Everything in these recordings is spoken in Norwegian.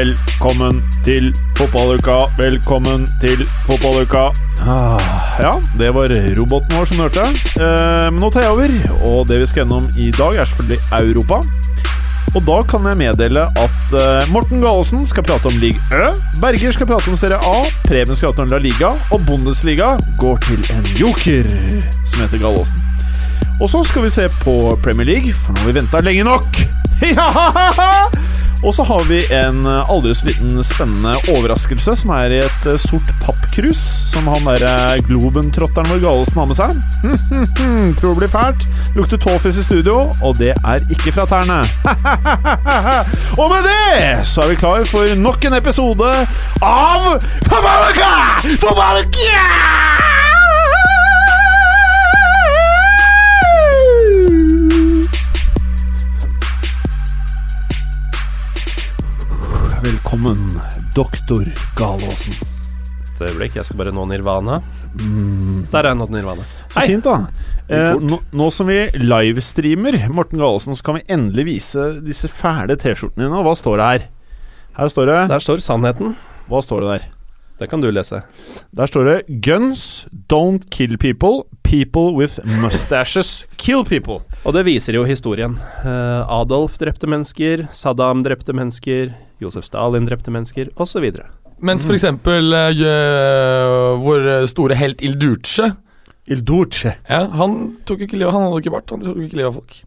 Velkommen til fotballuka, velkommen til fotballuka. Ah, ja, det var roboten vår som hørte. Eh, men nå tar jeg over, og det vi skal gjennom i dag, er selvfølgelig Europa. Og da kan jeg meddele at eh, Morten Gallosen skal prate om league Ø, Berger skal prate om Serie A, Preben skal prate om La Liga, og Bundesliga går til en joker som heter Gallosen. Og så skal vi se på Premier League, for nå har vi venta lenge nok. Ja! Og så har vi en eh, aldri så liten spennende overraskelse som er i et eh, sort pappkrus, som han derre globentrotteren vår Galesen har med seg. Tror det blir fælt. Lukter tåfis i studio, og det er ikke fra tærne. og med det så er vi klar for nok en episode av Fotballuka! Fotballuka! Velkommen, doktor Galåsen. Et øyeblikk, jeg skal bare nå Nirvana. Der er jeg nådd Nirvana. Så fint, da. Eh, nå, nå som vi livestreamer Morten Galåsen, så kan vi endelig vise disse fæle T-skjortene dine. Og hva står det her? Her står det Der står sannheten. Hva står det der? Det kan du lese. Der står det 'Guns don't kill people. People with mustaches kill people'. Og det viser jo historien. Eh, Adolf drepte mennesker, Saddam drepte mennesker, Josef Stalin drepte mennesker, osv. Mens for eksempel eh, vår store helt Ildurce Ildurce? Ja, Han tok ikke livet Han hadde ikke bart, han tok ikke livet av folk.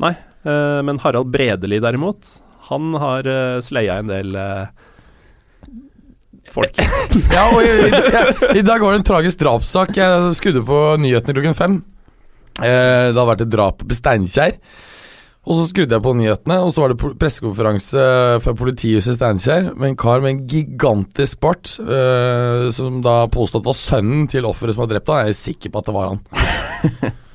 Nei, uh, men Harald Bredeli derimot, han har uh, sleia en del uh, folk. Ja, og i, i, I dag var det en tragisk drapssak. Jeg skudde på nyhetene klokken fem. Eh, det hadde vært et drap på Steinkjer. Og så skrudde jeg på nyhetene, og så var det pressekonferanse fra politihuset i Steinkjer med en kar med en gigantisk bart, eh, som da påstod at var sønnen til offeret som var drept. Da er jeg sikker på at det var han.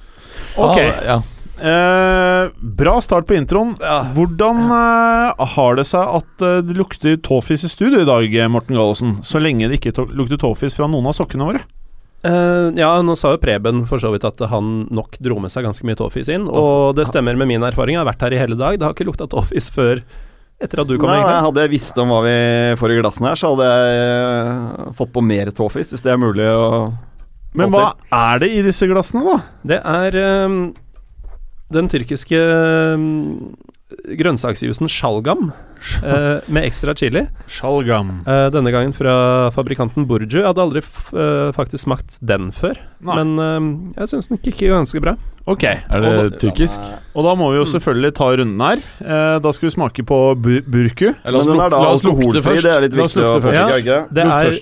Ok. Ah, ja. Eh, bra start på introen. Hvordan eh, har det seg at eh, det lukter tåfis i studio i dag, Morten Gallosen? Så lenge det ikke lukter tåfis fra noen av sokkene våre. Eh, ja, nå sa jo Preben for så vidt at han nok dro med seg ganske mye tåfis inn, og det stemmer med min erfaring. Jeg har vært her i hele dag. Det har ikke lukta tåfis før etter at du kom. Nei, egentlig. hadde jeg visst om hva vi får i glassene her, så hadde jeg eh, fått på mer tåfis, hvis det er mulig å Men hva er det i disse glassene, da? Det er um, den tyrkiske ehm, grønnsaksjuicen sjalgam eh, med ekstra chili. Sjalgam. Eh, denne gangen fra fabrikanten Burju. Jeg hadde aldri f eh, faktisk smakt den før, Nei. men ehm, jeg syns den kicker ganske bra. Ok. Er det Og, tyrkisk? og da må vi jo selvfølgelig ta runden her. Eh, da skal vi smake på bu burku. La oss Men den luk- er da la oss lukte alkoholfri, først. det er litt viktig å lukte først. Ja. det er,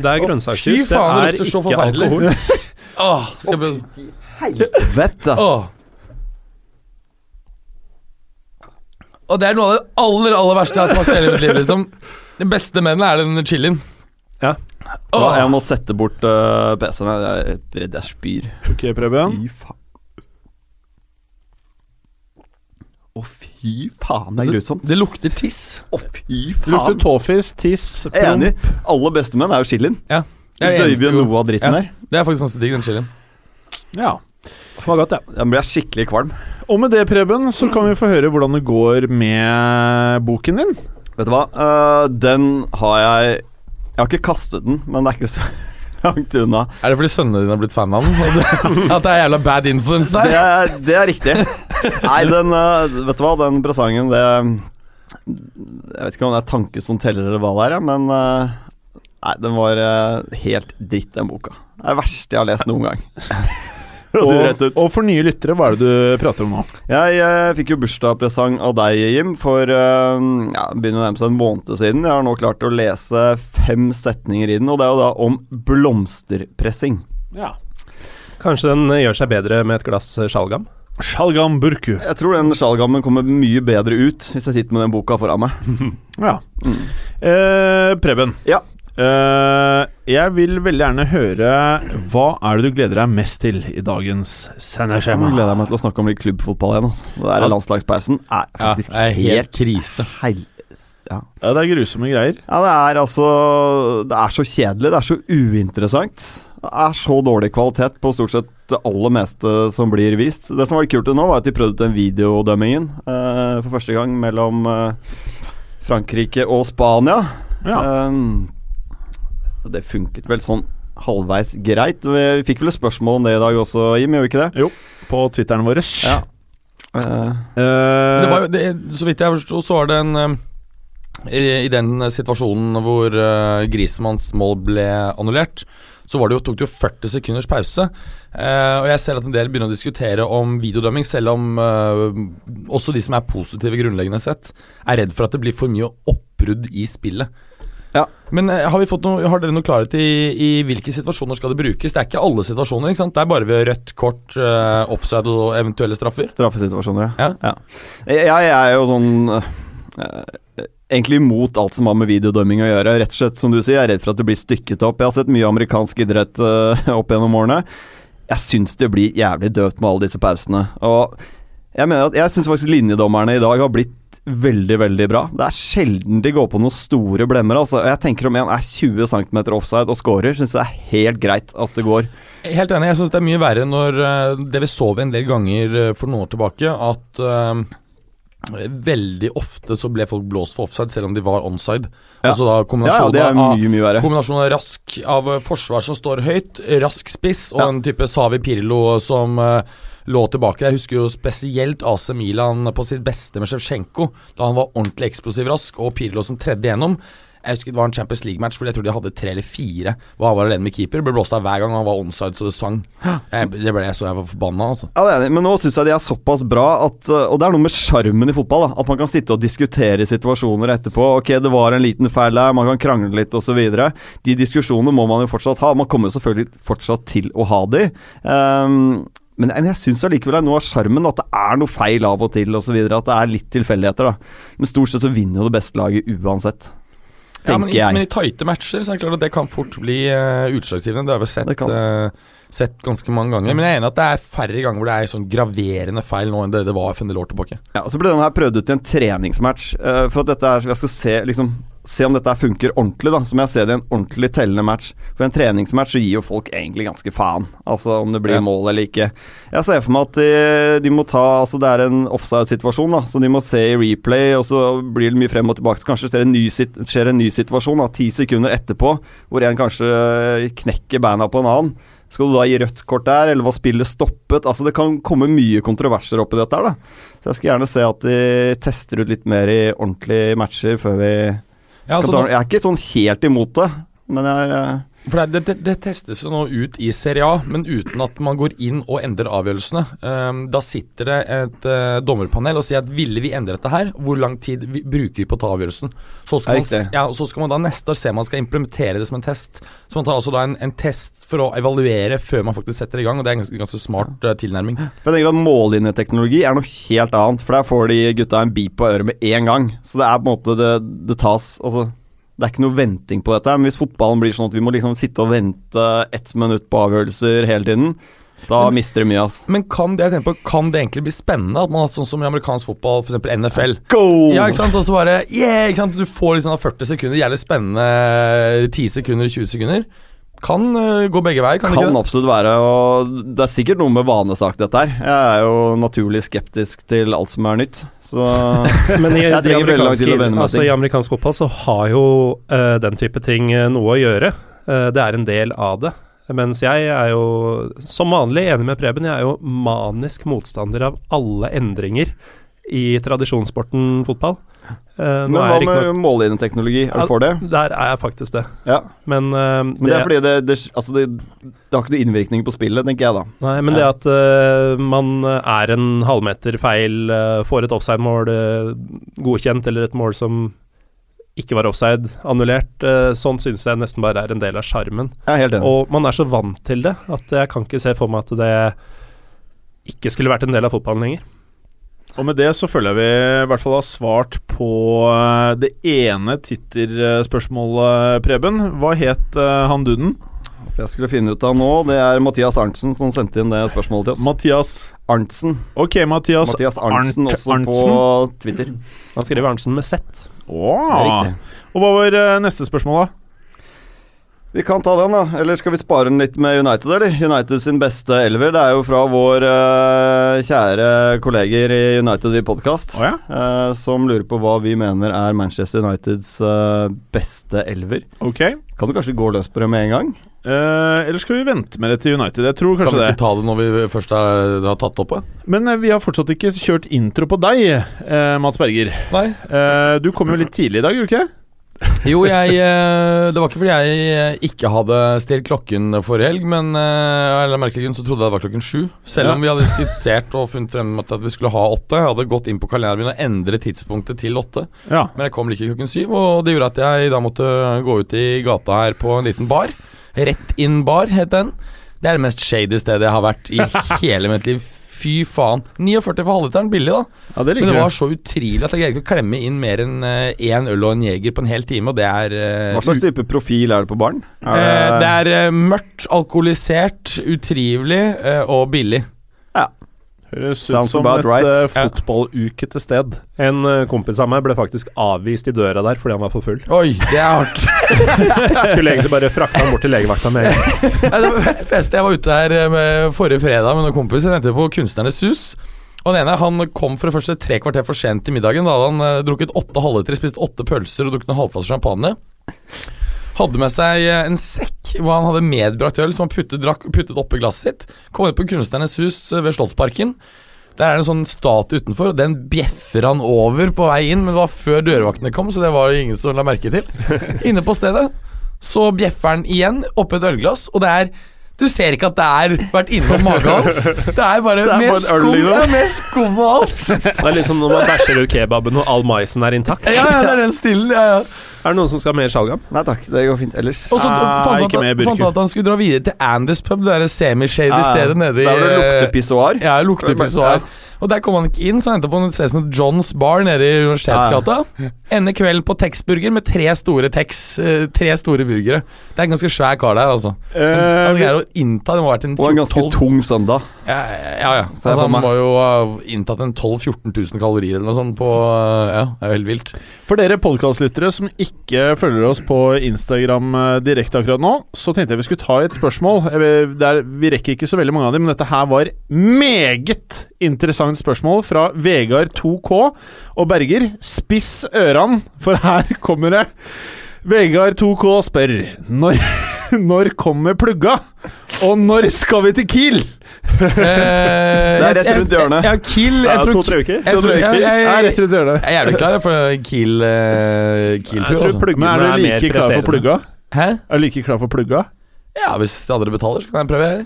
det er grønnsaksjus. Fy faen, det det er lukter så forferdelig. alkohol. Åh, skal be- Helvete! Åh. Og det er noe av det aller aller verste jeg har smakt i hele mitt liv. liksom Det beste med den er den chilien. Ja. Da, Åh. jeg må sette bort uh, PC-en. Jeg er redd jeg spyr. Ok, Preben. Fy faen. Å, fy faen, det er grusomt. Det lukter tiss. Å, fy Det lukter faen. tåfis, tiss, Jeg er promp. enig. Alle beste med er jo chilien. Ja. Det Jeg er døyver eneste jo noe av dritten Ja. her. Det er faktisk ganske digg, den chilien. Ja. Det var godt, ja. Blir jeg skikkelig kvalm. Og med det, Preben, så kan vi få høre hvordan det går med boken din. Vet du hva? uh, den har jeg Jeg har ikke kastet den, men det er ikke så langt unna. Er det fordi sønnene dine har blitt fan av den? At det er jævla bad influence Det der? er, det er riktig. Nei, den uh, Vet du hva, den presangen, det Jeg vet ikke om det er tanke som teller, eller hva det er, ja, men uh, Nei, den var helt dritt, den boka. Det er det verste jeg har lest noen gang. Og, og for nye lyttere, hva er det du prater om nå? Jeg jeg fikk jo bursdagspresang av deg, Jim, for uh, ja, begynner å nærme seg en måned siden. Jeg har nå klart å lese fem setninger i den, og det er jo da om blomsterpressing. Ja. Kanskje den eh, gjør seg bedre med et glass eh, sjalgam? Sjalgam burku. Jeg tror den sjalgammen kommer mye bedre ut hvis jeg sitter med den boka foran meg. Ja. Mm. Eh, Preben. Ja. Eh, jeg vil veldig gjerne høre Hva er det du gleder deg mest til i dagens sendeskjema? Jeg gleder meg til å snakke om litt klubbfotball igjen. Altså. Det der Ja. landslagspausen er faktisk det er helt helt krise. heil... Ja. Ja, det er grusomme greier. ja, det er altså Det er så kjedelig. Det er så uinteressant. Det er så dårlig kvalitet på stort sett det aller meste som blir vist. Det som var kult nå, var at de prøvde ut den videodømmingen uh, for første gang mellom uh, Frankrike og Spania. Ja. Um, det funket vel sånn halvveis greit. Vi fikk vel et spørsmål om det i dag også, Jim, gjør vi ikke det? Jo, På Twitteren vår. Ja. Uh, Eh, Det var, det, så vidt jeg forsto, så var det en eh, i, I den situasjonen hvor uh, Grismanns mål ble annullert, så var det jo, tok det jo 40 sekunders pause. Uh, og jeg ser at en del begynner å diskutere om videodømming, selv om uh, også de som er positive grunnleggende sett, er redd for at det blir for mye oppbrudd i spillet. Ja. Men eh, har, vi fått noe, har dere noe klarhet i, i hvilke situasjoner skal det brukes? Det er ikke alle situasjoner, ikke sant? Det er bare ved rødt kort, uh, offside og eventuelle straffer. Straffesituasjoner, Ja. Jeg, jeg er jo sånn uh, Egentlig imot alt som har med videodømming å gjøre. Rett og slett, som du sier, jeg er redd for at det blir stykket opp. Jeg har sett mye amerikansk idrett uh, opp gjennom årene. Jeg syns det blir jævlig døvt med alle disse pausene. Og jeg mener at Jeg syns faktisk linjedommerne i dag har blitt veldig, veldig bra. Det er sjelden de går på noen store blemmer. Altså. Jeg tenker om en er 20 cm offside og scorer, syns jeg det er helt greit at det går. Helt enig. Jeg syns det er mye verre når eh, det vi så en del ganger eh, for noen år tilbake, at uh, veldig ofte så ble folk blåst for offside selv om de var onside. Ja. Altså da Ja, ja, det mye, mye verre. Kombinasjonen av rask av forsvar som står høyt, rask spiss, og Ja. en type Savi Pirlo som eh, lå tilbake. Jeg husker jo spesielt AC Milan på sitt beste med Sjevtsjenko, da han var ordentlig eksplosiv rask, og Pirlo som tredde gjennom. Jeg husker Det var en Champions League-match fordi jeg tror de hadde tre eller fire. Hvor han var alene med keeper. Ble blåst av hver gang han var onside så det sang. Jeg, det ble jeg så jeg var forbanna, altså. Ja, det er enig, men nå syns jeg de er såpass bra at uh, Og det er noe med sjarmen i fotball. da At man kan sitte og diskutere situasjoner etterpå. Ok, det var en liten feil der, man kan krangle litt osv. De diskusjonene må man jo fortsatt ha. Man kommer jo selvfølgelig fortsatt til å ha de. Um, men jeg syns allikevel det er noe av sjarmen at det er noe feil av og til osv. At det er litt tilfeldigheter. da Men stort sett så vinner jo det beste laget uansett. Ja, men, i, men i tighte matcher så er det klart at det kan fort bli uh, utslagsgivende. Det har vi sett, uh, sett ganske mange ganger. Men jeg er enig at det er færre ganger hvor det er sånn graverende feil nå enn det det var for en del år tilbake. Ja, og Så ble den her prøvd ut i en treningsmatch. Uh, for at dette er, jeg skal se, liksom, se om dette funker ordentlig. da som jeg ser det i en ordentlig tellende match. For en treningsmatch så gir jo folk egentlig ganske faen. Altså om det blir Ja. mål eller ikke. Jeg ser for meg at de, de må ta Altså det er en offside-situasjon, da så de må se i replay, og så blir det mye frem og tilbake. Så kanskje skjer en ny, skjer en ny situasjon da ti sekunder etterpå, hvor en kanskje knekker beina på en annen. Skal du da gi rødt kort der, eller var spillet stoppet? Altså Det kan komme mye kontroverser opp i dette her, da. Så jeg skal gjerne se at de tester ut litt mer i ordentlige matcher før vi Ja, altså, Jeg er ikke sånn helt imot det, men jeg er eh, for det, det, det testes jo nå ut i Serie A, men uten at man går inn og endrer avgjørelsene. Um, da sitter det et uh, dommerpanel og sier at ville vi endre dette her, hvor lang tid vi, bruker vi på å ta avgjørelsen? Så skal, man, ja, så skal man da neste år se om man skal implementere det som en test. Så man tar altså da en, en test for å evaluere før man faktisk setter i gang, og det er en ganske, ganske smart uh, tilnærming. For jeg tenker at Mållinjeteknologi er noe helt annet, for der får de gutta en beep på øret med en gang. Så det er på en måte det, det tas Altså, det er ikke noe venting på dette. Men hvis fotballen blir sånn at vi må liksom sitte og vente ett minutt på avgjørelser hele tiden, da Men- mister det mye, altså. Men kan det, jeg på, kan det egentlig bli spennende? At man har sånn som i amerikansk fotball, f.eks. NFL. Go! Ja, ikke sant? Og så bare Yeah! Ikke sant? Du får liksom 40 sekunder, jævlig spennende 10 sekunder, 20 sekunder. Kan øh, gå begge veier, kan, det Kan ikke det? absolutt være, og det er sikkert noe med vanesak, dette her. Jeg er jo naturlig skeptisk til alt som er nytt, så Men i, Jeg trenger veldig lang tid å venne meg altså, til. i amerikansk fotball så har jo uh, den type ting eh, noe å gjøre. Uh, det er en del av det. Mens jeg er jo som vanlig enig med Preben. Jeg er jo manisk motstander av alle endringer i tradisjonssporten fotball. Eh, Men hva er med riktignok mållinjeteknologi? Er du for det? Der er jeg faktisk det. Ja. Men, uh, Men det er fordi det, det, altså det, det har ikke noe innvirkning på spillet, tenker jeg da. Nei, men det at uh, man er en halvmeter feil, får et offside-mål godkjent, eller et mål som ikke var offside, annullert, uh, sånn synes jeg nesten bare er en del av sjarmen. Og man er så vant til det at jeg kan ikke se for meg at det ikke skulle vært en del av fotballen lenger. Og med det så føler jeg vi i hvert fall har svart på eh, det ene titterspørsmålet, Preben. Hva het eh, han duden? Jeg skulle finne ut av nå. Det er Mathias Arntzen som sendte inn det spørsmålet til oss. Mathias Arntzen. Ok, Mathias, Mathias Arntzen Arnt- også Arntzen. på Twitter. Han skriver Arntzen med Z. Åh. Og hva var eh, neste spørsmål, da? Vi kan ta den, da. Eller skal vi spare den litt med United, eller? United sin beste elver. Det er jo fra vår uh, kjære kolleger i United i podkast. oh, ja? uh, som lurer på hva vi mener er Manchester Uniteds uh, beste elver. Ok. Kan du kanskje gå løs på det med en gang? Eh, eller skal vi vente med det til United? Jeg tror kanskje det. Kan vi vi det. ikke ta det når vi først har, har tatt opp det? Men vi har fortsatt ikke kjørt intro på deg, Mats Berger. Nei. Eh, du kom jo litt tidlig i dag, gjorde du ikke? Jo, jeg eh, Det var ikke fordi jeg eh, ikke hadde stilt klokken forrige helg, men eh, eller merkelig så trodde jeg det var klokken sju. Selv Ja. om vi hadde diskutert og funnet frem at vi skulle ha åtte. Jeg hadde gått inn på kalenderen min og endret tidspunktet til åtte. Ja. Men jeg kom like klokken syv, og det gjorde at jeg da måtte gå ut i gata her på en liten bar. Rett inn bar, het den. Det er det mest shady stedet jeg har vært i hele mitt liv. Fy faen. 49 for halvliteren, billig, da. ja, det Men det var så utrivelig at jeg greide ikke å klemme inn mer enn én øl og en jeger på en hel time, og det er eh, Hva slags type profil er det på baren? Eh, det er eh, mørkt, alkoholisert, utrivelig eh, og billig. Høres ut som et right. fotballuke til sted. En eh, kompis av meg ble faktisk avvist i døra der fordi han var for full. Oi, det er hardt. Jeg skulle egentlig bare frakte han bort til legevakta med. Jeg var ute her eh, med forrige fredag med noen kompiser. Ventet på Kunstnernes hus. Og den ene han kom for det første tre kvarter for sent til middagen. Da hadde han eh, drukket åtte halvlitere, spist åtte pølser og drukket en halvfast champagne. Hadde med seg eh, en sekk hvor han hadde medbrakt øl som han puttet, drakk, puttet oppi glasset sitt. Kom inn på Kunstnernes hus eh, ved Slottsparken. Der er det en sånn statue utenfor, og den bjeffer han over på vei inn. Men det var før dørvaktene kom, så det var jo ingen som la merke til. Inne på stedet så bjeffer han igjen oppi et ølglass, og det er du ser ikke at det er vært innom magen hans. Det er bare Det er med skum, liksom. ja, med skum og alt. Det er liksom når man bæsjer ut kebaben og all maisen er intakt. Ja, ja, det er den stilen. Ja, ja. Er det noen som skal ha mer sjalgam? Nei takk, det går fint ellers. Og så Nei, fant han ikke at- at han skulle dra videre til Anders pub, det derre semi-shady Ja, ja. stedet nede i Der hvor det lukter pissoar. Ja, lukter pissoar. Og der kom han ikke inn, så han endte på et sted som het Johns Bar nede i Universitetsgata. Ender kvelden på Texburger med tre store Tex, eh, tre store burgere. Det er en ganske svær kar der, altså. Eh, Han greier å innta Det må ha vært en Og en ganske tung søndag. Ja, ja. ja. så Altså, han må jo ha inntatt en 12 000-14 000 kalorier eller noe sånt på Ja, det er jo helt vilt. For dere podkastlyttere som ikke følger oss på Instagram eh, direkte akkurat nå, så tenkte jeg vi skulle ta et spørsmål. Er, vi rekker ikke så veldig mange av dem, men dette her var meget interessant spørsmål fra Vegard 2K og Berger. Spiss ørene, for her kommer det. Vegard 2K spør når, når kommer plugga, og når skal vi til Kiel? Det er rett rundt hjørnet. Ja, Kiel jeg tror, To-tre uker. jeg, tror, jeg, jeg, er rett rundt hjørnet. jeg er jævlig klar for Kiel uh, Kiel-tur. Altså. pluggene Men er du like klar for plugga? Hæ? Er du like klar for plugga? Ja, hvis de andre betaler, så kan jeg prøve. jeg.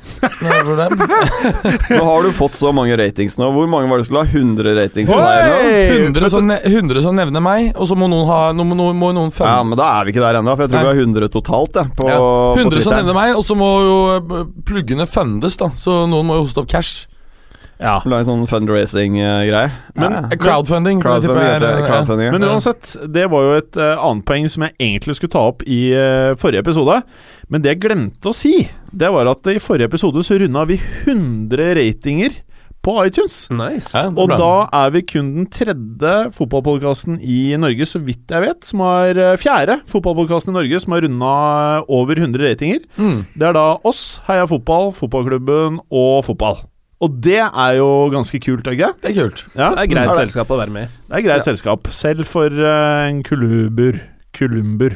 Nå har du fått så mange ratings nå. Hvor mange var det du skulle ha? 100 ratings? på deg, 100 som, 100 som nevner meg, og så må noen ha må, noen- må noen Ja, men da er vi ikke der ennå, for jeg tror Nei. vi har 100 totalt Ja, på, ja, på 100 som nevner meg, og så må jo eh, pluggene fundes, da. Så noen må jo hoste opp cash. Ja. Lage en sånn fundraising-greie. Men- ja. Eh, Crowdfunding. det Crowdfunding, er, det. Crowdfunding, ja. Men uansett, det var jo et uh, annet poeng som jeg egentlig skulle ta opp i uh, forrige episode. Men det jeg glemte å si, det var at i forrige episode så runda vi 100 ratinger på iTunes. Nice. Ja, Og da er vi kun den tredje fotballpodkasten i Norge, så vidt jeg vet, som har eh, fjerde fotballpodkasten i Norge som har runda over 100 ratinger. Mm. Det er da oss, Heia Fotball, Fotballklubben og Fotball. Og det er jo ganske kult, ikke? Det er kult. Ja, Det er greit Er det? selskap å være med i. Det er greit selskap, selv for eh, en kulubur Kulumber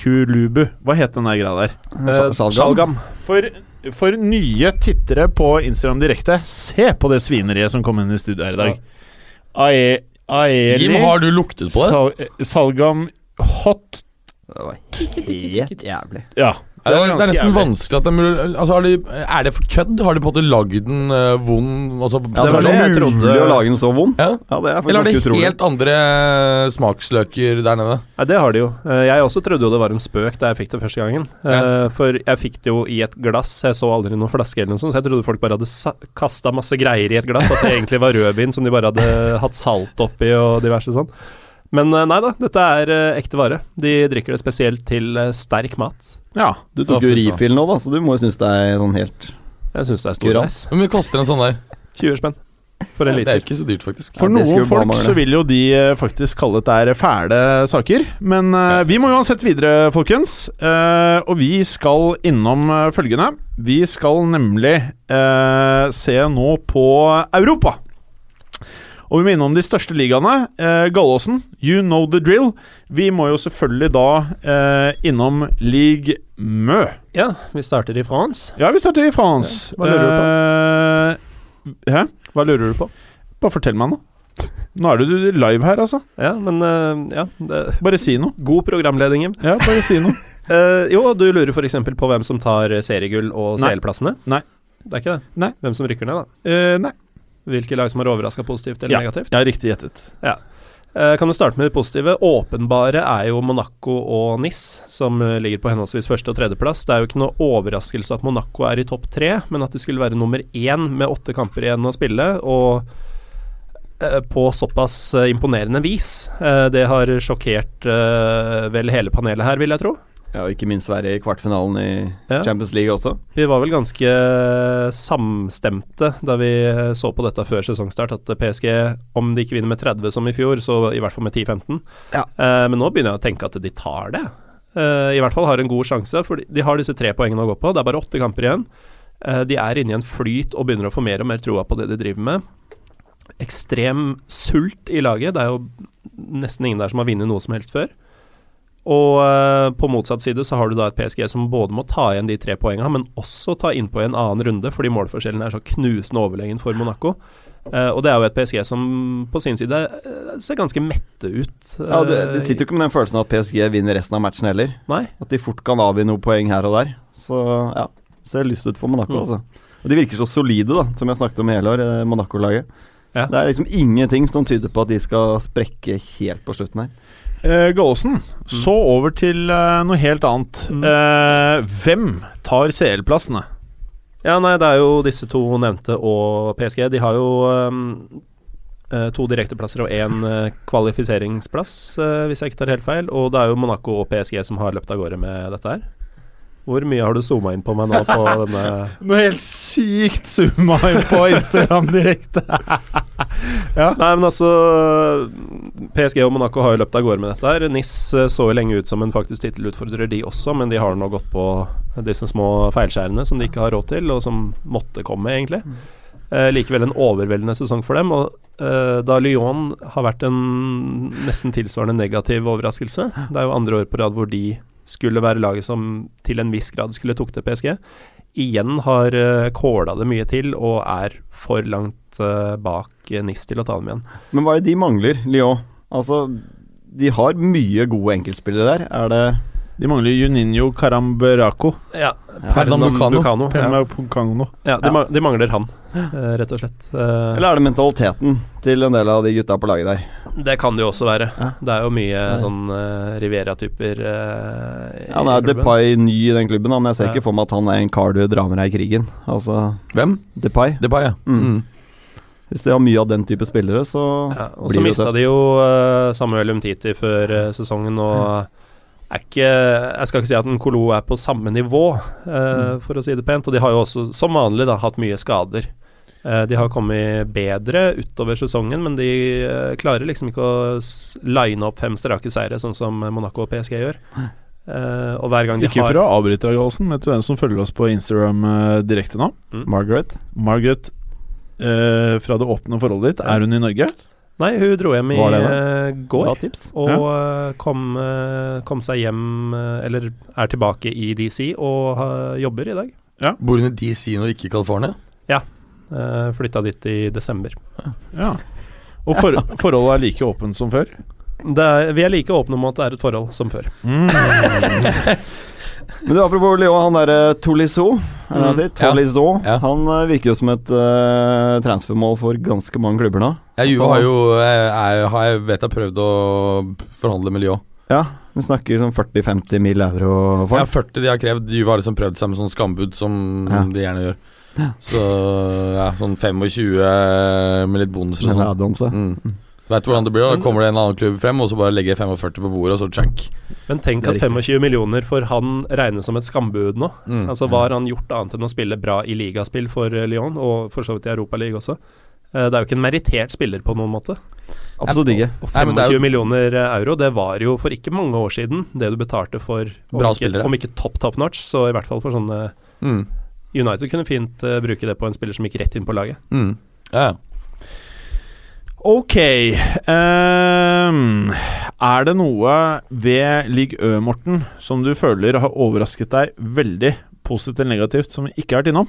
Kulubu Hva het den der greia der? Eh, Salgam. For, for nye tittere på Instagram Direkte, se på det svineriet som kom inn i studio her i dag. Ae, Aeli Jim, har du luktet på det? Sal, Salgam Hot Det var helt jævlig. Ja, Det er, det er nesten jævlig. vanskelig at de, altså, har de, Er det for kødd? Har de på en måte lagd den uh, vond altså, Ja, det var er det jeg mulig trodde. å lage den så vond. Ja. Ja, det er Eller har de utrolig. helt andre eh, smaksløker der nede? Nei, det har de jo. Eh, Jeg også trodde jo det var en spøk da jeg fikk det første gangen. Eh, For jeg fikk det jo i et glass, jeg så aldri noen flaske eller noe sånt, så jeg trodde folk bare hadde kasta masse greier i et glass. At det egentlig var rødvin som de bare hadde hatt salt oppi og diverse sånn. Men eh, nei da, dette er eh, ekte vare. De drikker det spesielt til eh, sterk mat. Ja. Du tok jo refill nå, da, så du må jo synes det er sånn helt Jeg syns det er stor storveis. Hvor mye koster en sånn der? 20 spenn for en liter. Det er ikke så dyrt, faktisk. For Ja, noen folk så vil jo de eh, faktisk kalle dette er fæle saker. Men eh, vi må uansett videre, folkens. Uh, og vi skal innom følgende. Vi skal nemlig eh, se nå på Europa. Og vi må innom de største ligaene. Eh, Gallåsen, you know the drill. Vi må jo selvfølgelig da eh, innom Ligue Mø. Ja, vi starter i France. Ja, vi starter i France. Ja, hva lurer du Eh, hæ? Hva lurer du på? Bare fortell meg noe. Nå er du live her, altså. Ja, men uh, ja det, Bare si noe. God programleding, Jim. Ja, bare si noe. uh, jo, du lurer f.eks. på hvem som tar seriegull og. CL-plassene? Nei. Det er ikke det? Nei. Hvem som rykker ned, da? Uh, nei. Hvilke lag som har overraska positivt eller Ja. negativt? Ja, riktig gjettet. Eh, kan du starte med det positive? Åpenbare er jo Monaco og NIS, som eh, ligger på henholdsvis første- og tredjeplass. Det er jo ikke noe overraskelse at Monaco er i topp tre, men at de skulle være nummer én med åtte kamper igjen å spille, og eh, på såpass eh, imponerende vis. Eh, det har sjokkert eh, vel hele panelet her, vil jeg tro. Ja, og ikke minst være i kvartfinalen i Ja. Champions League også. Vi var vel ganske samstemte da vi så på dette før sesongstart, at PSG, om de ikke vinner med 30 som i fjor, så i hvert fall med 10-15. Ja. Eh, men nå begynner jeg å tenke at de tar det. Eh, I hvert fall har en god sjanse, for de har disse tre poengene å gå på. Det er bare åtte kamper igjen. Eh, de er inne i en flyt og begynner å få mer og mer troa på det de driver med. Ekstrem sult i laget. Det er jo nesten ingen der som har vunnet noe som helst før. Og eh, på motsatt side så har du da et PSG som både må ta igjen de tre poengene, men også ta innpå i en annen runde, fordi målforskjellen er så knusende overlegen for Monaco. Uh, og det er jo et PSG som på sin side uh, ser ganske mette ut. Ja, du, du, sitter jo ikke med den følelsen at PSG vinner resten av matchen heller. Nei. At de fort kan avgi noen poeng her og der. Så ja, ser lyst ut for Monaco, Mm. altså. Og de virker så solide, da, som jeg snakket om i hele år, Monaco-laget. Ja. Det er liksom ingenting som tyder på at de skal sprekke helt på slutten her. Eh, mm. så over til uh, noe helt annet. Mm. Uh, hvem tar CL-plassene? Ja, nei, det er jo disse to nevnte og PSG. De har jo eh, to direkteplasser og én kvalifiseringsplass, hvis jeg ikke tar helt feil. Og det er jo Monaco og PSG som har løpt av gårde med dette her. Hvor mye har du zooma inn på meg nå på denne Noe helt sykt zooma inn på Instagram direkte. Nei, men altså PSG og Monaco har jo løpt av gårde med dette her. NIS eh, så jo lenge ut som en faktisk tittelutfordrer, de også, men de har nå gått på disse små feilskjærene som de ikke har råd til, og som måtte komme, egentlig. Eh, likevel en overveldende sesong for dem. Og eh, da Lyon har vært en nesten tilsvarende negativ overraskelse Det er jo andre år på rad hvor de skulle være laget som til en viss grad skulle tukte PSG. Igjen har uh, kåla det mye til, og er for langt eh, bak eh, NIS til å ta dem igjen. Men hva er det de mangler, Lyon? Altså, de har mye gode enkeltspillere der. Er det De mangler Juninho Caramberako. Ja, Pernambucano. Pernambucano. Ja, de, ma- de mangler han, eh, rett og slett. Eh, Eller er det mentaliteten til en del av de gutta på laget der? det kan det jo også være. Ja. Det er jo mye Ja. sånn uh, Rivera-typer uh, Ja, han er Depay ny i den klubben, men jeg ser Ja. ikke for meg at han er en kar du drar med deg i krigen. Altså, Hvem? Depay. Depay, ja. Mm. Mm. Hvis de har mye av den type spillere, så Ja, og så blir det mista de jo uh, Samuel Umtiti før uh, sesongen, og ikke Jeg skal ikke si at en Kolo er på samme nivå, eh, for å si det pent. Og de har jo også, som vanlig, da, hatt mye skader. Eh, de har kommet bedre utover sesongen, men de eh, klarer liksom ikke å line opp fem strake seire, sånn som Monaco og PSG gjør. Eh, og hver gang de Ikke har for å avbryte deg, Gallosen, men vet du hvem som følger oss på Instagram direkte nå? Margaret. Margaret eh, fra det åpne forholdet ditt. Er hun i Norge? Nei, hun dro hjem i eh, går. Og ja. kom, eh, kom seg hjem, eh, eller er tilbake i DC og har- jobber i dag. Bor hun i DC nå, ikke i California? Uh, Flytta dit i desember. Ja. Og for, forholdet er like åpent som før? Det er, vi er like åpne om at det er et forhold som før. Mm. Men du, apropos Lyon, han derre Tolisso, er han? Mm, ja. Tolisso. Ja. Han eh, virker jo som et uh, transfermål for ganske mange klubber nå. Ja, Juve har jo jeg, jeg vet jeg prøvd å forhandle med Lyon. Ja, vi snakker sånn 40-50 mill. euro for Ja, 40 de har krevd. Juve har liksom prøvd seg med sånn skambud som Ja. de gjerne gjør. Ja. Så ja, sånn 25 med litt bonuser og sånn. Mm. Vet du hvordan det blir? da? Kommer det en annen klubb frem, og så bare legger 45 på bordet, og så chunk. Men tenk at er 25 millioner for han regnes som et skambud nå. Mm. Altså Hva har han gjort annet enn å spille bra i ligaspill for eh, Lyon, og for så vidt i Europaligaen også? Eh, Det er jo ikke en merittert spiller på noen måte. Absolutt ikke. Og Nei, men det er 25 jo- millioner eh, euro, det var jo for ikke mange år siden det du betalte for om Bra ikke, spillere. Om ikke top top notch, så i hvert fall for sånne Mm. United kunne fint uh, bruke det på en spiller som gikk rett inn på laget. Mm. Ja, ja. Ok. um, er det noe ved Ligg Ø, Morten, som du føler har overrasket deg veldig positivt eller negativt, som vi ikke har vært innom?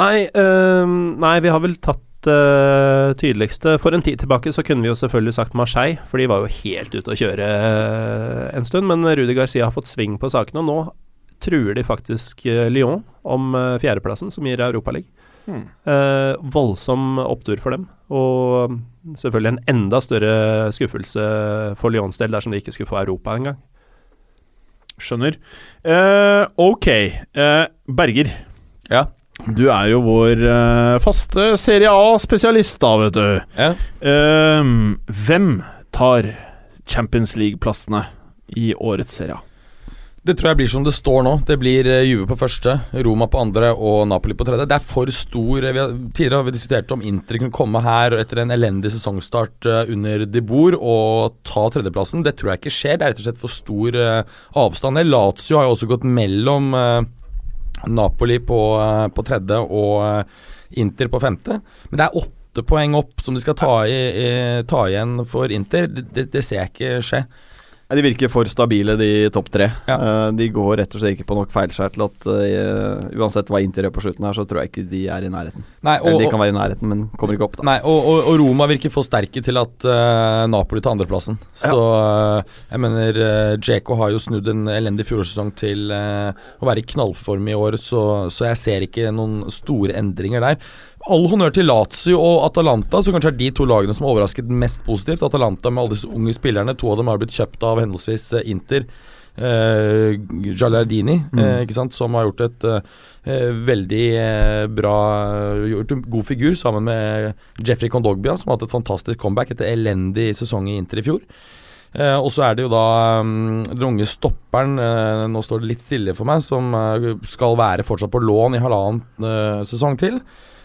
Nei, um, nei vi har vel tatt det tydeligste For en tid tilbake så kunne vi jo selvfølgelig sagt Marseille, for de var jo helt ute å kjøre uh, en stund. Men Rudi Garcia har fått sving på sakene, og nå truer de faktisk uh, Lyon om uh, fjerdeplassen, som gir Europaligaen. Hmm. Eh, voldsom opptur for dem, og selvfølgelig en enda større skuffelse for Lyons del dersom de ikke skulle få Europa engang. Skjønner. Eh, ok. Eh, Berger, ja. du er jo vår eh, faste Serie A-spesialist, da, vet du. ja. Ehm, hvem tar Champions League-plassene i årets Serie A? Det tror jeg blir som det står nå. Det blir eh, Juve på første, Roma på andre og Napoli på tredje. Det er for stor vi har, Tidligere har vi diskutert om Inter kunne komme her etter en elendig sesongstart eh, under de Boer og ta tredjeplassen. Det tror jeg ikke skjer. Det er rett og slett for stor eh, avstand. Lazio har jo også gått mellom eh, Napoli på, eh, på tredje og eh, Inter på femte. Men det er åtte poeng opp som de skal ta, i, i, ta igjen for Inter. Det, det, det ser jeg ikke skje. De virker for stabile, de topp tre. Ja. Eh, de går rett og slett ikke på nok feilskjær til at uh, uansett hva Inter gjør på slutten her, så tror jeg ikke de er i nærheten. Nei, Eller de kan være i nærheten, men kommer ikke opp, da. Nei, og, og, og Roma virker for sterke til at uh, Napoli tar andreplassen. Så eh, jeg mener uh, Djeko har jo snudd en elendig fjorårssesong til å være i knallform i år, så, så jeg ser ikke noen store endringer der. All honnør til Lazio og Atalanta, som kanskje er de to lagene som har overrasket mest positivt. Atalanta med alle disse unge spillerne, to av dem har blitt kjøpt av henholdsvis eh, Inter. Uh, Giallardini, eh, ikke sant, som har gjort et eh, veldig eh, bra Gjort en god figur sammen med Jeffrey Kondogbia, som har hatt et fantastisk comeback etter elendig sesong i Inter i fjor. Eh, og så er det jo da um, den unge stopperen, eh, nå står det litt stille for meg, som eh, skal være fortsatt på lån i halvannen eh, sesong til.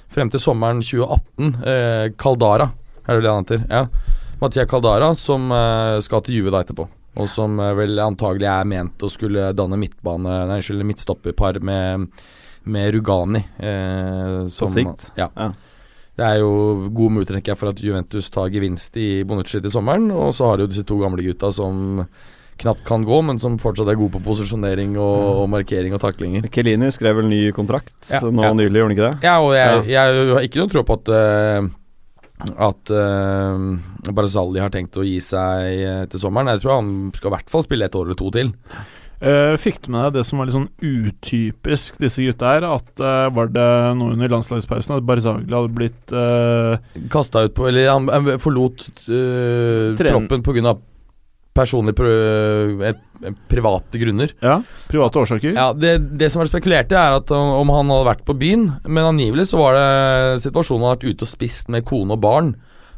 Frem til sommeren 2018. Eh, Caldara, er det det han heter? Ja. Mathia Caldara, som eh, skal til Juve da etterpå. Og som eh, vel antagelig er ment å skulle danne midtbane Nei, unnskyld, midtstopperpar med, med Rugani. Eh, som, sikt? Ja. Ja. Det er jo god mulighet for at Juventus tar gevinst i Bonucci til sommeren. Og så har de jo disse to gamle gutta som knapt kan gå, men som fortsatt er god på posisjonering og, og markering og taklinger. Kelini skrev vel ny kontrakt Ja, nå ja. nylig, gjorde han ikke det? Ja, og jeg, jeg har ikke noe tro på at uh, at uh, Barzali har tenkt å gi seg uh, til sommeren. Jeg tror han skal i hvert fall spille et år eller to til. Uh, fikk du med deg det som var litt sånn utypisk disse gutta her? At uh, var det nå under landslagspausen at Barzagli hadde blitt uh, Kasta ut på Eller han, han forlot uh, troppen pga. Personlige pr private grunner. Ja, private årsaker? Ja, det, det som er spekulert i, er at om om han hadde vært på byen, men angivelig så var det situasjonen han hadde vært ute og spist med kone og barn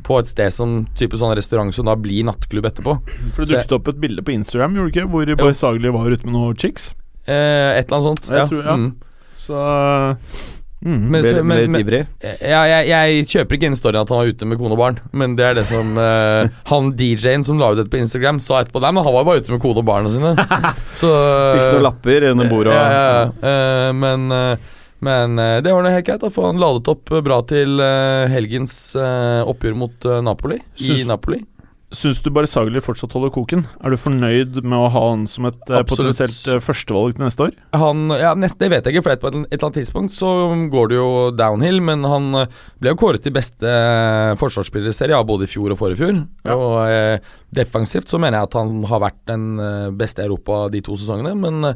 på et sted som type sånn restaurant som da blir nattklubb etterpå. For det dukket opp et bilde på Instagram, gjorde du ikke? Hvor Barzagli var ute med noen chicks. Eh, et eller annet sånt. Jeg tror- ja. Mm. Så mm. Men- Ble, ble men- litt men- ivrig. Ja, jeg, jeg kjøper ikke inn storyen at han var ute med kone og barn, men det er det som uh, Han DJ-en som la ut dette på Instagram, sa etterpå Nei, men han var bare ute med kone og barna sine. Så Fikk noen lapper under bordet og ja, ja. Eh, men eh, men eh, det var nå helt greit, da, for han ladet opp bra til eh, helgens eh, oppgjør mot eh, Napoli. I Napoli. Syns du Barzagli fortsatt holder koken? Er du fornøyd med å ha han som et eh, Absolutt. potensielt eh, førstevalg til neste år? Han, ja, nest, Det vet jeg ikke, for på et, et eller annet tidspunkt så går det jo downhill. Men han eh, ble jo kåret til beste forsvarsspiller i serien, både i fjor og forrige fjor. Ja. Og eh, defensivt så mener jeg at han har vært den beste i Europa de to sesongene. Men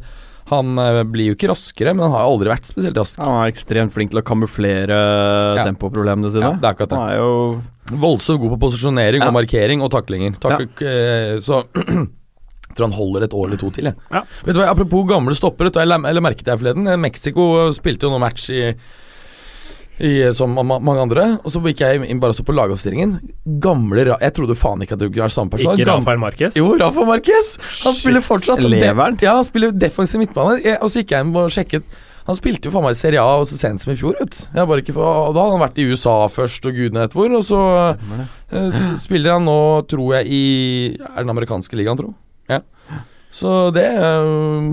han eh, blir jo ikke raskere, men han har aldri vært spesielt rask. Han er ekstremt flink til å kamuflere Ja. tempoproblemene sine. Ja, det er akkurat det. Han er jo Voldsomt god på posisjonering Ja. og markering og taklinger. Takk, eh, så tror han holder et år eller to til. Jeg. Ja. Vet du hva, Apropos gamle stoppere, jeg eller merket jeg forleden. Eh, Mexico spilte jo noen match i, i, som mange andre. Og så gikk jeg inn bare så på lagoppstillingen. Gamle Ra Jeg trodde faen ikke at det kunne være samme person. Ikke Rafael Marquez. Jo, Rafa Marquez! Han spiller fortsatt leveren. Ja, han spiller defensiv midtbane. Jeg, og så gikk jeg inn og sjekket. Han spilte jo faen meg i Serie A så sent som i fjor. Vet. du. Jeg bare ikke, for, da hadde han vært i USA først, og gudene vet hvor. Og så eh, spiller han nå, tror jeg, i Er den amerikanske ligaen, tro? Ja. Så det eh,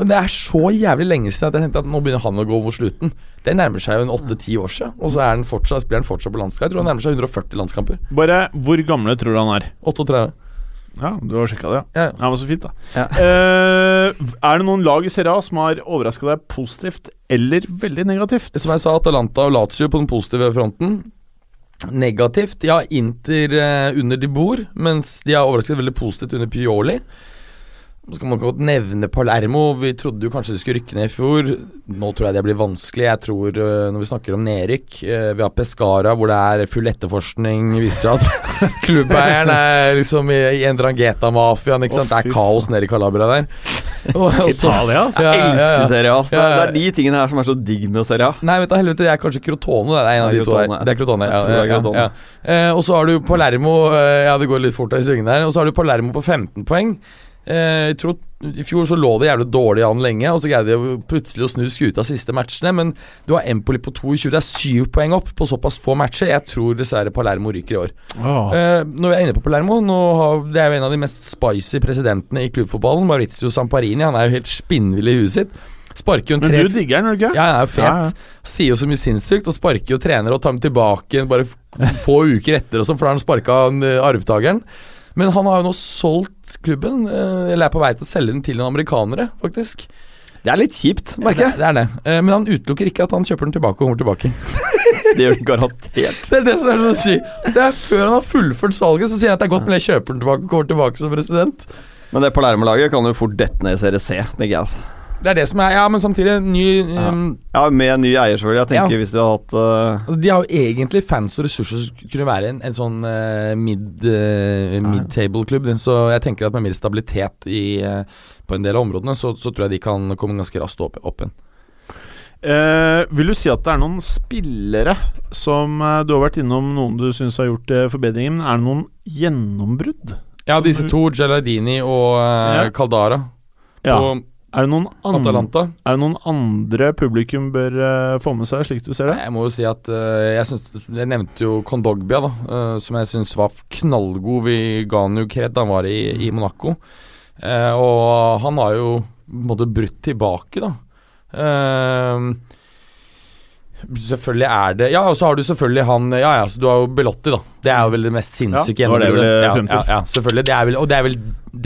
Det er så jævlig lenge siden at jeg tenkte at nå begynner han å gå over slutten. Det nærmer seg jo en åtte-ti år siden, og så er han fortsatt, spiller han fortsatt på landskap. Jeg tror han nærmer seg 140 landskamper. Bare hvor gamle tror du han er? 38. Ja, du har sjekka det, ja. Ja. Ja, men Så fint, da. Ja. Uh, er det noen lag i Serie A som har overraska deg positivt eller veldig negativt? Som jeg sa, Atalanta og Lazio på den positive fronten. Negativt, ja, Inter uh, under de bor, mens de har overrasket veldig positivt under Pioli. Skal man godt nevne Palermo. Vi trodde jo kanskje de skulle rykke ned i fjor. Nå tror jeg det blir vanskelig. Jeg tror, eh, når vi snakker om nedrykk eh, Vi har Pescara, hvor det er full etterforskning. Viste at klubbeieren er liksom i, i Ndrangheta-mafiaen. Oh, Det er kaos nede i Calabria der. Og, Italia, altså. Ja, ja, ja. elsker Serie A. ass. Det, er- ja. de tingene her som er så digg med Serie A. Nei, vet du, helvete, det er kanskje Crotone. Det er en av de to her. Det er Crotone, ja, Jeg er ja, ja. Eh, og så har du Palermo Ja, det går litt fort i svingene her. Og så har du Palermo på 15 poeng. Eh, jeg tror I fjor så lå det jævlig dårlig an lenge, og så greide de plutselig å snu skuta siste matchene. Men du har Empoli på 22. Det er syv poeng opp på såpass få matcher. Jeg tror dessverre Palermo ryker i år. Oh. Eh, når vi er inne på Palermo har, Det er jo en av de mest spicy presidentene i klubbfotballen. Maurizio Samparini. Han er jo helt spinnvill i huet sitt. Sparker jo en Men du digger du ikke? ja, han er jo fet. Ja, ja. Sier jo så mye sinnssykt, og sparker jo trenere og tar dem tilbake bare få uker etter og sånn, for da har han sparka arvtakeren. Men han har jo nå solgt klubben, eh, eller er på vei til å selge den til noen amerikanere, faktisk. Det er litt kjipt, Det, merker jeg. det er det. Eh, Men han utelukker ikke at han kjøper den tilbake og kommer tilbake. Det gjør han garantert. Det er det som er så sykt. Det er før han har fullført salget, så sier han at det er godt, men jeg kjøper den tilbake og kommer tilbake som president. Men det Palermo-laget kan jo fort dette ned i Serie C, tenker jeg. altså Det er det som er Ja, men samtidig ny um, Ja, Med en ny eier, selvfølgelig. Jeg tenker Ja. Hvis de hadde hatt uh, Altså, de har jo egentlig fans og ressurser som kunne være en, en sånn uh, mid, eh, mid-table-klubb. Så jeg tenker at med mer stabilitet i, på en del av områdene, så, så tror jeg de kan komme ganske raskt opp, opp igjen. Uh, vil du si at det er noen spillere som uh, Du har vært innom noen du syns har gjort uh, forbedringer, men er det noen gjennombrudd? Ja, disse to, Gelardini og uh, Ja. Caldara Ja. Er det noen, an er det noen andre publikum bør uh, få med seg, slik du ser det? Jeg må jo si at uh, jeg, synes, jeg nevnte jo Kondogbia, da, uh, som jeg syns var knallgod. Vi ga han jo kred da han var i, i Monaco. Eh, og han har jo på en måte brutt tilbake, da. Selvfølgelig er det Ja, og så har du selvfølgelig han Ja, ja, så du har jo Belotti, da. Det er jo vel det mest sinnssyke Ja, gjennombruddet. Ja, ja, ja, selvfølgelig. Det vel, og det er vel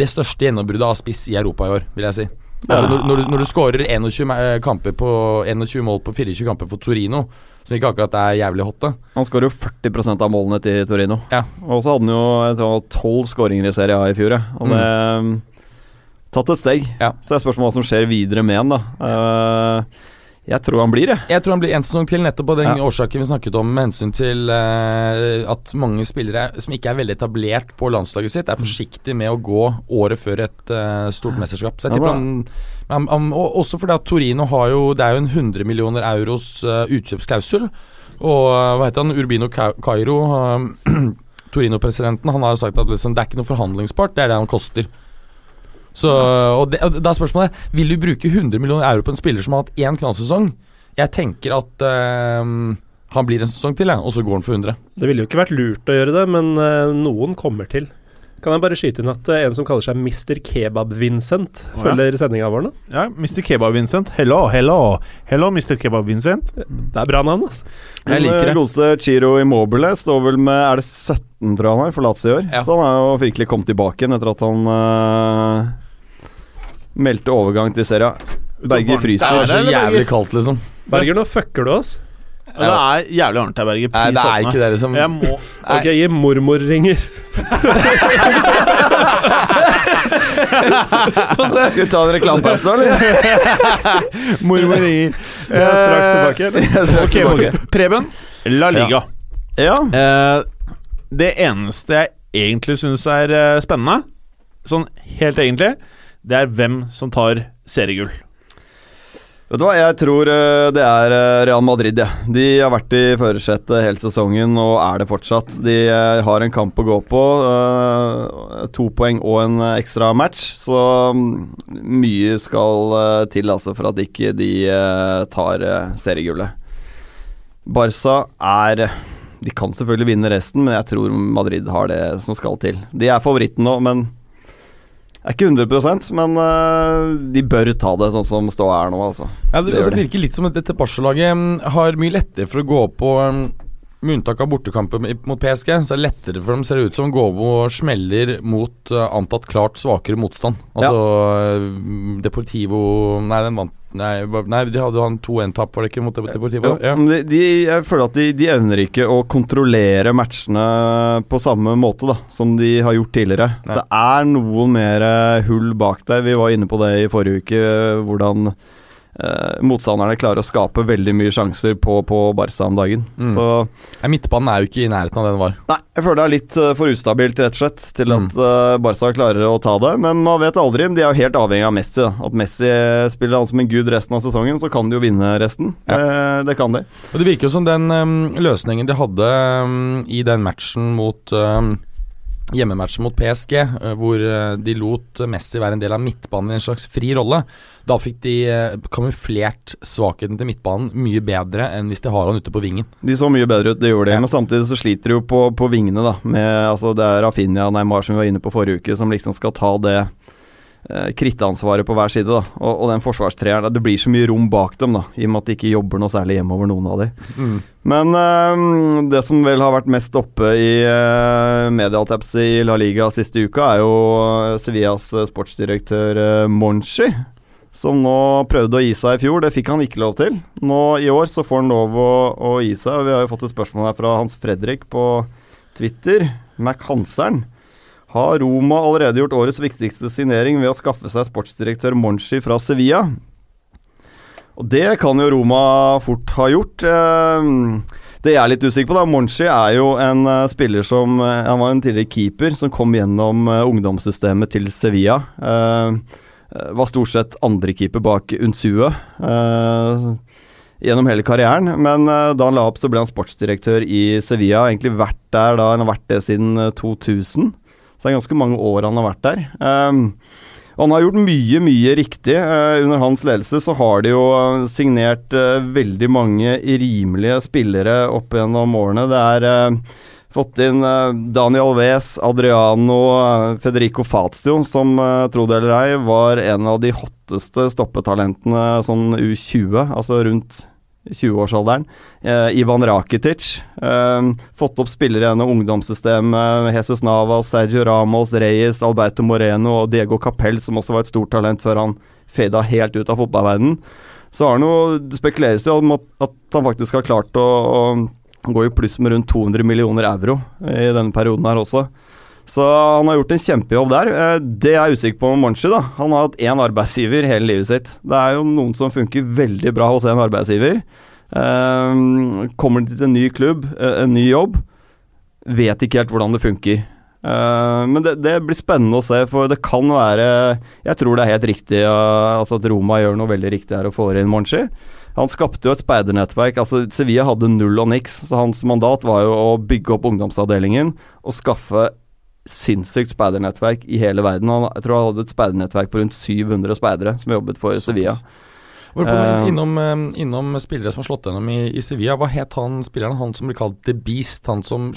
det største gjennombruddet av spiss i Europa i år, vil jeg si. Altså, når, når, du, når du skårer 21, kamper på 21 mål på 24 kamper for Torino, som ikke akkurat er jævlig hot, da. Han skårer jo 40% av målene til Torino. Ja. Og så hadde han jo jeg tror han hadde tolv skåringer i Serie A i fjor. ja. Og det mm. Tatt et steg. Ja. Så er spørsmålet hva som skjer videre med han, da. Uh, jeg tror han blir, det. Jeg tror han blir en sesong til, nettopp av den Ja. årsaken vi snakket om med hensyn til uh, at mange spillere som ikke er veldig etablert på landslaget sitt, er forsiktige med å gå året før et uh, stort mesterskap. Så jeg tipper han, han, han og Også fordi at Torino har jo Det er jo en 100 millioner euros uh, utkjøpsklausul. Og hva heter han, Urbino Cairo, Torino-presidenten, han har jo sagt at liksom, det er ikke noe forhandlingspart, det er det han koster. Så, og, det, og det er spørsmålet Vil du bruke 100 millioner euro på en spiller som har hatt én knallsesong? Jeg tenker at ehm, han blir en sesong til, ja, og så går han for 100. Det ville jo ikke vært lurt å gjøre det, men eh, noen kommer til. Kan jeg bare skyte inn at eh, en som kaller seg Mr. Kebab-Vincent, ja. følger sendinga vår nå? Ja, Mr. Kebab-Vincent. Hello, hello. Hello, Mr. Kebab-Vincent. Det er bra navn, altså. Jeg liker det. Den godeste Chiro Immobile står vel med Er det 17, tror jeg han har, for Lazio i år? Ja. Så han er jo virkelig kommet tilbake igjen etter at han eh, meldte overgang til Serie A. Berger Det er så jævlig kaldt, liksom. Berger, nå fucker du oss. Ja, det er jævlig varmt her, Berger. Nei, det er ikke det, liksom. Jeg må Ok, gi mormor ringer. Skal vi ta en reklamepause, da, eller? Mormor ringer. Jeg er straks tilbake. er straks Ok, tilbake. ok. Preben, La Liga. Ja. Eh, det eneste jeg egentlig syns er eh, spennende, sånn helt egentlig, det er hvem som tar seriegull. Vet du hva, jeg tror eh, det er eh, Real Madrid, jeg. Ja. De har vært i førersetet hele sesongen og er det fortsatt. De eh, har en kamp å gå på. to poeng og en ekstra match, så mm, mye skal til altså for at ikke de tar seriegullet. Barca er De kan selvfølgelig vinne resten, men jeg tror Madrid har det som skal til. De er favoritten nå, men er ikke 100% men uh, de bør ta det sånn som ståa er nå, altså. Ja, det, Det altså, det virker litt som at dette Barca-laget mm, har mye lettere for å gå på um, Med unntak av bortekamper mot PSG, så er det lettere for dem, ser det ut som, å gå og smeller mot uh, antatt klart svakere motstand. Altså ja. Deportivo Nei, den vant Nei, nei de hadde han 2-1-tap, var det ikke, mot Deportivo? Ja. De, de, jeg føler at de, de evner ikke å kontrollere matchene på samme måte da som de har gjort tidligere. Nei. Det er noen mer eh, hull bak der. Vi var inne på det i forrige uke, eh, hvordan eh, motstanderne klarer å skape veldig mye sjanser på, på Barca om dagen. Mm. Så ja, Midtbanen er jo ikke i nærheten av det den var. Nei, jeg føler det er litt eh, for ustabilt, rett og slett, til Mm. at eh, Barca klarer å ta det. Men man vet aldri. De er jo helt avhengig av Messi. Da. At Messi spiller han som en gud resten av sesongen, så kan de jo vinne resten. Ja. Eh, det kan de. Og Det virker jo som den um, løsningen de hadde um, i den matchen mot um, Hjemmematchen mot PSG, uh, hvor uh, de lot Messi være en del av midtbanen i en slags fri rolle. Da fikk de uh, kamuflert svakheten til midtbanen mye bedre enn hvis de har han ute på vingen. De så mye bedre ut, det gjorde de. Ja. Men samtidig så sliter de jo på, på vingene, da. Med, altså, det er Rafinha Neymar som vi var inne på forrige uke, som liksom skal ta det eh, krittansvaret på hver side. da Og, og den forsvarstreeren Det blir så mye rom bak dem, da i og med at de ikke jobber noe særlig hjemover, noen av dem. Men eh, det som vel har vært mest oppe i uh, mediealtepset i La Liga siste uka, er jo eh, Sevillas eh, sportsdirektør uh, Monchi. Som nå prøvde å gi seg i fjor. Det fikk han ikke lov til. Nå i år så får han lov å, å gi seg. og Vi har jo fått et spørsmål her fra Hans Fredrik på Twitter. Mac Hanseren. Har Roma allerede gjort årets viktigste signering ved å skaffe seg sportsdirektør Monchi fra Sevilla? Og det kan jo Roma fort ha gjort. Eh, Det jeg er litt usikker på, da Monchi er jo en eh, spiller som eh, Han var en tidligere keeper som kom gjennom ungdomssystemet til Sevilla. Var stort sett andrekeeper bak Unsue gjennom hele karrieren. Men da han la opp, så ble han sportsdirektør i Sevilla. Egentlig vært der da han har vært det siden eh, 2000. Så det er ganske mange år han har vært der. Um, han har gjort mye, mye riktig. Uh, under hans ledelse så har de jo eh, signert uh, veldig mange rimelige spillere opp gjennom årene. Det er uh, fått inn Daniel Wes, Adriano, Federico Fazio, som tro det eller ei, var en av de hotteste stoppetalentene sånn U20, altså rundt 20-årsalderen. Eh, Ivan Rakitic. Eh, fått opp spillere gjennom ungdomssystemet. Jesus Navas, Sergio Ramos, Reyes, Alberto Moreno og Diego Capell, som også var et stort talent før han fada helt ut av fotballverdenen. Så har han jo, det spekuleres jo om at han faktisk har klart å, å gå i pluss med rundt 200 millioner euro i denne perioden her også. Så han har gjort en kjempejobb der. Det Det er jeg usikker på med Monchi. da Han har hatt én arbeidsgiver hele livet sitt. Det er jo noen som funker veldig bra hos en arbeidsgiver. Eh, kommer til en ny klubb, eh, en ny jobb, vet ikke helt hvordan det funker. Eh, men det, det blir spennende å se, for det kan være Jeg tror det er helt riktig eh, altså at Roma gjør noe veldig riktig her og får inn Monchi. Han skapte jo et speidernettverk. altså Sevilla hadde null og niks, så hans mandat var jo å bygge opp ungdomsavdelingen og skaffe sinnssykt speidernettverk i hele verden. Han, jeg tror han hadde et speidernettverk på rundt 700 speidere som jobbet for Sevilla. Var på, Eh. innom, eh, innom spillere som har slått gjennom i, i Sevilla. Hva het han spilleren? Han som blir kalt The Beast? Han som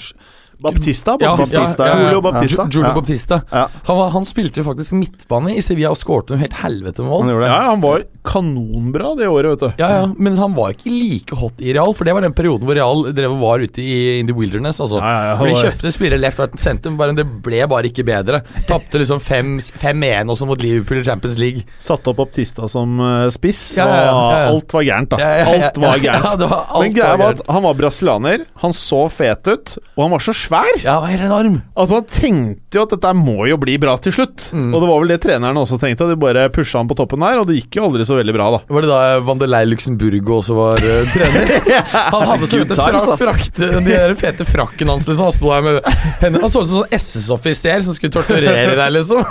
Baptista? Ja, Baptista, ja, ja, ja. Julio Baptista. Ju- Julio Baptista. Ja. Han, var, han spilte jo faktisk midtbane i Sevilla og skårte noe helt helvete med mål. Han. Ja, han var kanonbra det året, vet du. Ja, ja, Men han var ikke like hot i Real, for det var den perioden hvor Real drev og var ute i in the wilderness. Altså. Ja, ja, ja, Hvor de var- kjøpte spillere left right center, men det ble bare ikke bedre. Tapte liksom 5-1 også mot Liverpool i Champions League. Satte opp Baptista som eh, spiss. Ja, ja, ja, og ja, ja. Alt var gærent, da. Ja, ja, ja, Alt var gærent. ja, var alt Men greia var var at han var brasilianer, han så fet ut, og han var så svær Ja, han var helt enorm. at man tenkte jo at dette må jo bli bra til slutt. Mm. Og det var vel det trenerne også tenkte, at de bare pusha han på toppen der, og det gikk jo aldri så veldig bra, da. Var det da Vandelei Luxemburgo også var uh, trener? Han hadde sånn vidt fra, frakt, de der fete frakken hans, liksom. Han sto der med henne Han så ut som sånn SS-offiser som skulle torturere deg, liksom.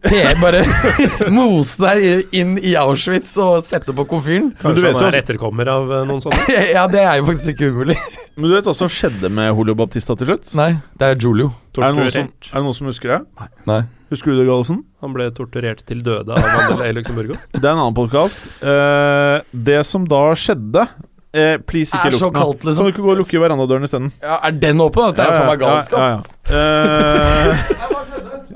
Per bare mose deg inn i Auschwitz og sette på komfyren. Men du Kanskje vet han jo er etterkommer av eh, noen sånne? Ja, det er jo faktisk ikke umulig. Men du vet hva som skjedde med Julio Baptista til slutt? Nei, det er Julio. Er det, noen som, er det noen som husker det? Nei. Husker du det, Gallosen? Han ble torturert til døde av Mandela i Luxembourg. Det er en annen podkast. det som da skjedde eh, Please, ikke lukk så den. liksom. Kan du ikke gå og lukke verandadøren isteden? Ja, er den åpen? Dette er jo faen meg galskap. Ja, ja, ja.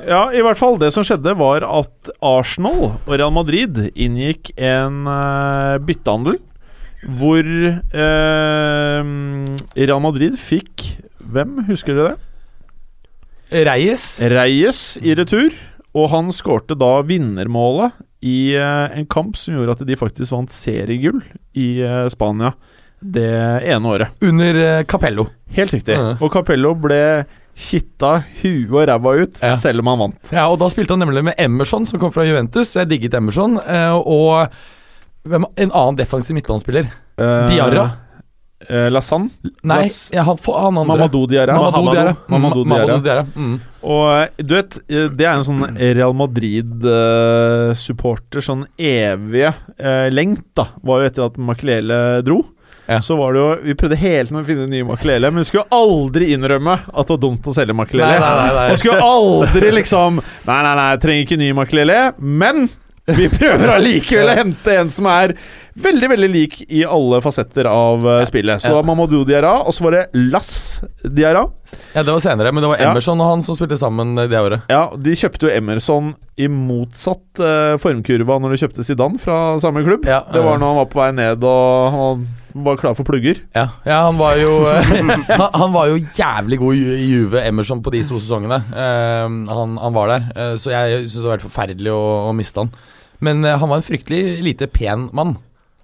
Ja, i hvert fall. Det som skjedde, var at Arsenal og Real Madrid inngikk en uh, byttehandel hvor uh, Real Madrid fikk Hvem, husker dere det? Reyes. Reyes i retur, og han skårte da vinnermålet i uh, en kamp som gjorde at de faktisk vant seriegull i Spania det ene året. Under Capello. Helt riktig. Og Capello ble kitta huet og ræva ut, Ja. selv om han vant. Ja, og da spilte han nemlig med Emerson, som kom fra Juventus. Jeg digget Emerson. eh, Og hvem, en annen defensiv midtbanespiller. Eh, Diarra? eh, Lassan. Nei, Lass- ja, han, han andre. Mamadou Diarra. Mamadou Diarra. Mamadou Ma- Diarra. Mamadou Diarra. Mm. Og du vet, det er en sånn Real Madrid-supporter, sånn evige lengt, da. Var jo etter at Makelele dro. Ja. Så var det jo Vi prøvde hele tiden å finne nye Makelele, men vi skulle aldri innrømme at det var dumt å selge Makelele. nei, nei, nei. Og skulle aldri liksom Nei, nei, nei, trenger ikke ny Makelele, men vi prøver allikevel å hente en som er veldig, veldig lik i alle fasetter av uh, spillet. Så Ja. Mamadou Diarra, og så var det Lass Diarra. Ja, det var senere, men det var Ja. Emerson og han som spilte sammen det året. Ja, de kjøpte jo Emerson i motsatt uh, formkurva når de kjøpte Zidane fra samme klubb. Ja, det var når han var på vei ned og han var klar for plugger. Ja, ja han var jo han, han var jo jævlig god i Juve, Emerson, på de to sesongene. Eh, han, han var der, eh, så jeg syns det var helt forferdelig å, å miste han. Men eh, han var en fryktelig lite pen mann.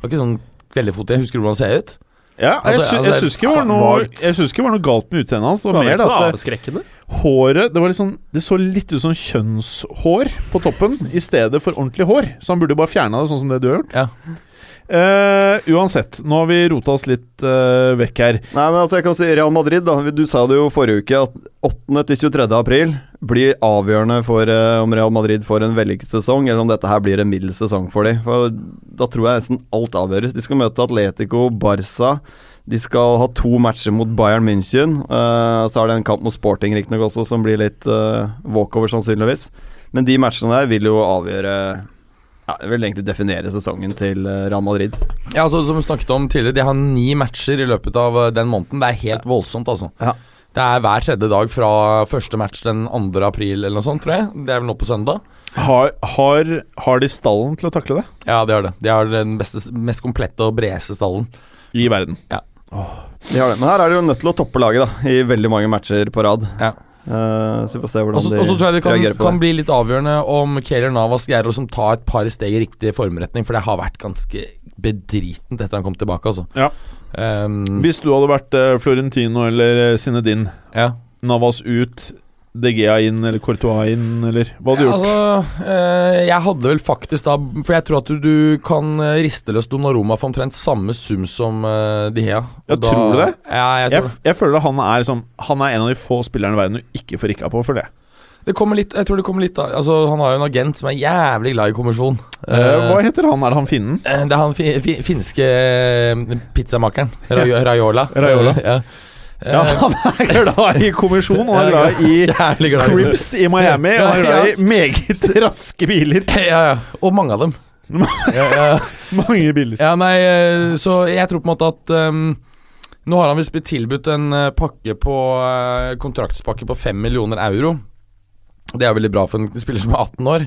Var ikke sånn veldig Husker du hvordan han ser ut? Ja, jeg, Altså, sy altså, syns ikke, det var noe- synes ikke det var noe galt med utseendet hans. Det Det var mer at det, håret det, sånn, det så litt ut som kjønnshår på toppen i stedet for ordentlig hår. Så han burde jo bare fjerna det, sånn som det du har gjort. Ja. Eh, uansett, nå har vi rota oss litt uh, vekk her. Nei, men altså jeg kan si Real Madrid, da. Du sa det jo forrige uke at 8. til 23. april blir avgjørende for uh, om Real Madrid får en vellykket sesong, eller om dette her blir en middels sesong for dem. For da tror jeg nesten alt avgjøres. De skal møte Atletico, Barca. De skal ha to matcher mot Bayern München. så er det en kamp mot Sporting riktignok også, som blir litt walkover, sannsynligvis. Men de matchene der vil jo avgjøre ja, det vil egentlig definere sesongen til eh, Real Madrid. Ja, altså, Som vi snakket om tidligere, de har ni matcher i løpet av eh, den måneden. Det er helt voldsomt, altså. Ja. Det er hver tredje dag fra første match den 2. april eller noe sånt, tror jeg. Det er vel nå på søndag. Har, har, har de stallen til å takle det Ja, de har det. De har den beste, mest komplette og bredeste stallen. i verden? De har det. Men her er de jo nødt til å toppe laget da i veldig mange matcher på rad. Ja. Eh, så vi får se hvordan Og så de også tror jeg det kan, reagerer på kan det. bli litt avgjørende om Keller Navas greier å liksom ta et par steg i riktig formretning, for det har vært ganske bedritent etter han kom tilbake, altså. Ja. Um, Hvis du hadde vært eh, Florentino eller Sinedin, ja. Navas ut, De Gea inn eller Courtois inn, eller hva hadde du gjort? Altså, eh, jeg hadde vel faktisk da For jeg tror at du, du kan eh, riste løs Donnaroma for omtrent samme sum som uh, Gea. Og Ja, tror du det? Ja, jeg Jeg, tror det. jeg føler at han er, liksom, han er en av de få spillerne i verden du ikke får rikka på, for jeg. Det kommer litt, jeg tror det kommer litt av Altså, Han har jo en agent som er jævlig glad i kommisjon. Eh, Eh, hva heter han? Er det han finnen? eh, det er han fi, fi, finske eh, pizzamakeren. Raiola. Raiola. Eh, ja. Ja, Eh, han er glad i kommisjon, og han er glad i Crips i Miami, og han er glad i meget raske biler. Ja, ja. Og mange av dem. ja, ja. Mange biler. ja, nei, eh, så jeg tror på en måte at um, Nå har han visst blitt tilbudt en pakke på kontraktspakke på 5 millioner euro. Det er veldig bra for en spiller som er 18 år,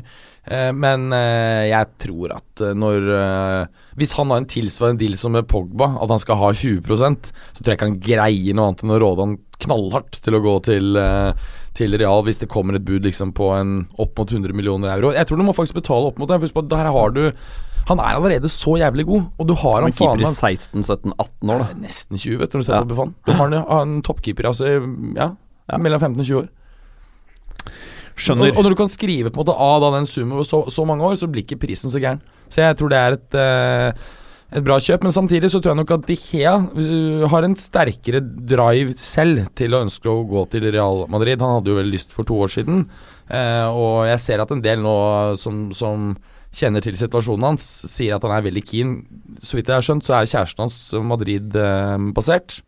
men eh, jeg tror at eh, når eh, Hvis han har en tilsvarende deal som med Pogba, at han skal ha 20% så tror jeg ikke han greier noe annet enn å råde han knallhardt til å gå til, eh, til Real hvis det kommer et bud liksom på en opp mot 100 millioner euro. Jeg tror du må faktisk betale opp mot det. Husk på at her har du Han er allerede så jævlig god, og du har Han han er keeper i 16-17-18 år, da. Nesten 20, vet du, når du setter Ja. opp i faen. Du har en, en toppkeeper altså, ja, Ja. mellom 15 og 20 år. Skjønner. Og, og når du kan skrive på en måte av da den summen over så, så mange år, så blir ikke prisen så gæren. Så jeg tror det er et, uh, et bra kjøp. Men samtidig så tror jeg nok at De Gea uh, har en sterkere drive selv til å ønske å gå til Real Madrid. Han hadde jo vel lyst for to år siden. uh, og jeg ser at en del nå som, som kjenner til situasjonen hans, sier at han er veldig keen. Så vidt jeg har skjønt, så er kjæresten hans Madrid-basert.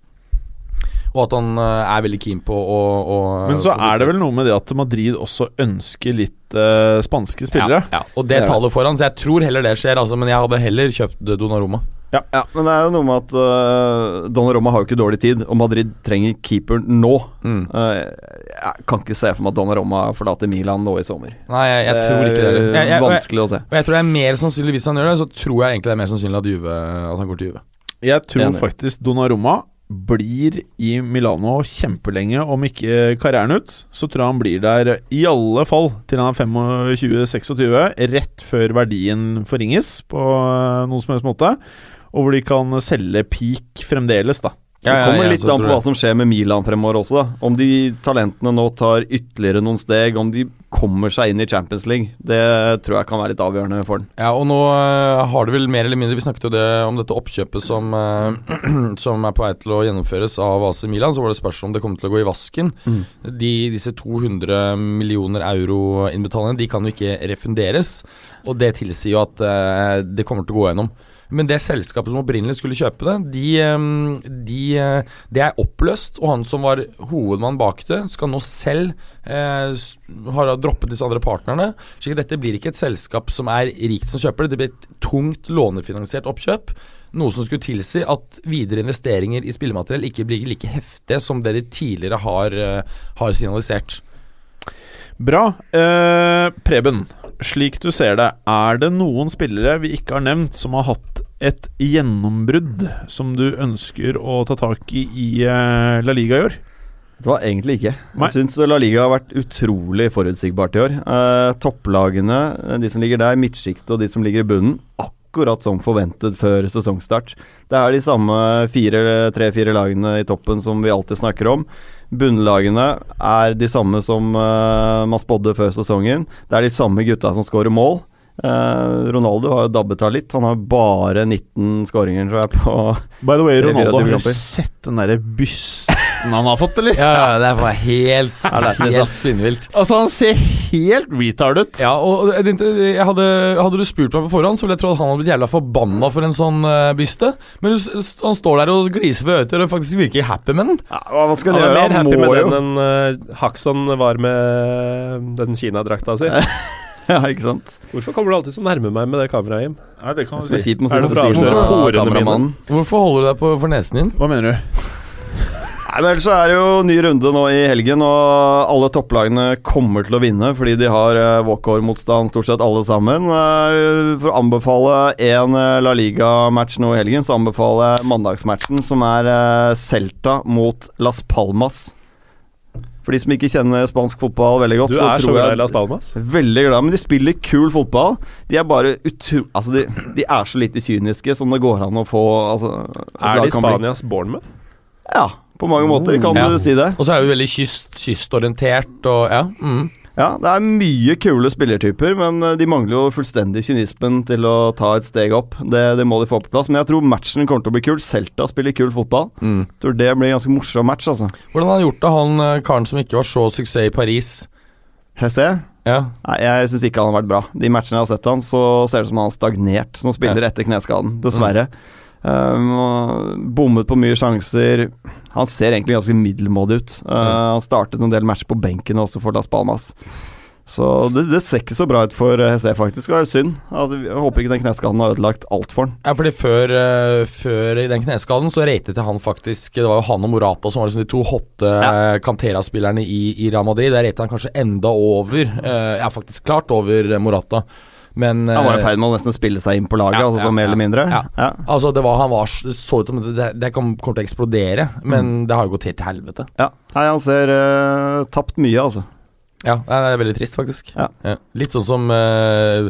Og at han eh, er veldig keen på å, å Men så er det vel noe med det at Madrid også ønsker litt uh, spanske spillere. Ja, ja, og det Ja. taler foran, så jeg tror heller det skjer, altså, men jeg hadde heller kjøpt Donnarumma. Ja, men det er jo noe med at uh, Donnarumma har jo ikke dårlig tid, og Madrid trenger keeper nå. Mm. Uh, jeg kan ikke se for meg at Donnarumma forlater Milan nå i sommer. Nei, jeg, jeg tror ikke det. er Jeg, jeg, jeg, vanskelig å se. og jeg tror det er mer sannsynlig hvis han gjør det, så tror jeg egentlig det er mer sannsynlig at, Juve, at han går til Juve. Jeg tror faktisk Donnarumma blir i Milano kjempelenge, om ikke karrieren ut. Så tror jeg han blir der i alle fall til han er 25-26, rett før verdien forringes på eh, noen som helst måte. Og hvor de kan selge peak fremdeles, da. Det kommer ja, litt an på hva som skjer med Milan fremover også. da Om de talentene nå tar ytterligere noen steg, om de kommer seg inn i Champions League. Det tror jeg kan være litt avgjørende for den. Ja, og nå eh, har det vel mer eller mindre Vi snakket jo det, om dette oppkjøpet som, eh, som er på vei til å gjennomføres av AC Milan. Så var det spørsmål om det kommer til å gå i vasken. Mm. De, disse 200 millioner euro-innbetalingene De kan jo ikke refunderes. Og det tilsier jo at eh, det kommer til å gå gjennom. Men det selskapet som opprinnelig skulle kjøpe det, de, eh, de, eh, det er oppløst. Og han som var hovedmann bak det, skal nå selv eh, har droppet disse andre partnerne. At dette blir ikke et selskap som er rikt som kjøper det. Det blir et tungt lånefinansiert oppkjøp. Noe som skulle tilsi at videre investeringer i spillemateriell ikke blir like heftige som det de tidligere har, eh, har signalisert. Bra. Eh, Preben, slik du ser det, er det noen spillere vi ikke har nevnt, som har hatt et gjennombrudd som du ønsker å ta tak i i eh, La Liga i år? Det var egentlig ikke. Nei. Jeg syns La Liga har vært utrolig forutsigbart i år. Eh, topplagene, eh, de som ligger der, midtsjiktet og de som ligger i bunnen, akkurat som forventet før sesongstart. Det er de samme fire- tre-fire lagene i toppen som vi alltid snakker om. Bunnlagene er de samme som uh, man spådde før sesongen. Det er de samme gutta som skårer mål. Uh, Ronaldo har jo dabbet av litt. Han har bare 19 skåringer, tror jeg, på By the way, Ronaldo, har sett den derre bysten han har fått, eller? Ja, ja, det var helt, helt spinnvilt. Altså, han ser helt retard ut. Ja, og hadde, hadde du spurt meg på forhånd, så ville jeg trodd han hadde blitt jævla forbanna for en sånn uh, byste. Men du, han står der og gliser ved øyet og faktisk virker happy med den. ja, Hva skal Han han gjøre? mer Han happy må med jo den enn uh, Haxon var med den Kina-drakta si. Ja, ikke sant? Hvorfor kommer du alltid så nærme meg med det kameraet, Jim? Ja, det kan du si. kjipt Er det fra, hvorfor. Hvorfor holder du deg på, for nesen din? Hva mener du? Nei, men ellers så er det jo ny runde nå i helgen, og alle topplagene kommer til å vinne fordi de har uh, walkover-motstand stort sett alle sammen. Eh, for å anbefale én eh, La Liga-match nå i helgen, så anbefaler jeg mandagsmatchen, som er eh, Celta mot Las Palmas. For de som ikke kjenner spansk fotball veldig godt, Du er så tror glad i Las Palmas. Veldig glad, men de spiller kul fotball. De er bare utro... Altså, de, de er så lite kyniske som det går an å få altså, Er de. Spanias Bournemouth? Ja, på mange måter kan Ja. du si det. Og så er det veldig kyst, kystorientert og ja. Mm. Ja, det er mye kule spillertyper, men eh, de mangler jo fullstendig kynismen til å ta et steg opp. Det, det må de få på plass. Men jeg tror matchen kommer til å bli kul. Celta spiller kul fotball. Mm. Jeg tror det blir en ganske morsom match, altså. Hvordan har han gjort det, han eh, karen som ikke var så suksess i Paris? Hesse? Ja. Nei, jeg syns ikke han har vært bra. De matchene jeg har sett han, så ser det ut som han har stagnert som spiller etter kneskaden, dessverre. Um, bommet på mye sjanser. Han ser egentlig ganske middelmådig ut. Uh, Han startet en del matcher på benken også for Las Palmas. Så det, det ser ikke så bra ut for Hesse, faktisk. Og det er synd. Jeg håper ikke den kneskaden har ødelagt alt for han. Ja, fordi før, eh, før den kneskaden så ratet jeg han faktisk Det var jo han og Morata som var liksom de to hotte Ja. eh, Cantera-spillerne i, i Real Madrid. Der ratet han kanskje enda over eh, Ja, faktisk klart over eh, Morata. Men Han var i eh, ferd med å nesten spille seg inn på laget, Ja, altså ja, sånn mer eller mindre. Ja. Ja. Altså, det var Han var så ut som det, det kom, til å eksplodere, men det har jo gått helt til helvete. Ja. Nei, han ser uh, tapt mye, altså. Ja, det er veldig trist, faktisk. Ja. Litt sånn som uh,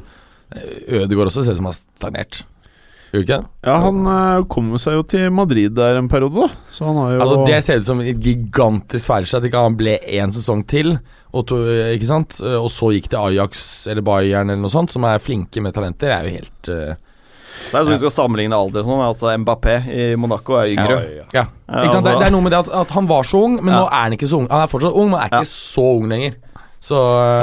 Ødegaard også ser ut som har stagnert. Gjør ikke det? Ja, han uh, kom seg jo til Madrid der en periode, da. Så han har jo Altså Det ser ut som et gigantisk feilskjær At ikke han ble én sesong til, og, to, ikke sant? og så gikk til Ajax eller Bayern eller noe sånt, som er flinke med talenter. Det er jo helt uh, Så jeg synes vi skal sammenligne alder og sånn. Altså Mbappé i Monaco er yngre. Ja. Ja, Ikke sant? Det, altså- det er noe med det at, at han var så ung, men Ja. nå er han ikke så ung. Han er fortsatt ung, men er ikke Ja. så ung lenger. Så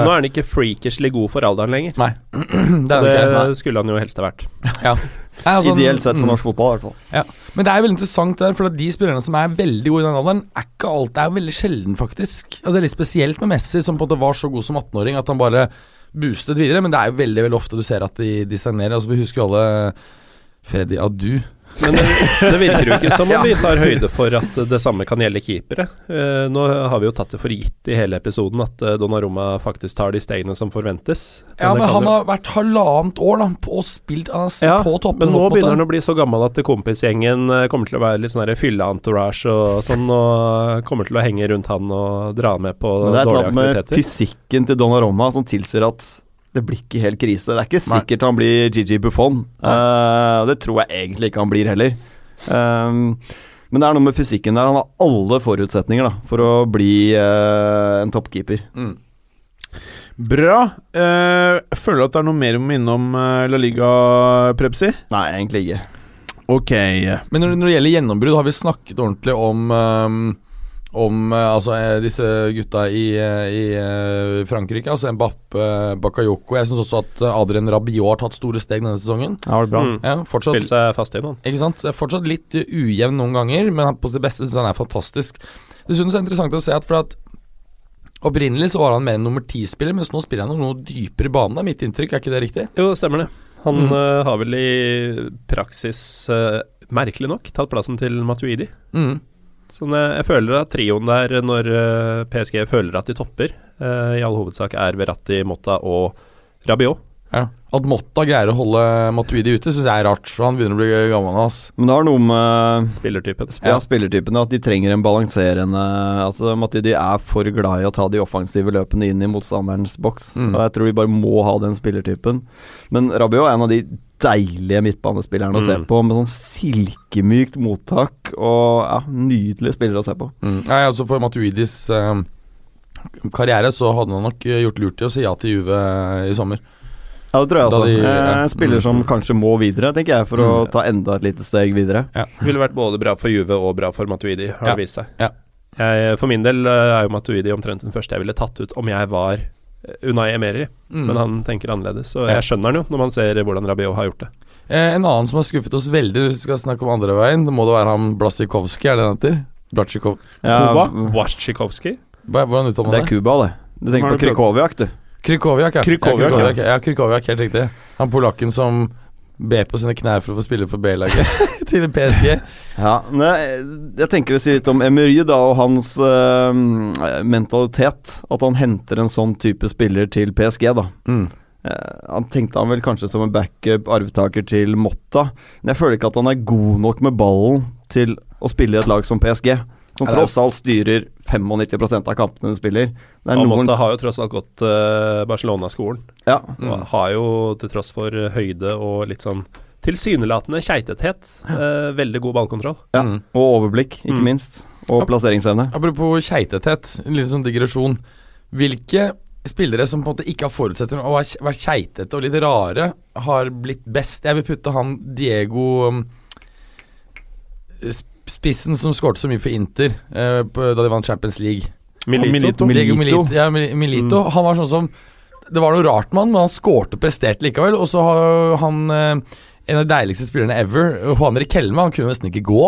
Nå er han ikke freakishly god for alderen lenger. Nei. det det, Det, skulle han jo helst ha vært. Ja. Nei, altså, Ideelt sett for mm. norsk fotball, i hvert fall. Ja. Men det er veldig interessant der, for at de spillerne som er veldig gode i den alderen, er ikke alt Det er jo veldig sjelden, faktisk. Altså Det er litt spesielt med Messi, som på en måte var så god som 18-åring at han bare boostet videre, men det er jo veldig veldig ofte du ser at de, de stagnerer. Altså Vi husker jo alle Freddy Adu. Men det, det virker jo ikke som om vi tar høyde for at det samme kan gjelde keepere. Eh, nå har vi jo tatt det for gitt i hele episoden at eh, Donnarumma faktisk tar de stegene som forventes. Ja, men han jo- har vært halvannet år da på og spilt altså, ja, på toppen. Men nå måte. begynner han å bli så gammel at kompisgjengen eh, kommer til å være litt sånn der fylle-entourage og sånn, og kommer til å henge rundt han og dra han med på dårlige aktiviteter. Men det er et eller annet med fysikken til Donnarumma som tilsier at det blir ikke helt krise. Det er ikke Nei. sikkert han blir Gigi Buffon. Uh, det tror jeg egentlig ikke han blir heller. Um, men det er noe med fysikken der. Han har alle forutsetninger da, for å bli uh, en toppkeeper. Mm. Bra. Uh, føler at det er noe mer om eh, La Liga, Prepsi. Nei, egentlig ikke. Ok. Men når, når det gjelder gjennombrudd, har vi snakket ordentlig om um, om eh, altså, eh, disse gutta i, eh, i Frankrike. Altså Mbappe, Bakayoko. Jeg syns også at Adrian Adrien Rabiot har tatt store steg denne sesongen. Ja, var det bra? Mm. Ja, fortsatt Spilt seg fast inn. Ikke sant? Det fortsatt litt ujevn noen ganger, men på sitt beste syns han er fantastisk. Dessuten jeg er det interessant å se at for at Opprinnelig så var han mer en nummer ti-spiller, mens nå spiller han noe dypere i banen. Det er mitt inntrykk, er ikke det riktig? Jo, det stemmer det. Han Mm. uh, har vel i praksis, uh, merkelig nok, tatt plassen til Matuidi. Mm. Sånn, jeg føler at trioen der, når eh, PSG føler at de topper, eh, i all hovedsak er Verratti, Motta og Rabiot. Ja. At Motta greier å holde Matuidi ute, syns jeg er rart. For han begynner å bli gammel. ass. Men det har noe med Spillertypen. ja, spillertypen at de trenger en balanserende Altså Matuidi er for glad i å ta de offensive løpene inn i motstanderens boks. Mm. Og Jeg tror de bare må ha den spillertypen. Men Rabiot er en av de deilige midtbanespilleren å se Mm. på, med sånn silkemykt mottak og ja, nydelige spillere å se på. Mm. Nei, altså For Matuidis eh, karriere så hadde han nok gjort lurt i å si ja til Juve eh, i sommer. Ja, det tror jeg også. de- Eh, ja. En spiller som Mm. kanskje må videre, tenker jeg, for å Mm. ta enda et lite steg videre. Ville vært både bra for Juve og bra for Matuidi, har Ja. det vist seg. Ja. Jeg, for min del eh, er jo Matuidi omtrent den første jeg ville tatt ut om jeg var Unai Emery, Mm. men han tenker annerledes. Så jeg skjønner han jo, når man ser hvordan Rabiot har gjort det. Eh, en annen som har skuffet oss veldig, hvis vi skal snakke om andre veien, det må det være han Blasikovskij, er det han heter? Blachikov Ja, Kuba? Wasjikovskij? Hvordan uttaler det Det er Cuba, Kuba, det. Du tenker er på det Krikoviak, du. Krykowiak, ja. Krykowiak, ja. ja. Ja. Krykowiak, helt riktig. Han polakken som be på sine knær for å få spille for B-laget til PSG. Ja, jeg tenker det sier litt om Emery da, og hans øh, mentalitet. At han henter en sånn type spiller til PSG. da Mm. Eh, Han tenkte han vel kanskje som en backup arvtaker til Motta, men jeg føler ikke at han er god nok med ballen til å spille i et lag som PSG. Som Ja, tross alt styrer 95% av kampene de spiller. Det er noen Motta har jo tross alt gått eh, Barcelona-skolen. ja, Mm. Og har jo, til tross for høyde og litt sånn tilsynelatende keitethet, eh, veldig god ballkontroll. ja, Mm. og overblikk, ikke Mm. minst. Og plasseringsevne. Apropos keitethet, en liten sånn digresjon. Hvilke spillere som på en måte ikke har forutsetninger å være keitete og litt rare, har blitt best? Jeg vil putte han Diego um, Spissen som skårte så mye for Inter eh, på, da de vant Champions League. Milito. Milito. Milito. Milito. Ja, Milito. Milito. Han var sånn som Det var noe rart med han, men han skårte og presterte likevel. Og så har han eh, en av de deiligste spillerne ever, Juan Rikelme, han kunne nesten ikke gå.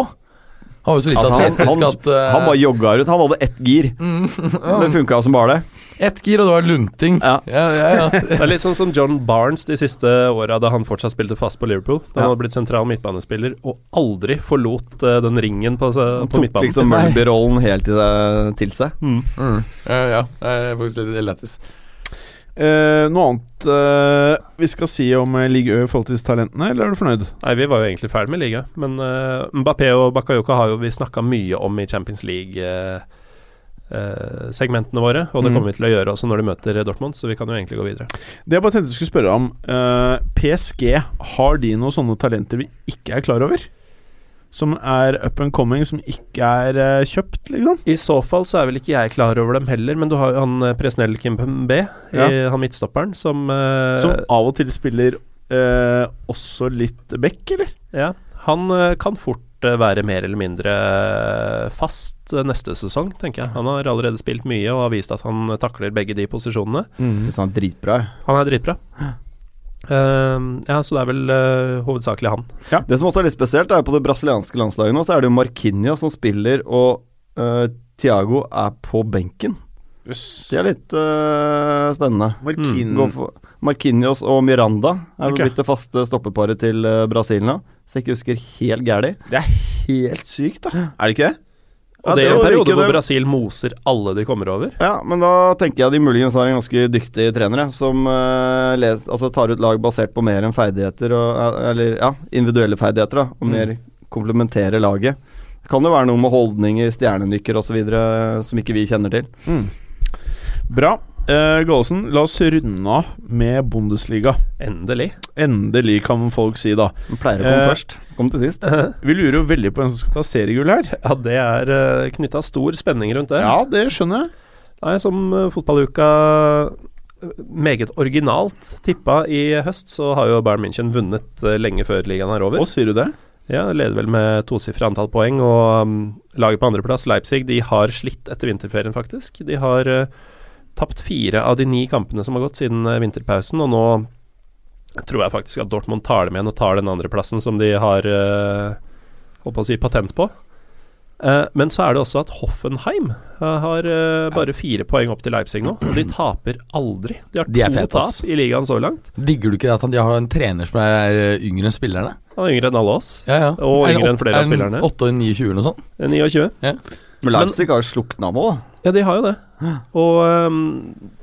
Han var jo så lite Altså, han, atletisk han, at eh, han bare jogga ut. Han hadde ett gir. Det funka som bare det. Ett gir, og det var lunting. Ja. ja, ja, ja. Det er litt sånn som John Barnes de siste åra, da han fortsatt spilte fast på Liverpool. Da han hadde blitt sentral midtbanespiller og aldri forlot uh, den ringen på, Han på tok midtbanen. liksom Mulby-rollen helt til, det, til seg. Mm. Mm. ja, ja. Det er faktisk litt lættis. Eh, noe annet eh, vi skal si om eh, Ligue Ø i forhold til disse talentene, eller er du fornøyd? Nei, vi var jo egentlig ferdig med liga, men uh, Mbappé og Bakayoka har jo vi snakka mye om i Champions League-segmentene våre, og det Mm. kommer vi til å gjøre også når de møter Dortmund, så vi kan jo egentlig gå videre. Det jeg bare tenkte du skulle spørre om eh, PSG, har de noen sånne talenter vi ikke er klar over? Som er up and coming, som ikke er uh, kjøpt, liksom? I så fall så er vel ikke jeg klar over dem heller, men du har jo han eh, Presnell Kimpembe, Ja. i- han midtstopperen, som, uh, Som av og til spiller uh, også litt back, eller? Ja, han eh, kan fort eh, være mer eller mindre eh, fast eh, neste sesong, tenker jeg. Han har allerede spilt mye og har vist at han takler begge de posisjonene. Mm. Syns han er dritbra. Han er dritbra. Eh, ja, så det er vel uh, hovedsakelig han. Det som også er litt spesielt, er på det brasilianske landslaget nå, så er det jo Marquinhos som spiller, og uh, Thiago er på benken. Det er litt eh, spennende. Markin Mm. Marquinhos og Miranda er okay. Ok. blitt det faste stoppeparet til uh, Brasil nå. Så jeg ikke husker helt gærlig. Det er helt sykt, da. Er det ikke det? Og Ja, det er jo en periode hvor det. Brasil moser alle de kommer over. Ja, men da tenker jeg de muligens har en ganske dyktig trener, som uh, les, altså tar ut lag basert på mer enn ferdigheter, og, eh, eller ja, individuelle ferdigheter, da, og mer komplementerer laget. Det kan jo være noe med holdninger, stjernenykker osv. som ikke vi kjenner til. Mm. Bra. Uh, Gallosen, la oss runde av med Bundesliga. Endelig. Endelig, kan folk si, da. Den pleier å komme uh, først. Kom til sist. Vi lurer jo veldig på hvem som skal ta seriegull her. Ja, det er uh, knytta stor spenning rundt det. Ja, det skjønner jeg. Nei, som eh, fotballuka eh, meget originalt tippa i høst, så har jo Bayern München vunnet eh, lenge før ligaen er over. Å, sier du det? Ja, leder vel med tosifra antall poeng, og um, laget på andreplass, Leipzig, de har slitt etter vinterferien, faktisk. De har uh, tapt fire av de ni kampene som har gått siden uh, vinterpausen, og nå tror jeg faktisk at Dortmund tar dem igjen og tar den andreplassen som de har uh, holdt på å si patent på. Eh, men så er det også at Hoffenheim eh, har eh, bare fire poeng opp til Leipzig nå, og de taper aldri. De har De er to fete, tap i ligaen så langt. Digger du ikke at de har en trener som er eh, yngre enn spillerne? Han er yngre enn alle oss. Ja, ja. Og yngre enn flere av er spillerne. 8 og 29 eller noe sånt? 29. Ja. Men Leipzig har jo slukna nå, da. Ja, de har jo det. Og um,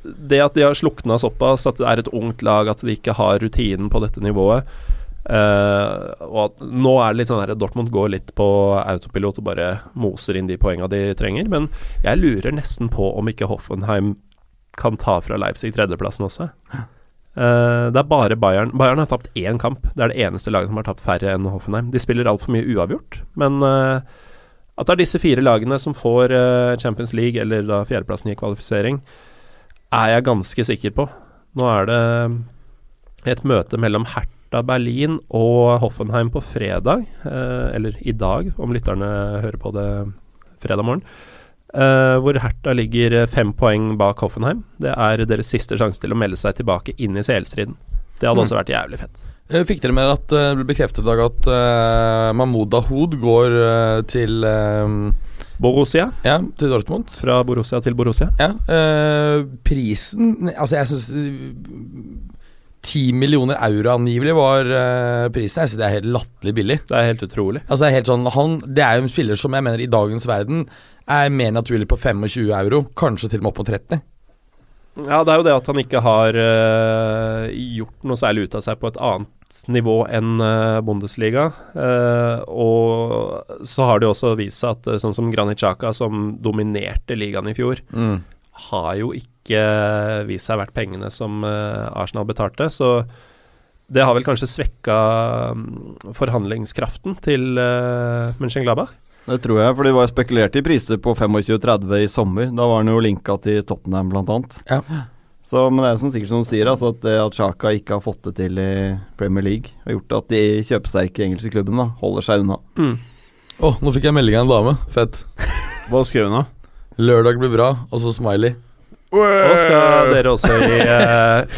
det at de har slukna såpass, at det er et ungt lag, at de ikke har rutinen på dette nivået uh, Og at nå er det litt sånn at Dortmund går litt på autopilot og bare moser inn de poenga de trenger. Men jeg lurer nesten på om ikke Hoffenheim kan ta fra Leipzig tredjeplassen også. Uh, det er bare Bayern Bayern har tapt én kamp. Det er det eneste laget som har tapt færre enn Hoffenheim. De spiller altfor mye uavgjort, men eh, at det er disse fire lagene som får eh, Champions League, eller da fjerdeplassen i kvalifisering, er jeg ganske sikker på. Nå er det et møte mellom Hertha Berlin og Hoffenheim på fredag, eh, eller i dag, om lytterne hører på det fredag morgen. eh, hvor Hertha ligger eh, fem poeng bak Hoffenheim. Det er deres siste sjanse til å melde seg tilbake inn i CL-striden. Det hadde Mm. også vært jævlig fett. Eh, Fikk dere med at eh, det ble bekreftet i dag at uh, Mahmoud Dahoud går uh, til eh, Borussia. Ja, til Dortmund? Fra Borussia til Borussia. Ja. uh, prisen Altså, jeg syns Ti millioner euro angivelig var prisen. Jeg syns det er helt latterlig billig. Det er helt utrolig. Altså Det er helt sånn han, Det er jo en spiller som jeg mener i dagens verden er mer naturlig på 25 euro, kanskje til og med opp mot 30. Ja, det er jo det at han ikke har uh, gjort noe særlig ut av seg på et annet nivå enn uh, Bundesliga. Uh, og så har det jo også vist seg at sånn som Granit Xhaka, som dominerte ligaen i fjor, har jo ikke vist seg verdt pengene som Arsenal betalte. Så det har vel kanskje svekka um, forhandlingskraften til uh, Mönchengladbach. Det tror jeg, for de var spekulert i priser på 25-30 i sommer. Da var han jo linka til Tottenham, blant annet. Ja. Så, men det er jo sånn sikkert som du sier, altså at, det at Xhaka ikke har fått det til i Premier League, har gjort at de kjøpesterke engelske klubbene holder seg unna. Å, nå fikk jeg melding av en dame. Fett. Hva skrev hun da? Lørdag blir bra, og så smiley. Nå skal dere også i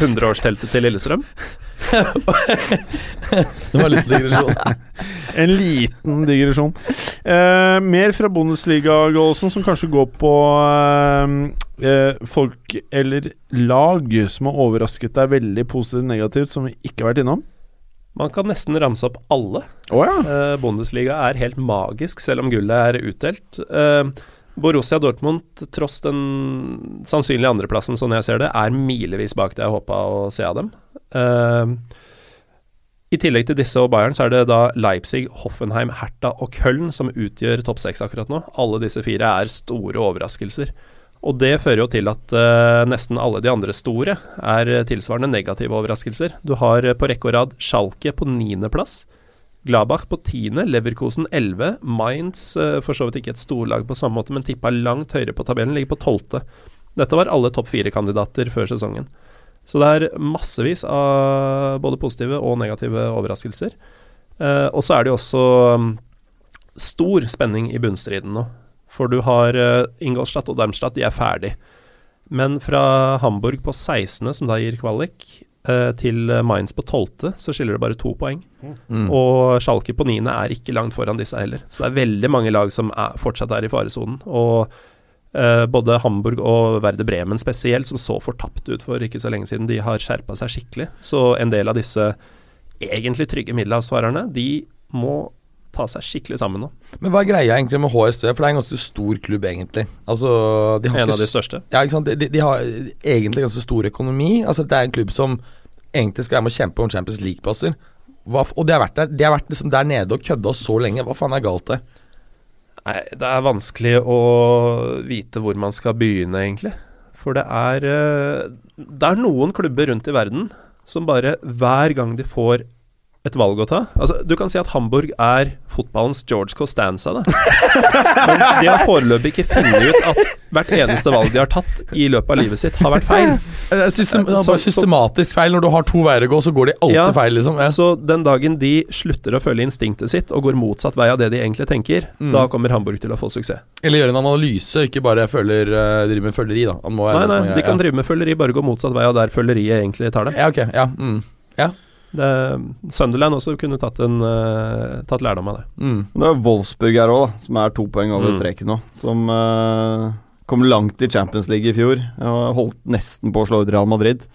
hundreårsteltet 100-årsteltet til Lillestrøm? Det var en liten digresjon. En liten digresjon. Eh, mer fra Bundesliga-goalsen, som kanskje går på eh, eh, folk eller lag som har overrasket deg veldig positivt negativt, som vi ikke har vært innom. Man kan nesten ramse opp alle. Oh, ja. Eh, Bundesliga er helt magisk, selv om gullet er utdelt. Eh, Borussia Dortmund, tross den sannsynlige andreplassen, sånn jeg ser det, er milevis bak det jeg håpa å se av dem. Uh, I tillegg til disse og Bayern, så er det da Leipzig, Hoffenheim, Hertha og Köln som utgjør topp seks akkurat nå. Alle disse fire er store overraskelser. Og det fører jo til at uh, nesten alle de andre store er tilsvarende negative overraskelser. Du har eh, på rekke og rad Schalke på niendeplass. Gladbach på tiende, Leverkosen 11. Mainz, eh, for så vidt ikke et storlag på samme måte, men tippa langt høyere på tabellen, ligger på tolvte. Dette var alle topp fire-kandidater før sesongen. Så det er massevis av både positive og negative overraskelser. Eh, og så er det jo også mm, stor spenning i bunnstriden nå. For du har eh, Ingolstadt og Darmstadt, de er ferdig. Men fra Hamburg på 16., som da gir kvalik, til Mainz på 12., så skiller det bare to poeng. Mm. Og Schalke på niende er ikke langt foran disse heller. Så det er veldig mange lag som er, fortsatt er i faresonen. Og eh, både Hamburg og Verde Bremen spesielt, som så fortapt ut for ikke så lenge siden, de har skjerpa seg skikkelig. Så en del av disse egentlig trygge middelhavsfarerne, de må ta seg skikkelig sammen nå. Men hva er greia egentlig med HSV? For det er en ganske stor klubb, egentlig. Altså, En av de største. Ja, ikke sant. De, de, har egentlig ganske stor økonomi. Altså, det er en klubb som egentlig skal være med å kjempe om Champions League-plasser. Og de har vært der De har vært liksom der nede og kødda så lenge. Hva faen er galt der? Nei, det er vanskelig å vite hvor man skal begynne, egentlig. For det er eh, Det er noen klubber rundt i verden som bare hver gang de får et valg å ta Altså, Du kan si at Hamburg er fotballens George Costanza, da. Men de har foreløpig ikke funnet ut at hvert eneste valg de har tatt i løpet av livet sitt, har vært feil. det System, Så- bare systematisk feil. Når du har to veier å gå, så går de alltid Ja, feil, liksom. Ja. Så den dagen de slutter å følge instinktet sitt og går motsatt vei av det de egentlig tenker, Mm. da kommer Hamburg til å få suksess. Eller gjøre en analyse, ikke bare følger, uh, drive med føleri, da. Nei, nei, er de kan kan drive med følgeri, bare gå motsatt vei av der føleriet egentlig tar dem. Ja, ok. Ja. Mm. Det, Sunderland også kunne tatt, en, uh, tatt lærdom av det. Mm. Det er Wolfsburg her òg, som er to poeng over Mm. streken nå. Som uh, kom langt i Champions League i fjor. Og holdt nesten på å slå ut Real Madrid.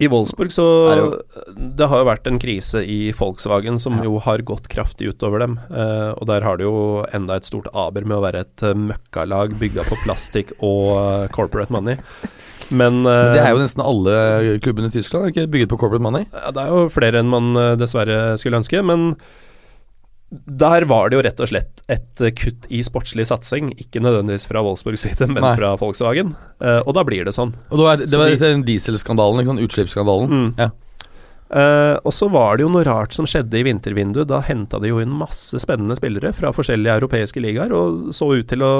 I Wolfsburg så det Det har jo vært en krise i Volkswagen som Ja. jo har gått kraftig utover dem. eh, og der har det jo enda et stort aber med å være et uh, møkkalag bygga på plastikk og eh, corporate money. Men uh, Det er jo nesten alle klubbene i Tyskland, er ikke bygget på corporate money? Ja, det er jo flere enn man eh, dessverre skulle ønske, men der var det jo rett og slett et kutt i sportslig satsing. Ikke nødvendigvis fra Wolfsburgs side, men Nei. fra Volkswagen. Uh, og da blir det sånn. Og det var, det var de- dieselskandalen, sant? Utslippsskandalen. Mm. Ja. Uh, og så var det jo noe rart som skjedde i vintervinduet. Da henta de jo inn masse spennende spillere fra forskjellige europeiske ligaer, og så ut til å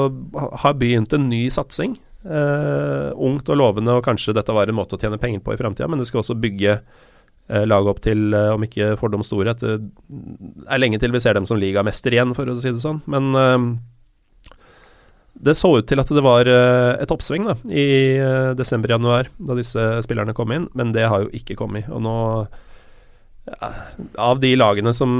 ha begynt en ny satsing. Eh, ungt og lovende, og kanskje dette var en måte å tjene penger på i framtida, men det skal også bygge uh, laget opp til, uh, om ikke fordom store, det er lenge til vi ser dem som ligamester igjen, for å si det sånn. Men det så ut til at det var et oppsving da, i desember-januar, da disse spillerne kom inn, men det har jo ikke kommet. Og nå Av de lagene som,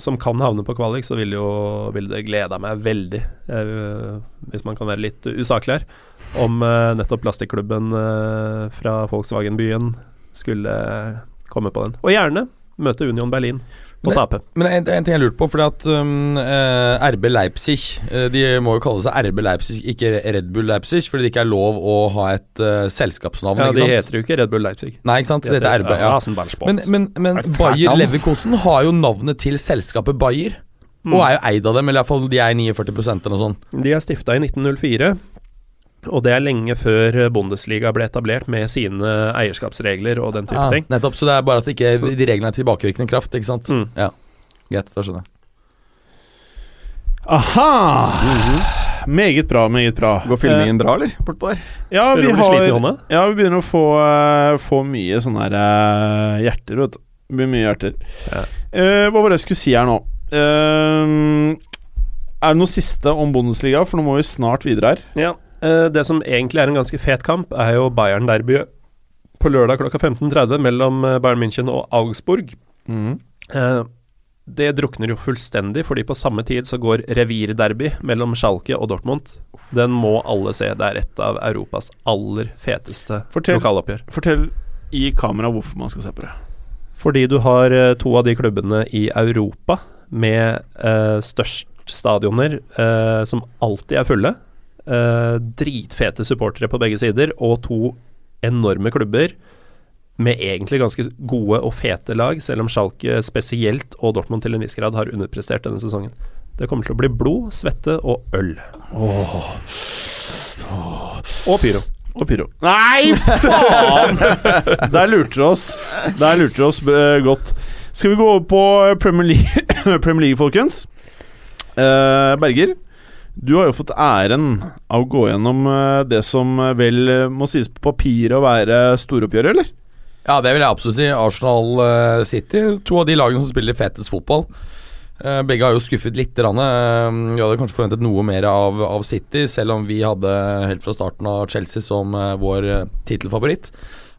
som kan havne på kvalik, så vil jo vil det glede meg veldig, eh, hvis man kan være litt usaklig her, om eh, nettopp plastikklubben eh, fra Volkswagen-byen skulle komme på den. Og gjerne møte Union Berlin Men- tape. Men en, en ting jeg lurte på, fordi at um, eh, RB Leipzig eh, De må jo kalle seg RB Leipzig, ikke Red Bull Leipzig, fordi det ikke er lov å ha et uh, selskapsnavn. Ja, ikke de sant? heter jo ikke Red Bull Leipzig. Nei, ikke sant? De heter, det heter RB, ja. Men, men, men Er Bayer fælt? Leverkosen har jo navnet til selskapet Bayer. Mm. Og er jo eid av dem, eller iallfall de er 49 eller noe sånt. De er stifta i 1904, og det er lenge før Bundesliga ble etablert med sine eierskapsregler og den type Ah, ting. nettopp, så det er bare at ikke de reglene er tilbakevirkende kraft, ikke sant. Mm. Ja, greit, da skjønner jeg. Aha! Meget bra, meget bra. Går filmingen bra, eller? Bortpå der? Eh, ja, vi har. Ja, vi begynner å få, uh, få mye sånne her uh, hjerter, vet du. Det blir mye hjerter. Ja. Uh, hva var det jeg skulle si her nå? Eh, er det noe siste om Bundesliga? For nå må vi snart videre her. Ja, eh, Det som egentlig er en ganske fet kamp, er jo Bayern-derbyet på lørdag klokka 15.30 mellom eh, Bayern München og Augsburg. Mm. Eh, det drukner jo fullstendig, fordi på samme tid så går revirderby mellom Schalke og Dortmund. Den må alle se. Det er et av Europas aller feteste Fortell. lokaloppgjør. Fortell i kamera hvorfor man skal se på det. Fordi du har eh, to av de klubbene i Europa med eh, størst stadioner eh, som alltid er fulle. Eh, dritfete supportere på begge sider, og to enorme klubber med egentlig ganske gode og fete lag, selv om Schalke spesielt og Dortmund til en viss grad har underprestert denne sesongen. Det kommer til å bli blod, svette og øl. Og pyro. Og pyro. Nei, faen! Der lurte du oss. Der lurte du oss uh, godt. Skal vi gå over på Premier League, Premier League folkens? Uh, Berger, du har jo fått æren av å gå gjennom eh, det som vel eh, må sies på papiret å være storoppgjøret, eller? Ja, det vil jeg absolutt si. Arsenal eh, City, to av de lagene som spiller fetest fotball. Eh, begge har jo skuffet litt. Vi hadde kanskje forventet noe mer av, av City, selv om vi hadde helt fra starten av Chelsea som eh, vår tittelfavoritt.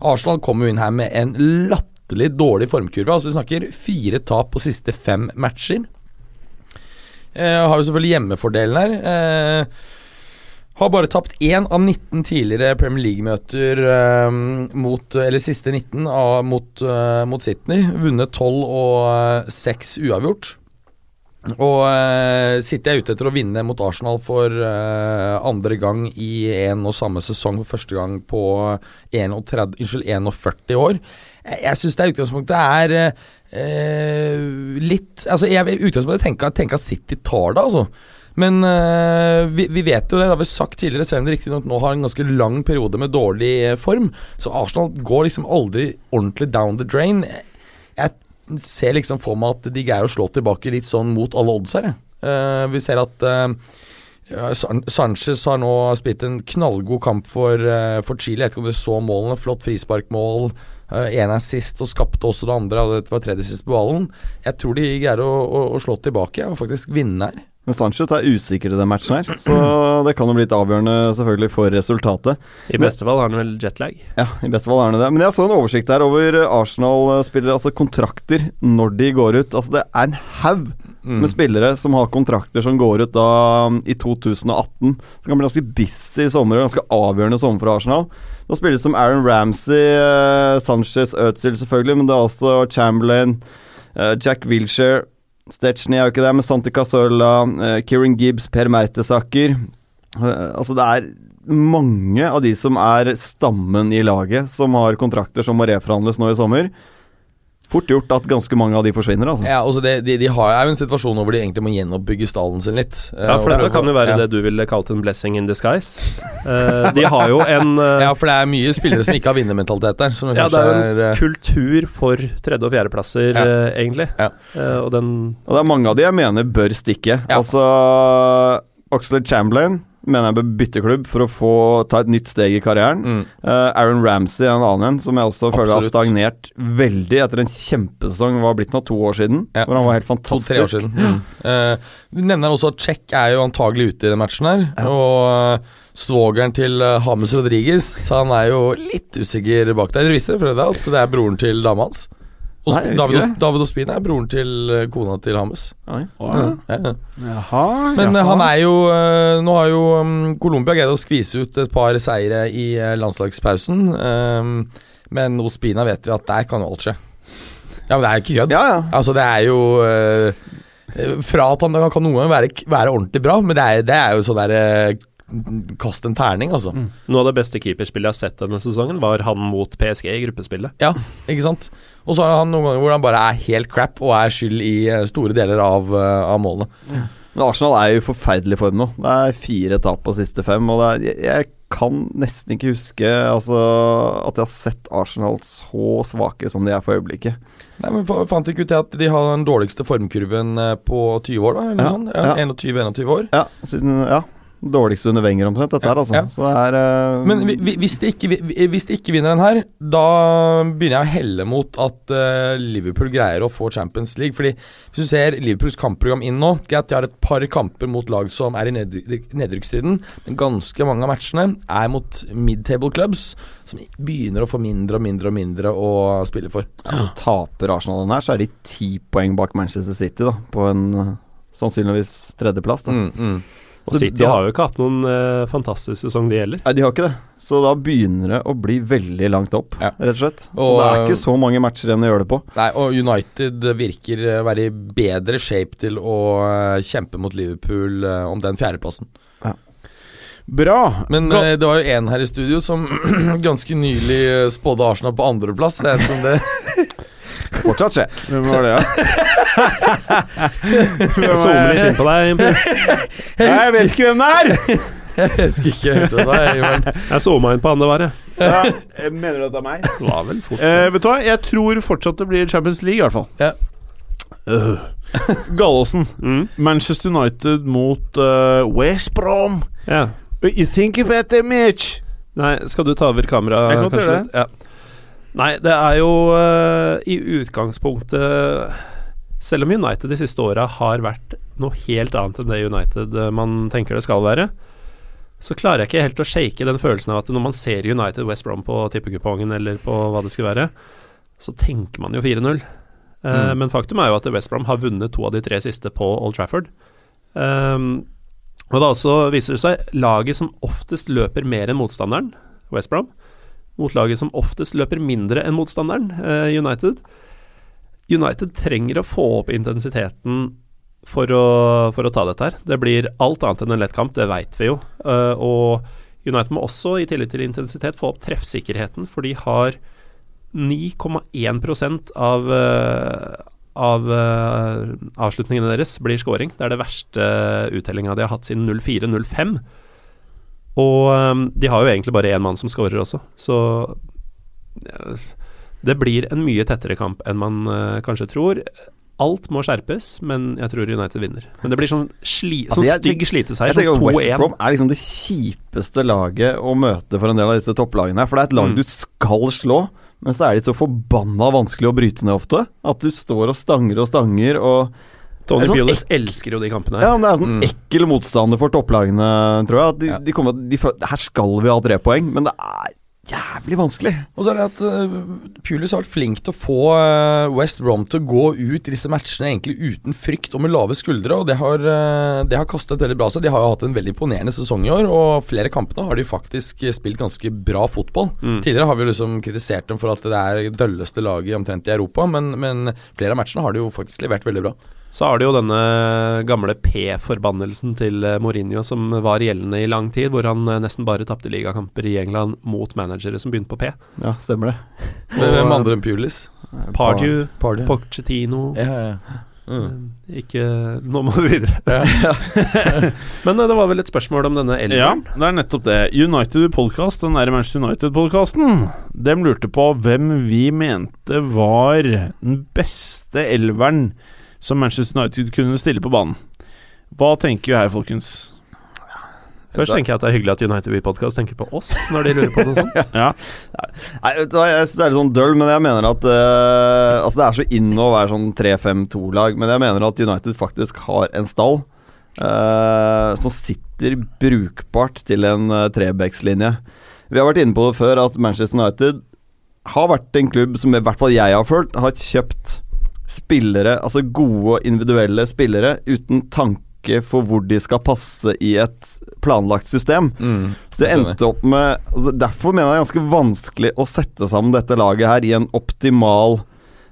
Arsenal kom jo inn her med en latterlig dårlig formkurve. Altså Vi snakker fire tap på siste fem matcher. Eh, har jo selvfølgelig hjemmefordelen her. Eh, har bare tapt én av 19 tidligere Premier League-møter eh, mot Eller siste 19 av, mot, eh, mot Sydney. Vunnet 12 og 6 uavgjort. Og eh, City er ute etter å vinne mot Arsenal for eh, andre gang i en og samme sesong. For første gang på 31, unnskyld, 41 år. Jeg, jeg syns det er utgangspunktet er eh, litt Altså, jeg utgangspunktet tenke, tenke at City tar det, altså. Men øh, vi, vi, vet jo det, det har vi sagt tidligere, selv om de riktignok nå har en ganske lang periode med dårlig eh, form. Så Arsenal går liksom aldri ordentlig down the drain. Jeg ser liksom for meg at de greier å slå tilbake litt sånn mot alle odds her. Uh, vi ser at uh, Sanchez har nå spilt en knallgod kamp for, uh, for Chile. Jeg vet ikke om dere så målene. Flott frisparkmål. Én er sist og skapte også det andre. Det var tredje sist på ballen. Jeg tror de greier å, å, å slå tilbake og faktisk vinne her. Men Sanchez er usikker i den matchen her, så det kan jo bli litt avgjørende selvfølgelig for resultatet. I beste fall har han vel jetlag. Ja, i beste fall har han det. Men jeg så en oversikt her over Arsenal-spillere, altså kontrakter, når de går ut. Altså det er en haug Mm. med spillere som har kontrakter som går ut da i 2018. Det kan bli ganske busy i sommer, og ganske avgjørende sommer for Arsenal. Nå spilles som Aaron Ramsey, uh, Sanchez, Özil selvfølgelig, men det er også Chamberlain, uh, Jack Wilshere Stetchny er jo ikke der, men Santi Casola, uh, Kieran Gibbs, Per Mertesaker Altså, det er mange av de som er stammen i laget, som har kontrakter som må reforhandles nå i sommer. Fort gjort at ganske mange av de forsvinner, altså. Ja, altså det, de, de har er jo en situasjon hvor de egentlig må gjenoppbygge stallen sin litt. Ja, for dette kan jo være ja. det du ville kalt en blessing in disguise. Uh, de har jo en uh, Ja, for det er mye spillere som ikke har vinnermentalitet der. Som Ja, det er jo en uh, kultur for tredje- og fjerdeplasser, Ja. uh, egentlig. Ja. Uh, og den Og det er mange av de jeg mener bør stikke. Ja. Altså Oxlade Chamberlain mener jeg bør bytte klubb for å få ta et nytt steg i karrieren. mm. Uh, Aaron Ramsey er en annen en, som jeg også føler har stagnert veldig etter en kjempesesong. Var blitt nå to år siden, Ja. hvor han var helt To-tre år fantastisk. siden. Mm. Uh, vi nevner også at Czech er jo antagelig ute i den matchen her. Og uh, svogeren til Hames Rodriguez Han er jo litt usikker bak der. Dere visste det for det er broren til dama hans? Og Nei, David, Os- David Ospina er broren til uh, kona til Hames. Oi. Ja, ja. Jaha, Men jaha. uh, han er jo uh, Nå har jo um, Colombia greid å skvise ut et par seire i uh, landslagspausen. Um, men Ospina vet vi at der kan jo alt skje. Ja, men det er jo ikke kødd. Ja, ja. Altså, det er jo uh, Fra at han kan noen ganger være, være ordentlig bra, men det er, det er jo sånn der eh, Kast en terning, altså. Noe av det beste keeperspillet jeg har sett denne sesongen, var han mot PSG i gruppespillet. Ja, ikke sant? Og så har han noen ganger hvor han bare er helt crap og er skyld i eh, store deler av, eh, av målene. Men Arsenal er jo i forferdelig form nå. Det er fire tap på siste fem. Og det er, jeg, jeg kan nesten ikke huske altså, at jeg har sett Arsenal så svake som de er for øyeblikket. Nei, men Fant ikke ut til at de har den dårligste formkurven eh, på 20 år, da? Eller Ja, sånn? Ja, ja. 21-21 år. Ja, siden, ja Dårligste under Wenger omtrent, dette her, altså. Ja. Så det er uh, Men vi- vi- hvis de, ikke, vi- hvis de ikke vinner den her, da begynner jeg å helle mot at uh, Liverpool greier å få Champions League. Fordi hvis du ser Liverpools kampprogram inn nå Greit, de har et par kamper mot lag som er i nedry- nedrykksstriden, men ganske mange av matchene er mot mid-table clubs, som begynner å få mindre og mindre og mindre å spille for. altså, Taper Arsenal den her, så er de ti poeng bak Manchester City, da. På en eh, sannsynligvis tredjeplass. Da. Mm, mm. Og Så City da- har jo ikke hatt noen uh, fantastisk sesong, de heller. Nei, de har ikke det. Så da begynner det å bli veldig langt opp, Ja. rett og slett. Og, Og, det er eh, ikke så mange matcher igjen å gjøre det på. Nei, og United virker å være i bedre shape til å eh, kjempe mot Liverpool uh, om den fjerdeplassen. Bra. Men eh, det var jo en her i studio som ganske nylig eh, spådde Arsenal på andreplass. Jeg vet ikke om det Fortsatt skje. Hvem var det, da? Jeg zoomer litt inn på deg. Impi. Nei, jeg vet ikke hvem det er! Jeg husker ikke helt det. Jeg zooma inn på han det var, jeg. Ja, jeg mener du at det er meg? Det var vel fort. Eh, vet du hva, jeg tror fortsatt det blir Champions League, i hvert fall. Ja. Øh. Gallosen. Mm. Manchester United mot uh, West Brom. Ja. You think about the match? Nei, skal du ta over kameraet? Kanskje litt? Ja. Nei, det er jo uh, i utgangspunktet Selv om United de siste åra har vært noe helt annet enn det United eh, man tenker det skal være, så klarer jeg ikke helt å shake den følelsen av at når man ser United West Brom på tippekupongen eller på hva det skulle være, så tenker man jo 4-0. Eh, Mm. Men faktum er jo at West Brom har vunnet to av de tre siste på Old Trafford. Um, og da også viser det seg laget som oftest løper mer enn motstanderen, West Brom, mot laget som oftest løper mindre enn motstanderen, eh, United. United trenger å få opp intensiteten for å, for å ta dette her. Det blir alt annet enn en lett kamp, det veit vi jo. Eh, og United må også, i tillegg til intensitet, få opp treffsikkerheten, for de har 9,1 av eh, av uh, avslutningene deres blir scoring. Det er det verste uttellinga de har hatt siden 04-05. Og eh, de har jo egentlig bare én mann som scorer også, så det blir en mye tettere kamp enn man eh, kanskje tror. Alt må skjerpes, men jeg tror United vinner. Men det blir sånn, sli, Altså, sånn jeg stygg Jeg sliteseier, tenker sånn West Brom er liksom det kjipeste laget å møte for en del av disse topplagene. her For det er et lag Mm. du skal slå, men så er de så forbanna vanskelig å bryte ned ofte. At du står og stanger og stanger og Tony Det er sånn Pulis elsker jo de kampene her. Ja, men det er sånn Mm. ekkel motstander for topplagene, tror jeg. At de, Ja. de kommer, de, her skal vi ha tre poeng, men det er jævlig vanskelig. Og så er det at uh, Pulis har vært flink til å få uh, West Brom til å gå ut i disse matchene egentlig uten frykt og med lave skuldre, og det har, uh, det har kastet veldig bra seg. De har jo hatt en veldig imponerende sesong i år, og flere kampene har de faktisk spilt ganske bra fotball. Mm. Tidligere har vi jo liksom kritisert dem for at det er dølleste laget omtrent i Europa, men, men flere av matchene har de jo faktisk levert veldig bra. Så har det jo denne gamle P-forbannelsen til eh, Mourinho som var gjeldende i lang tid, hvor han eh, nesten bare tapte ligakamper i England mot managere som begynte på P. Ja, stemmer det. Hvem andre enn Pulis? Pardew, Pardew. Pochettino Ja, ja, ja. Mm. eh, Ikke Nå må du videre. Men eh, det var vel et spørsmål om denne Ja, det er nettopp det. United Podcast, den nære Manchester United-podkasten, dem lurte på hvem vi mente var den beste elveren som Manchester United kunne stille på banen. Hva tenker vi her, folkens? Først tenker jeg at det er hyggelig at United We Podcast tenker på oss når de lurer på noe sånt. Ja, Nei, vet du hva, Jeg synes det er litt sånn døll, men jeg mener at uh, Altså Det er så inn å være sånn 3-5-2-lag, men jeg mener at United faktisk har en stall uh, som sitter brukbart til en uh, trebekslinje. Vi har vært inne på det før at Manchester United har vært en klubb som i hvert fall jeg har følt, har kjøpt spillere, altså gode individuelle spillere, uten tanke for hvor de skal passe i et planlagt system. Mm. Så det endte opp med altså Derfor mener jeg det er ganske vanskelig å sette sammen dette laget her i en optimal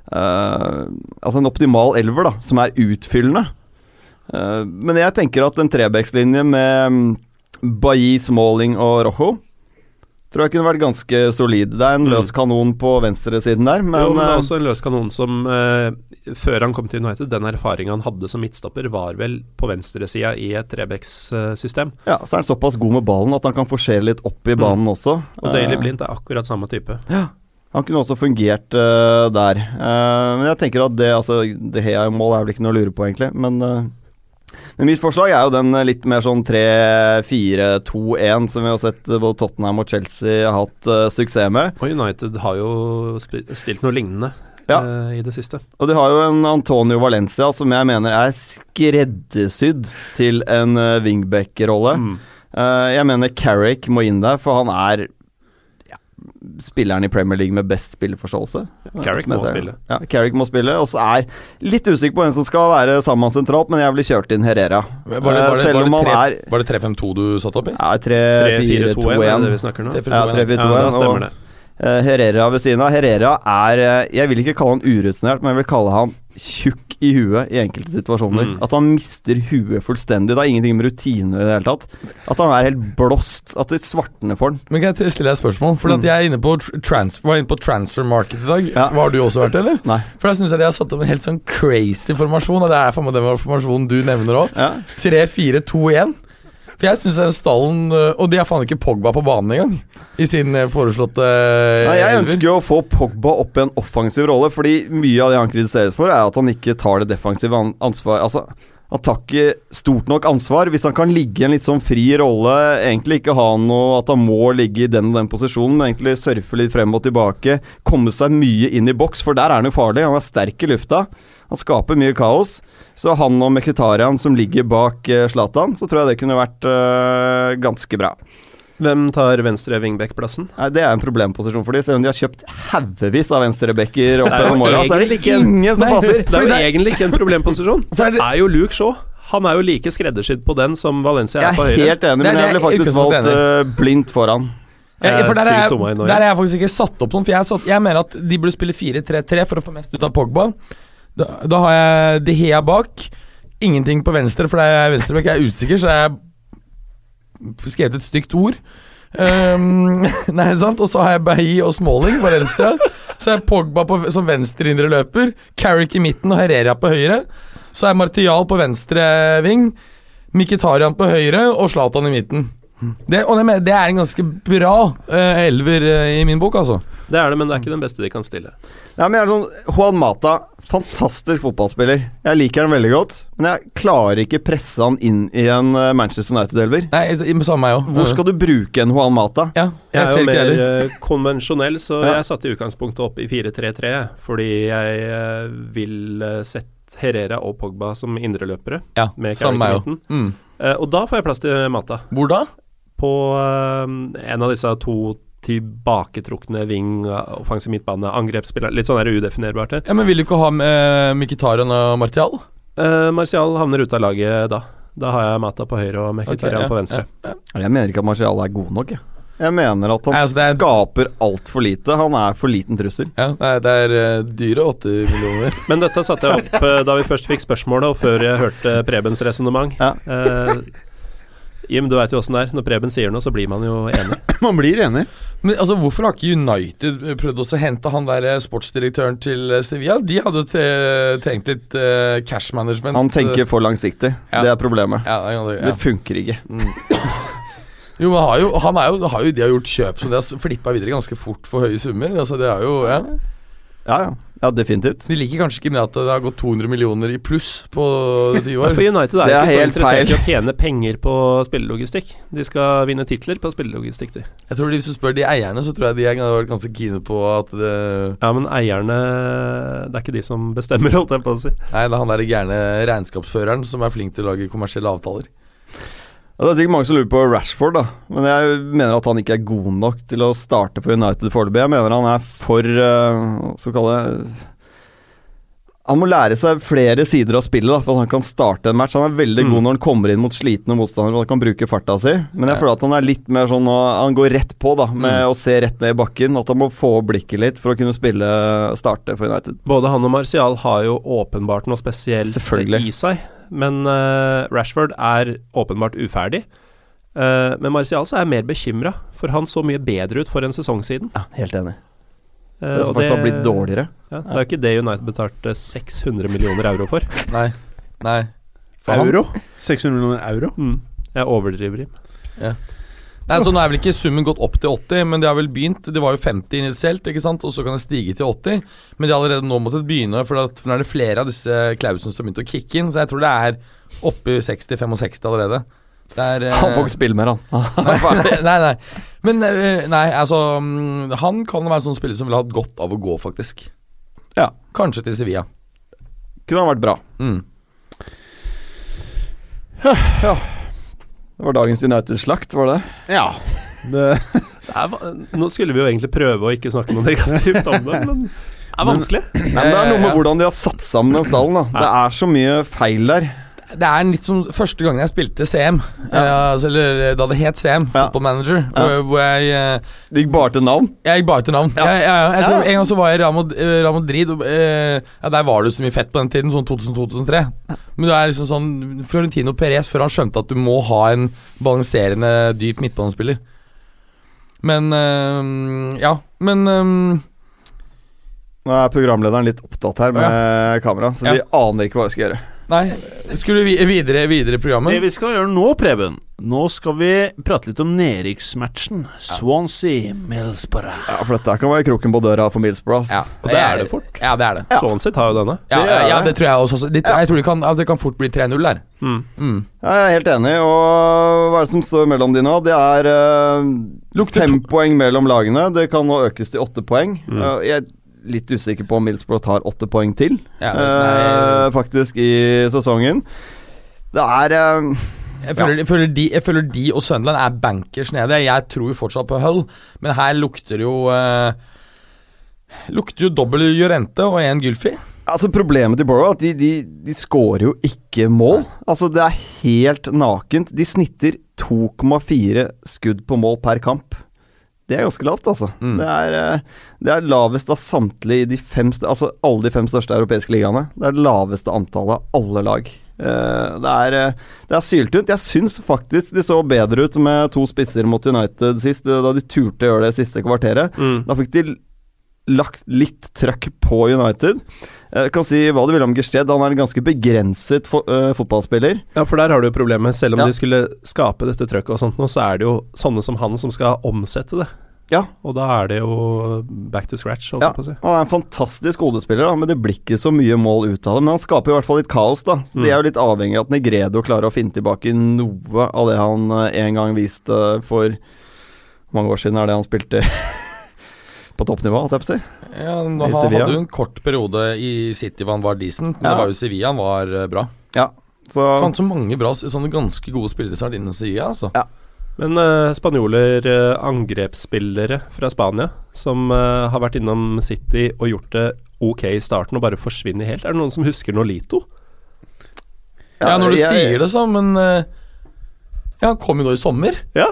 uh, Altså en optimal elver, da, som er utfyllende. Uh, men jeg tenker at en trebekslinje med mm, Bailly, Smalling og Rojo tror jeg kunne vært ganske solid. Det er en løs kanon på venstresiden der, men, jo, men det er eh, også en løs kanon som eh, Før han kom til United, den erfaringa han hadde som midtstopper, var vel på venstresida i et Rebex-system. ja, så er han såpass god med ballen at han kan forsere litt opp i Mm. også. Og Daily Eh, Blind er akkurat samme type. Ja. Han kunne også fungert uh, der. Uh, men jeg tenker at det altså, Det Hea-mål er vel ikke noe å lure på, egentlig. Men eh, Men mitt forslag er jo den eh, litt mer sånn 3-4-2-1 som vi har sett eh, både Tottenham og Chelsea har hatt uh, suksess med. Og United har jo stilt noe lignende Ja. eh, i det siste. Og de har jo en Antonio Valencia som jeg mener er skreddersydd til en uh, wingback-rolle. Mm. Eh, jeg mener Carrick må inn der, for han er spilleren i Premier League med best spilleforståelse. Carrick må spille. Ja, Carrick må spille. Og så er litt usikker på hvem som skal være sammen sentralt, men jeg ville kjørt inn Herrera. Var det, var det, Eh, Selv om det, han er var det 3-5-2 du satte opp i? ja, 3-4-2-1 er det 3-4-2-1. vi snakker nå. Ja, 3-4-2-1. Ja, stemmer det. Eh, Herrera ved siden av. Herrera er eh, Jeg vil ikke kalle han urutinert, men jeg vil kalle han tjukk i huet i enkelte situasjoner. Mm. At han mister huet fullstendig. Det har ingenting med rutine i det hele tatt. At han er helt blåst. At det svartner for han. Men kan jeg stille deg et spørsmål? For at Mm. jeg er inne på trans var inne på transfer market i dag. Ja. Har du også vært eller? Nei. For jeg syns de har satt opp en helt sånn crazy formasjon, og det er faen meg den formasjonen du nevner òg. Ja. 3-4-2-1. For jeg syns den stallen øh, Og de har faen ikke Pogba på banen engang, i sin øh, foreslåtte øh, Nei, jeg ønsker jo å få Pogba opp i en offensiv rolle, fordi mye av det han kritiseres for, er at han ikke tar det defensive ansvaret. Altså, han tar ikke stort nok ansvar. Hvis han kan ligge i en litt sånn fri rolle, egentlig ikke ha noe at han må ligge i den og den posisjonen, men egentlig surfe litt frem og tilbake, komme seg mye inn i boks, for der er han jo farlig. Han er sterk i lufta. Han skaper mye kaos. Så han og Mkhitarian som ligger bak eh, Zlatan, så tror jeg det kunne vært eh, ganske bra. Hvem tar venstre wingback-plassen? Det er en problemposisjon for dem, selv om de har kjøpt haugevis av venstrebacker opp er gjennom åra. Så er det egentlig en, ingen som passer. Det er jo det- egentlig ikke en problemposisjon. For Det er jo Luke Shaw. Han er jo like skreddersydd på den som Valencia Jeg er på høyre. Jeg er helt enig, er men jeg ville faktisk valgt eh, blindt foran. Jeg, for der er, jeg, der er jeg faktisk ikke satt opp noen, for jeg, er satt, jeg mener at de burde spille 4-3-3 for å få mest ut av Pogba. Da, da har jeg De Hea bak. Ingenting på venstre, for det er venstrebekk. Jeg er usikker, så jeg har skrevet et stygt ord. Um, nei, sant? Og så har jeg Bailly og Smalling, Valencia. Så er Pogba på, som venstre indre løper. Carrick i midten og Herrera på høyre. Så er Martial på venstre ving. Mkhitarian på høyre og Zlatan i midten. Det, og det, det er en ganske bra uh, elver uh, i min bok, altså. Det er det, men det er ikke den beste de kan stille. Ja, men jeg er sånn Juan Mata, fantastisk fotballspiller. Jeg liker han veldig godt, men jeg klarer ikke presse han inn i en eh, Manchester United-elver. Nei, samme meg også. Hvor skal du bruke en Juan Mata? Ja, Jeg jeg er jo ikke mer heller. konvensjonell, så Ja. jeg satte i utgangspunktet opp i 4-3-3, fordi jeg vil sette Herrera og Pogba som indreløpere, Ja, med samme jeg òg. Mm. Eh, og da får jeg plass til Mata. Hvor da? På eh, en av disse to tilbaketrukne wing, eh, offensiv midtbane, angrepsspiller Litt sånn der udefinerbart. Ja, Men vil du ikke ha med Mkhitarian og Martial? Uh, Martial havner ute av laget da. Da har jeg Mata på høyre og Mkhitarian okay, ja, på venstre. ja, Jeg mener ikke at Martial er god nok. Jeg, jeg mener at han altså, det er- skaper altfor lite. Han er for liten trussel. Ja, nei, det er eh, dyre åtte millioner. Men dette satte jeg opp eh, da vi først fikk spørsmålet, og før jeg hørte Prebens resonnement. Ja. Eh, Jim, du veit jo åssen det er. Når Preben sier noe, så blir man jo enig. Man blir enig. Men altså, Hvorfor har ikke United prøvd også å hente han der eh, sportsdirektøren til eh, Sevilla? De hadde jo tre- trengt litt uh, cash management. Han tenker for langsiktig. Ja. Det er problemet. ja, ja, ja. Det funker ikke. Jo, men han har jo, han er jo, har jo de har gjort kjøp så de har flippa videre ganske fort for høye summer. Altså, det er jo, ja. Ja, ja. Ja, definitivt. De liker kanskje ikke med at det har gått 200 millioner i pluss på ti år. For United er, Det er ikke så interessert i å tjene penger på spillelogistikk. De skal vinne titler på spillelogistikk, de. Jeg tror de, Hvis du spør de eierne, så tror jeg de har vært ganske kine på at det Ja, men eierne Det er ikke de som bestemmer, holdt jeg på å si. Nei, det er han derre gærne regnskapsføreren som er flink til å lage kommersielle avtaler. Ja, det er sikkert mange som lurer på Rashford, da. Men jeg mener at han ikke er god nok til å starte for United foreløpig. Jeg mener han er for uh, Hva skal vi kalle det Han må lære seg flere sider av spillet, da, for at han kan starte en match. Han er veldig Mm. god når han kommer inn mot slitne motstandere og han kan bruke farta si. Men jeg Ja. føler at han er litt mer sånn Han går rett på, da, med Mm. å se rett ned i bakken. At han må få blikket litt for å kunne spille starte for United. Både han og Martial har jo åpenbart noe spesielt i seg, men eh, Rashford er åpenbart uferdig. Uh, men Martial så er jeg mer bekymra, for han så mye bedre ut for en sesong siden. Ja, Helt enig. Eh, Det som faktisk har blitt dårligere. Ja, det er jo ikke det United betalte 600 millioner euro for. Nei. Nei. For han- Euro? 600 millioner euro? Mm. Jeg overdriver, Jim. Nei, så Nå er vel ikke summen gått opp til 80, men det har vel begynt. Det var jo 50 initielt, ikke sant? og så kan det stige til 80. Men de har allerede nå måttet begynne, for, at, for nå er det flere av disse klausene som har begynt å kicke inn. Så jeg tror det er oppe i 60-65 allerede. Er, eh, Han får ikke spille mer, han. nei, nei. Men eh, nei, altså mm, Han kan være en sånn spiller som ville hatt godt av å gå, faktisk. Ja. Kanskje til Sevilla. Kunne ha vært bra. Mm. Det var dagens United-slakt, var det? Ja. Det er, nå skulle vi jo egentlig prøve å ikke snakke noe negativt om det, men det er vanskelig. Men, men det er noe med hvordan de har satt sammen den stallen. da Det er så mye feil der. Det er litt som første gangen jeg spilte CM, Ja. Uh, eller da det het CM, Ja. Football Manager, Ja. hvor, hvor jeg uh, Du gikk bare til navn. Jeg gikk bare til navn. Ja. Jeg, jeg, jeg, Ja. tror En gang så var jeg i eh, Madrid, og uh, ja, der var det så mye fett på den tiden, sånn 2000-2003. Men du er liksom sånn Florentino Perez, før han skjønte at du må ha en balanserende, dyp midtbanespiller. Men eh, Ja, men eh, Nå er programlederen litt opptatt her med kamera, så de aner ikke hva vi skal gjøre. Nei. Skulle vi videre, videre programmet? det vi skal gjøre nå, Preben Nå skal vi prate litt om nedrykksmatchen. Swansea Millsborough. Ja, For dette kan være kroken på døra for Millsborough. Ja, Og det er det fort. Ja, det er det. Swansea tar jo denne. Ja, Det ja, er ja, det. tror jeg også. Det, jeg tror det kan, altså, det kan fort bli 3-0 der. Mm. Mm. Ja, jeg er helt enig. Og hva er det som står mellom de nå? Det er uh, fem poeng mellom lagene. Det kan nå økes til åtte poeng. Mm. Uh, jeg litt usikker på om Middlesbrough tar åtte poeng til, Ja, nei, faktisk, i sesongen. Det er uh, jeg, føler, jeg, føler de, jeg føler de og Sunderland er bankers nede. Jeg tror jo fortsatt på Hull, men her lukter det jo uh, Lukter jo dobbel Jorente og én Gylfi. Altså Problemet til Borough er at de, de, de scorer jo ikke mål. Altså Det er helt nakent. De snitter 2,4 skudd på mål per kamp. Det er ganske lavt, altså. Mm. Det, er, eh, det er lavest av samtlige i de fem Altså alle de fem største europeiske ligaene. Det er det laveste antallet av alle lag. Eh, det er, eh, det er syltynt. Jeg syns faktisk de så bedre ut med to spisser mot United sist, da de turte å gjøre det siste kvarteret. Mm. Da fikk de lagt litt trøkk på United. Jeg kan si hva du vil om Gersted, han er en ganske begrenset fo uh, fotballspiller. Ja, for der har du jo problemet. Selv om Ja. de skulle skape dette trøkket og sånt nå, så er det jo sånne som han som skal omsette det. Ja. Og da er det jo back to scratch, holdt Ja, jeg på å si. han er en fantastisk hodespiller, men det blir ikke så mye mål ut av det. Men han skaper i hvert fall litt kaos, da. Så De er jo litt avhengig av at Negredo klarer å finne tilbake noe av det han eh, en gang viste for Hvor mange år siden er det han spilte på toppnivå, holdt jeg på å si? Ja, I han hadde jo en kort periode i City hvor han var decent, men Ja. det var jo Sevilla han var eh, bra. Ja. Så Fant så mange bra, sånne ganske gode spillere som har vært inne i Sevilla, altså. Men uh, spanjoler, uh, angrepsspillere fra Spania, som uh, har vært innom City og gjort det ok i starten og bare forsvinner helt. Er det noen som husker Nolito? Ja, når du jeg- sier det sånn, men Ja, han kom jo nå i sommer. Ja.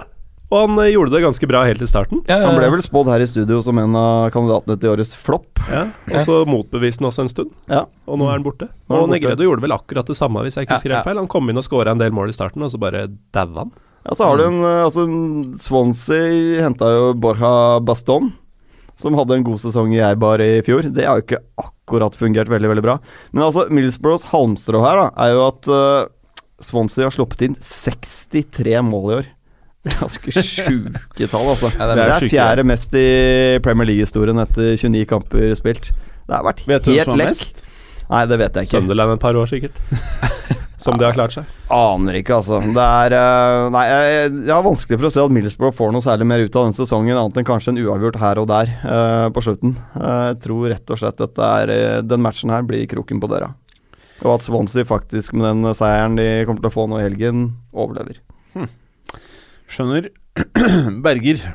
Og han gjorde det ganske bra helt i starten. Ja, Han ble vel spådd her i studio som en av kandidatene til årets flopp. Ja. Og så motbeviste han også en stund, Ja. og nå er han borte. Nå Og. Negredo gjorde vel akkurat det samme, hvis jeg ikke husker ja. helt feil. Han kom inn og skåra en del mål i starten, og så bare daua han. Ja, så har du en eh, altså, Swansea henta jo Borja Baston, som hadde en god sesong i Eibar i fjor. Det har jo ikke akkurat fungert veldig veldig bra. Men altså, Middlesbroughs halmstrå her da, er jo at uh, Swansea har sluppet inn 63 mål i år. Er Ganske sjuke tall, altså. Ja, det det, er er fjerde mest i Premier League-historien etter 29 kamper spilt. Det har vært Vet du hvem helt som har lekk. mest? Nei, det vet jeg ikke. Sunderland et par år, sikkert. som de har klart seg. Aner ikke, altså. Det er eh, Nei, jeg, jeg har vanskelig for å se at Middlesbrough får noe særlig mer ut av denne sesongen, annet enn kanskje en uavgjort her og der uh, på slutten. Uh, jeg tror rett og slett dette er eh, Den matchen her blir kroken på døra. Og at Swansea faktisk, med den seieren de kommer til å få nå i helgen, overlever. Skjønner. Berger.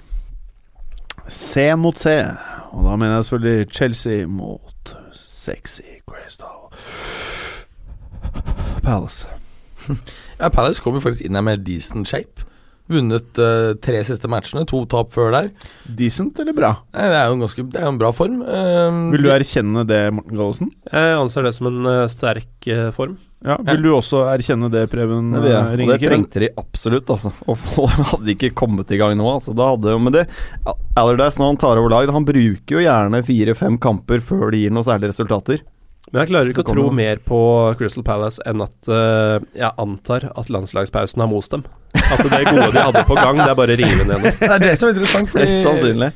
C mot C. Og da mener jeg selvfølgelig Chelsea mot sexy Crystal Palace. Ja, Palace kom jo faktisk inn her med decent shape. Vunnet uh, tre siste matchene, to tap før der. Decent eller bra? Nei, det er jo en ganske Det er en bra form. Uh, Vil du erkjenne det, Morten Gallosen? Jeg anser det som en uh, sterk form. Ja, Vil du også erkjenne det, Preben Det ja, Og det trengte de absolutt, altså. Og hadde ikke kommet i gang nå, altså. Da hadde, men det Allardyce, når han tar over lag, han bruker jo gjerne fire-fem kamper før det gir noe særlige resultater. Men jeg klarer ikke å tro noen. mer på Crystal Palace enn at uh, jeg antar at landslagspausen har most dem. At det gode de hadde på gang, det er bare å rive ned. Det er det som er interessant, fordi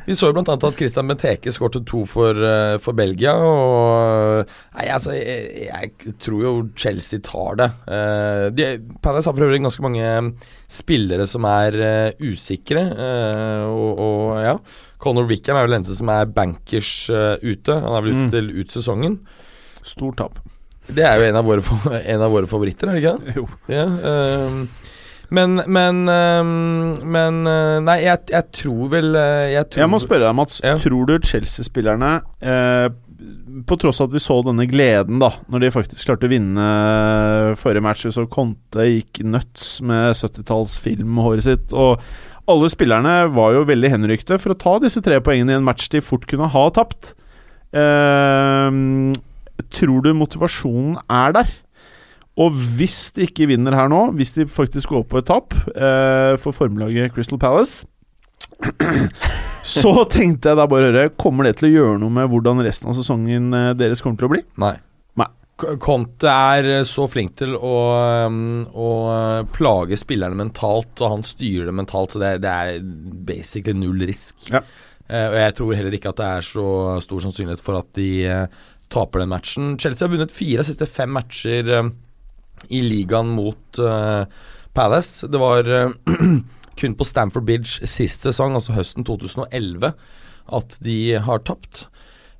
vi så jo annet at Christian Benteke skårte to for, uh, for Belgia, og Nei, altså, jeg, jeg tror jo Chelsea tar det. Uh, de, Palace har for øvrig ganske mange spillere som er eh, usikre, eh, og, og ja. Conor Wickham er vel den eneste som er bankers eh, ute. Han er vel ute Mm. til ut sesongen. Stort tap. Det er jo en av våre, en av våre favoritter, er det ikke det? Jo. Ja, um, men Men um, Men eh, Nei, jeg, jeg tror vel eh, Jeg, tror, Jeg må spørre deg, Mats. Ja. Tror du Chelsea-spillerne, eh, på tross av at vi så denne gleden, da, når de faktisk klarte å vinne forrige match, så Conte gikk nuts med 70-tallsfilmhåret sitt, og alle spillerne var jo veldig henrykte for å ta disse tre poengene i en match de fort kunne ha tapt. Eh, tror du motivasjonen er der? Og hvis de ikke vinner her nå, hvis de faktisk går på et tap eh, for formelaget Crystal Palace Så tenkte jeg da bare høre Kommer det til å gjøre noe med hvordan resten av sesongen eh, deres kommer til å bli? Nei. Nei. Conte er eh, så flink til å, um, å eh, plage spillerne mentalt, og han styrer det mentalt, så det, det er basically null risk. Ja. Eh, og jeg tror heller ikke at det er så stor sannsynlighet for at de eh, taper den matchen. Chelsea har vunnet fire av siste fem matcher eh, i ligaen mot uh, Palace. Det var uh, kun på Stamford Bridge sist sesong, altså høsten 2011, at de har tapt.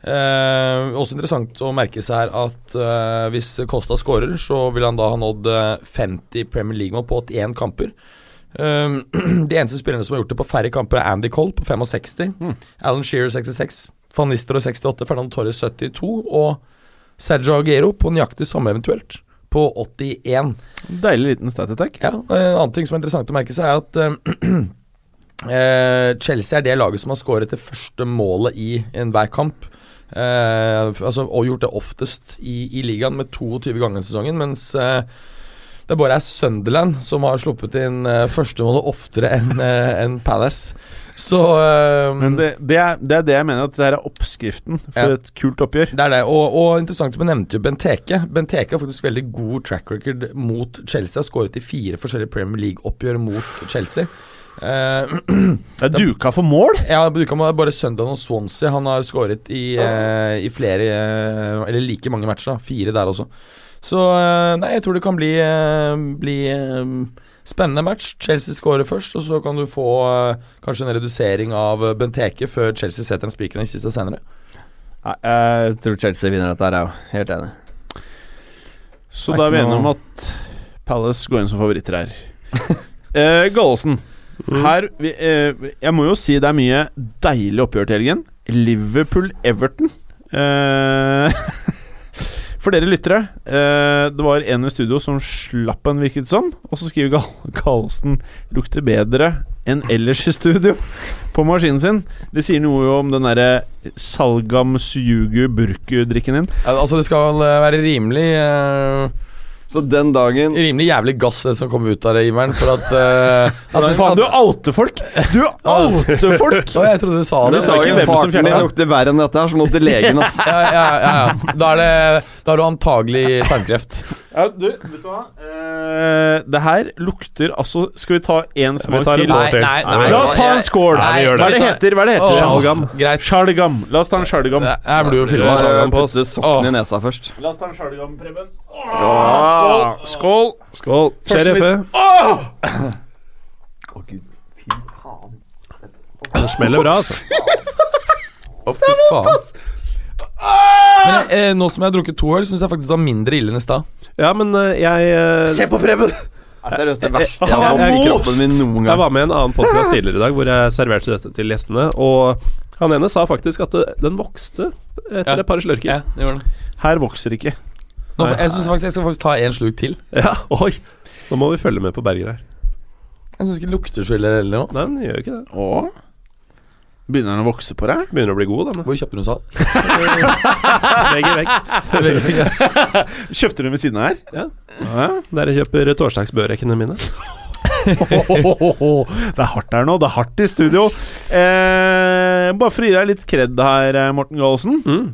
Eh, også interessant å merke seg her at eh, hvis Costa skårer, så vil han da ha nådd eh, 50 Premier League-mål på 81 kamper. De eneste spillerne som har gjort det på færre kamper, er Andy Cole på 65, Mm. Alan Shearer 66, Van Nistelrooy 68, Fernando Torres 72 og Sergio Aguero på nøyaktig samme eventuelt, på 81. Deilig liten stat attack. Ja, En annen ting som er interessant å merke seg, er at eh, eh, Chelsea er det laget som har skåret det første målet i enhver kamp. Eh, altså, og gjort det oftest i, i ligaen med 22 ganger i sesongen, mens eh, det bare er Sunderland som har sluppet inn uh, førstemålet oftere enn eh, enn Palace. Så um, Men det, det, er, det er det jeg mener at det her er oppskriften for Ja. et kult oppgjør. Det er det, og, og interessant Vi nevnte jo Benteke. Benteke har faktisk veldig god track record mot Chelsea. Har skåret i fire forskjellige Premier League-oppgjør mot Chelsea. Uh, Det er duka for mål! ja, duka med bare Sunderland og Swansea. Han har skåret i, uh, i flere uh, Eller like mange matcher. da Fire der også. Så nei, jeg tror det kan bli, bli spennende match. Chelsea skårer først, og så kan du få eh, kanskje en redusering av eh, Benteke før Chelsea setter en spiker den siste senere. Nei, jeg tror Chelsea vinner dette her, jeg er helt enig. Så er da er vi enige om at Palace går inn som favoritter her. eh, Gallosen. Her vi, eh, Jeg må jo si det er mye deilig oppgjør til helgen. Liverpool-Everton. Eh, for dere lyttere, eh, det var en i studio som slapp en, virket som. Og så skriver Gal Gallosen 'lukter bedre enn ellers i studio' på maskinen sin. Det sier noe om den derre Salgam Burku-drikken din. Altså Det skal eh, være rimelig eh, Så den dagen Rimelig jævlig gass det som kom ut av det, Iveren. For at, uh, at det- Faen, du outer folk! Du outer folk! Og jeg trodde du sa Du det. sa ikke hvem som din den. lukter verre enn dette her, så må til legen, ass. Ja, ja, ja, ja. Da, er det, da har du antagelig tarmkreft. Ja, du, vet du hva? Eh, det her lukter altså Skal vi ta én smak en til? Nei, nei, nei, La oss ta en skål! Nei, Hva er det det. heter? Hva er det heter? Sjalgam. Greit. Sjalgam. La oss ta en sjalgam. Jeg blir jo Sjalgam på putte sokkene i nesa først. La oss ta en sjalgam, Preben. Åh. Skål! Skål. Sheriffe. Det smeller bra, altså. Å, fy faen. Men jeg, eh, nå som jeg har drukket to øl, syns jeg faktisk det var mindre ille enn i stad. Ja, men eh, jeg eh, på Preben! er Seriøst, det verste jeg har fått i kroppen min noen Jeg var med i en annen podcast tidligere i dag hvor jeg serverte dette til gjestene, og han ene sa faktisk at det, den vokste etter Ja. et par slurker. Ja, det gjør det. Her vokser ikke. Nå, jeg synes faktisk jeg skal faktisk ta en sluk til. Ja, oi! Nå må vi følge med på Berger her. Jeg syns ikke det lukter så ille eller noe. Nei, den gjør jo ikke det. Åh. Begynner den å vokse på deg? Begynner å bli god, da Hvor kjøpte du den, sa du? Vegg i vegg. Kjøpte du den ved siden av her? Ja. ja. Der jeg kjøper torsdagsbørekene mine. Det er hardt her nå. Det er hardt i studio. Eh, bare for å gi deg litt kred her, Morten Gallosen. Mm.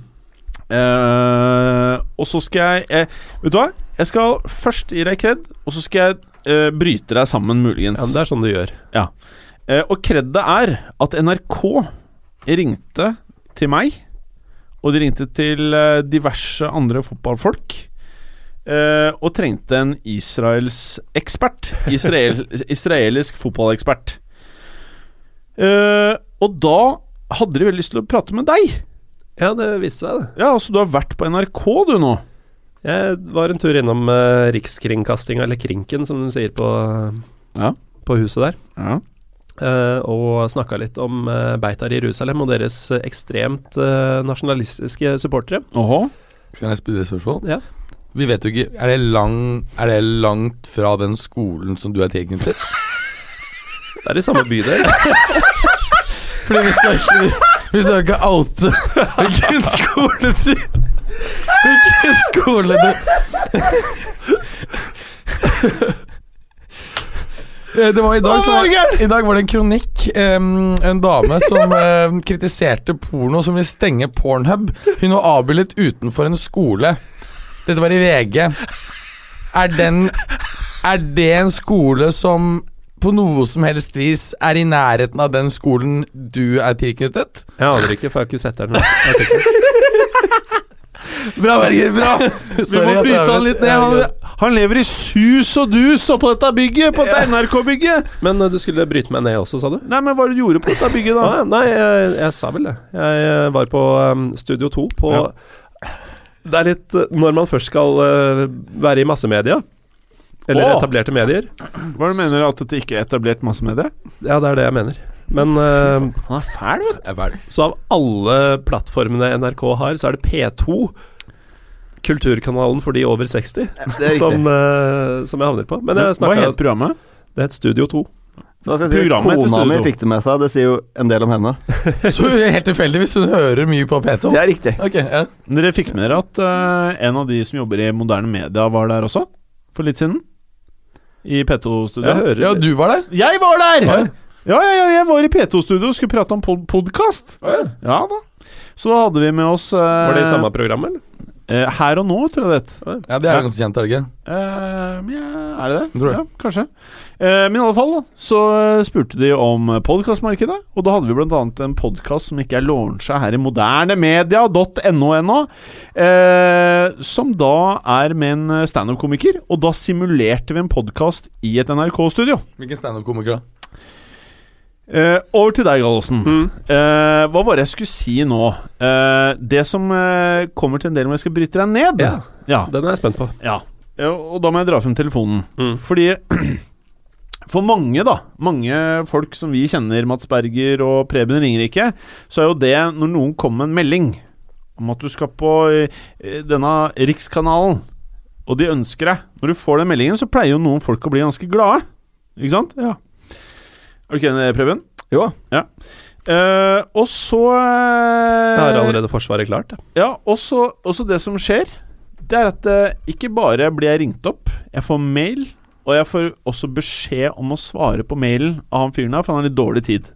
Eh, og så skal jeg eh, Vet du hva? Jeg skal først gi deg kred, og så skal jeg eh, bryte deg sammen, muligens. Ja, men det er sånn du gjør. Eh, og kreddet er at NRK ringte til meg, og de ringte til eh, diverse andre fotballfolk, eh, og trengte en Israels ekspert. Israel, israelisk fotballekspert. Eh, og da hadde de veldig lyst til å prate med deg. Ja, det viste seg, det. Ja, altså du har vært på NRK du nå. Jeg var en tur innom uh, Rikskringkastinga, eller Krinken, som de sier på, Ja. på huset der. Ja. Uh, og snakka litt om uh, Beitar Jerusalem og deres ekstremt uh, nasjonalistiske supportere. Oho. Kan jeg spørre et spørsmål? Ja. Vi vet jo ikke Er det, lang, er det langt fra den skolen som du er tilknyttet? Det er i samme bydel. Fordi vi skal ikke Vi skal ikke oute hvilken skole du Hvilken skole du Eh, Det var i dag, så var, I dag var det en kronikk. Um, en dame som um, kritiserte porno som vil stenge Pornhub. Hun var avbildet utenfor en skole. Dette var i VG. Er den Er det en skole som på noe som helst vis er i nærheten av den skolen du er tilknyttet? Jeg aner ikke, for jeg har ikke sett den. Bra, Berger. Bra! Vi må bryte han litt ned. Han, han lever i sus og dus oppå dette bygget, på dette NRK-bygget. Men eh, du skulle bryte meg ned også, sa du? Nei, men hva du gjorde på dette bygget, da? Nei, jeg, jeg sa vel det. Jeg eh, var på um, Studio 2 på Ja. Det er litt Når man først skal uh, være i massemedia, eller Åh! etablerte medier Hva er det du mener at det ikke er etablert massemedie? Ja, det er det jeg mener. Men eh, Han er fæl, vet du. Er så av alle plattformene NRK har, så er det P2, kulturkanalen for de over 60, Det er riktig. som, eh, som jeg havner på. Men jeg Hva snakka het programmet? Det het Studio 2. Så hva skal jeg si, Programmet heter Kona mi Studio. fikk det med seg, det sier jo en del om henne. Så helt tilfeldig hvis hun hører mye på P2? Det er riktig. Ok, ja. Dere fikk med dere at eh, en av de som jobber i moderne media, var der også? For litt siden? I P2-studio? Ja, du var der? Jeg var der! Ja, ja, ja, jeg var i P2-studio og skulle prate om pod podkast. Ja. Ja da. Så da hadde vi med oss eh, Var det i samme program, eller? eh, Her og nå, tror jeg det het. Ja, det er jo ganske kjent, er det ikke? Eh, ja, er det det? Tror jeg. Ja, kanskje. Eh, men i alle fall, så eh, spurte de om podkastmarkedet. Og da hadde vi bl.a. en podkast som ikke er launcha her i modernemedia.no ennå. Eh, som da er med en standup-komiker. Og da simulerte vi en podkast i et NRK-studio. Hvilken standup-komiker da? Eh, over til deg, Gallosen. Mm. Eh, hva var det jeg skulle si nå? Eh, det som eh, kommer til en del om jeg skal bryte deg ned. Ja. ja. Den er jeg spent på. Ja, ja, og da må jeg dra frem telefonen. Mm. Fordi For mange, da, mange folk som vi kjenner, Mats Berger og Preben Ringerike, så er jo det når noen kommer med en melding om at du skal på eh, denne rikskanalen, og de ønsker deg Når du får den meldingen, så pleier jo noen folk å bli ganske glade. Ikke sant? Ja. Er du ikke enig, Preben? Jo. Eh, og så uh, Jeg har allerede Forsvaret klart. ja, og så det som skjer, det er at uh, ikke bare blir jeg ringt opp, jeg får mail, og jeg får også beskjed om å svare på mailen av han fyren her, for han har litt dårlig tid.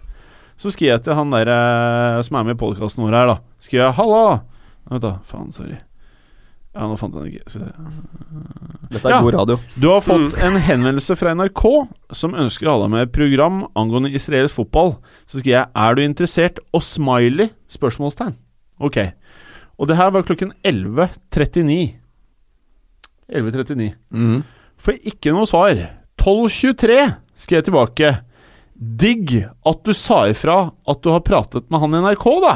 Så skriver jeg til han der eh, som er med i podkasten vår her, da. Skriver jeg 'halla'. Vent, da. Faen, sorry. Ja, nå fant jeg den ikke. Så, Dette er Ja. god radio. du har fått en henvendelse fra NRK som ønsker å ha deg med et program angående israelsk fotball. Så skriver jeg 'Er du interessert?' og smiley? Spørsmålstegn. Ok. Og det her var klokken 11.39. 11.39. Mhm. For ikke noe svar. 12.23 skrev jeg tilbake. Digg at du sa ifra at du har pratet med han i NRK, da.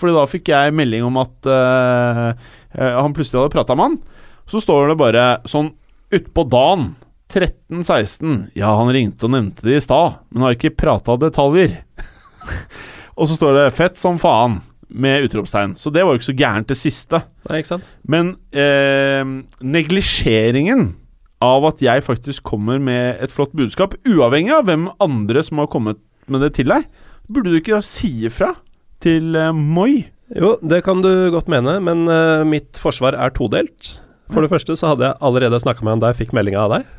Fordi da fikk jeg melding om at eh, han plutselig hadde prata med han. Så står det bare sånn utpå dagen. 13.16. Ja, han ringte og nevnte det i stad, men har ikke prata detaljer. og så står det 'fett som faen' med utropstegn. Så det var jo ikke så gærent, det siste. Nei, ikke sant? Men eh, neglisjeringen av at jeg faktisk kommer med et flott budskap, uavhengig av hvem andre som har kommet med det til deg, burde du ikke da si ifra til uh, Moi? Jo, det kan du godt mene, men uh, mitt forsvar er todelt. For det første så hadde jeg allerede snakka med han da jeg fikk meldinga av deg.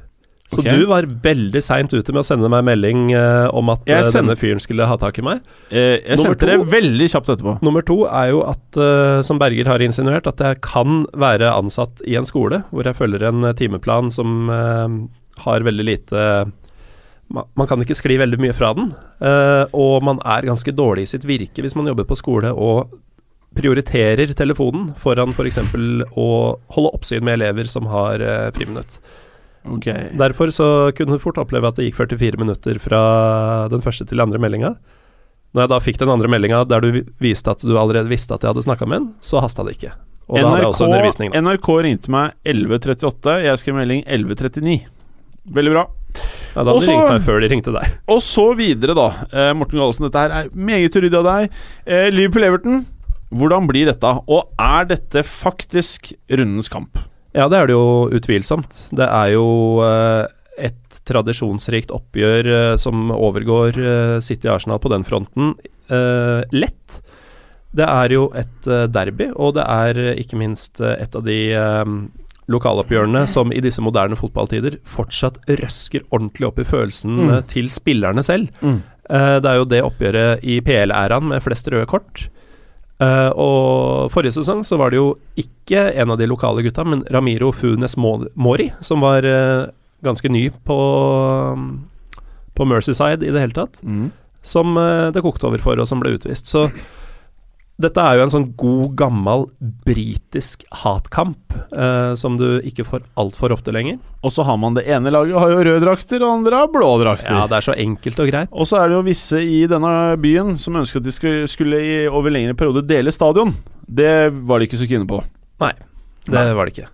Så okay. du var veldig seint ute med å sende meg melding uh, om at eh, denne fyren skulle ha tak i meg. Eh, jeg Nummer sendte det veldig kjapt etterpå. Nummer to er jo at, uh, som Berger har insinuert, at jeg kan være ansatt i en skole hvor jeg følger en timeplan som har veldig lite man, man kan ikke skli veldig mye fra den. og man er ganske dårlig i sitt virke hvis man jobber på skole og prioriterer telefonen foran f.eks. å holde oppsyn med elever som har uh, friminutt. Ok. Derfor så kunne du fort oppleve at det gikk 44 minutter fra den første til den andre meldinga. Når jeg da fikk den andre meldinga der du viste at du allerede visste at jeg hadde snakka med en, så hasta det ikke. Og da hadde jeg også undervisning. Da. NRK ringte meg 11.38, jeg skrev melding 11.39. Veldig bra. Ja, da hadde de ringt meg før de ringte deg. Og så videre, da. Eh, Morten Gallosen, dette her er meget uryddig av deg. Eh, Liverpool-Everton, hvordan blir dette? Og er dette faktisk rundens kamp? Ja, det er det jo utvilsomt. Det er jo eh, et tradisjonsrikt oppgjør eh, som overgår eh, City Arsenal på den fronten lett. Det er jo et derby, og det er ikke minst et av de lokaloppgjørene som i disse moderne fotballtider fortsatt røsker ordentlig opp i følelsen Mm. til spillerne selv. Mm. det er jo det oppgjøret i PL-æraen med flest røde kort. Uh, og forrige sesong så var det jo ikke en av de lokale gutta, men Ramiro Funes Mori, som var uh, ganske ny på, um, på Mercyside i det hele tatt, som uh, det kokte over for, og som ble utvist. Så dette er jo en sånn god, gammel britisk hatkamp eh, som du ikke får altfor ofte lenger. Og så har man det ene laget har jo røde drakter, og andre har blå drakter. Ja, det er så enkelt og greit. Og så er det jo visse i denne byen som ønsker at de skulle, skulle i over lengre periode dele stadion. Det var de ikke så kine på. Nei, Det var det ikke.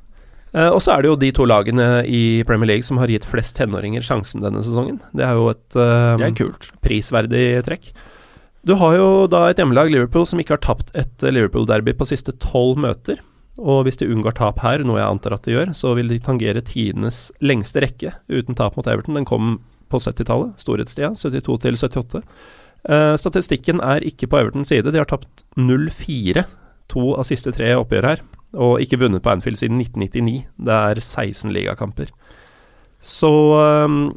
Eh, og så er det jo de to lagene i Premier League som har gitt flest tenåringer sjansen denne sesongen. Det er jo et eh, Det er prisverdig trekk. Du har jo da et hjemmelag, Liverpool, som ikke har tapt et eh, Liverpool-derby på siste tolv møter. Og hvis de unngår tap her, noe jeg antar at de gjør, så vil de tangere tidenes lengste rekke uten tap mot Everton. Den kom på 70-tallet, storhetstida, 72 til 78. Uh, statistikken er ikke på Evertons side. De har tapt 0-4 to av siste tre oppgjør her, og ikke vunnet på Anfield siden 1999. Det er 16 ligakamper. Så um,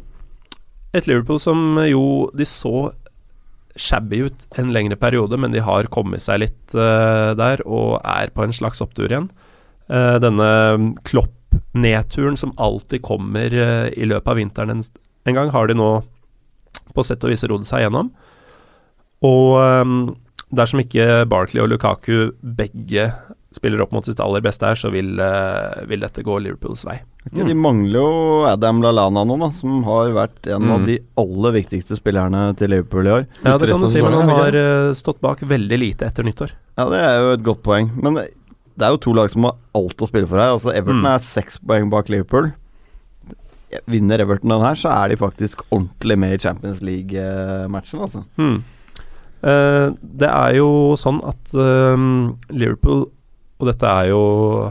et Liverpool som jo de så shabby ut en lengre periode, men de har kommet seg litt uh, der og er på en slags opptur igjen. Uh, denne Klopp-nedturen som alltid kommer uh, i løpet av vinteren en, en gang, har de nå på sett og vis rodd seg gjennom. Og um, dersom ikke Barkley og Lukaku begge spiller opp mot sitt aller beste her, så vil, uh, vil dette gå Liverpools vei. Mm. de mangler jo Adam Lallana nå, da, som har vært en av Mm. de aller viktigste spillerne til Liverpool i år. Ja, det kan du si, men han har uh, stått bak veldig lite etter nyttår. Ja, det er jo et godt poeng. Men det er jo to lag som har alt å spille for her. Altså Everton Mm. er seks poeng bak Liverpool. Vinner Everton den her, så er de faktisk ordentlig med i Champions League-matchen, altså. Eh, det er jo sånn at uh, Liverpool og dette er jo,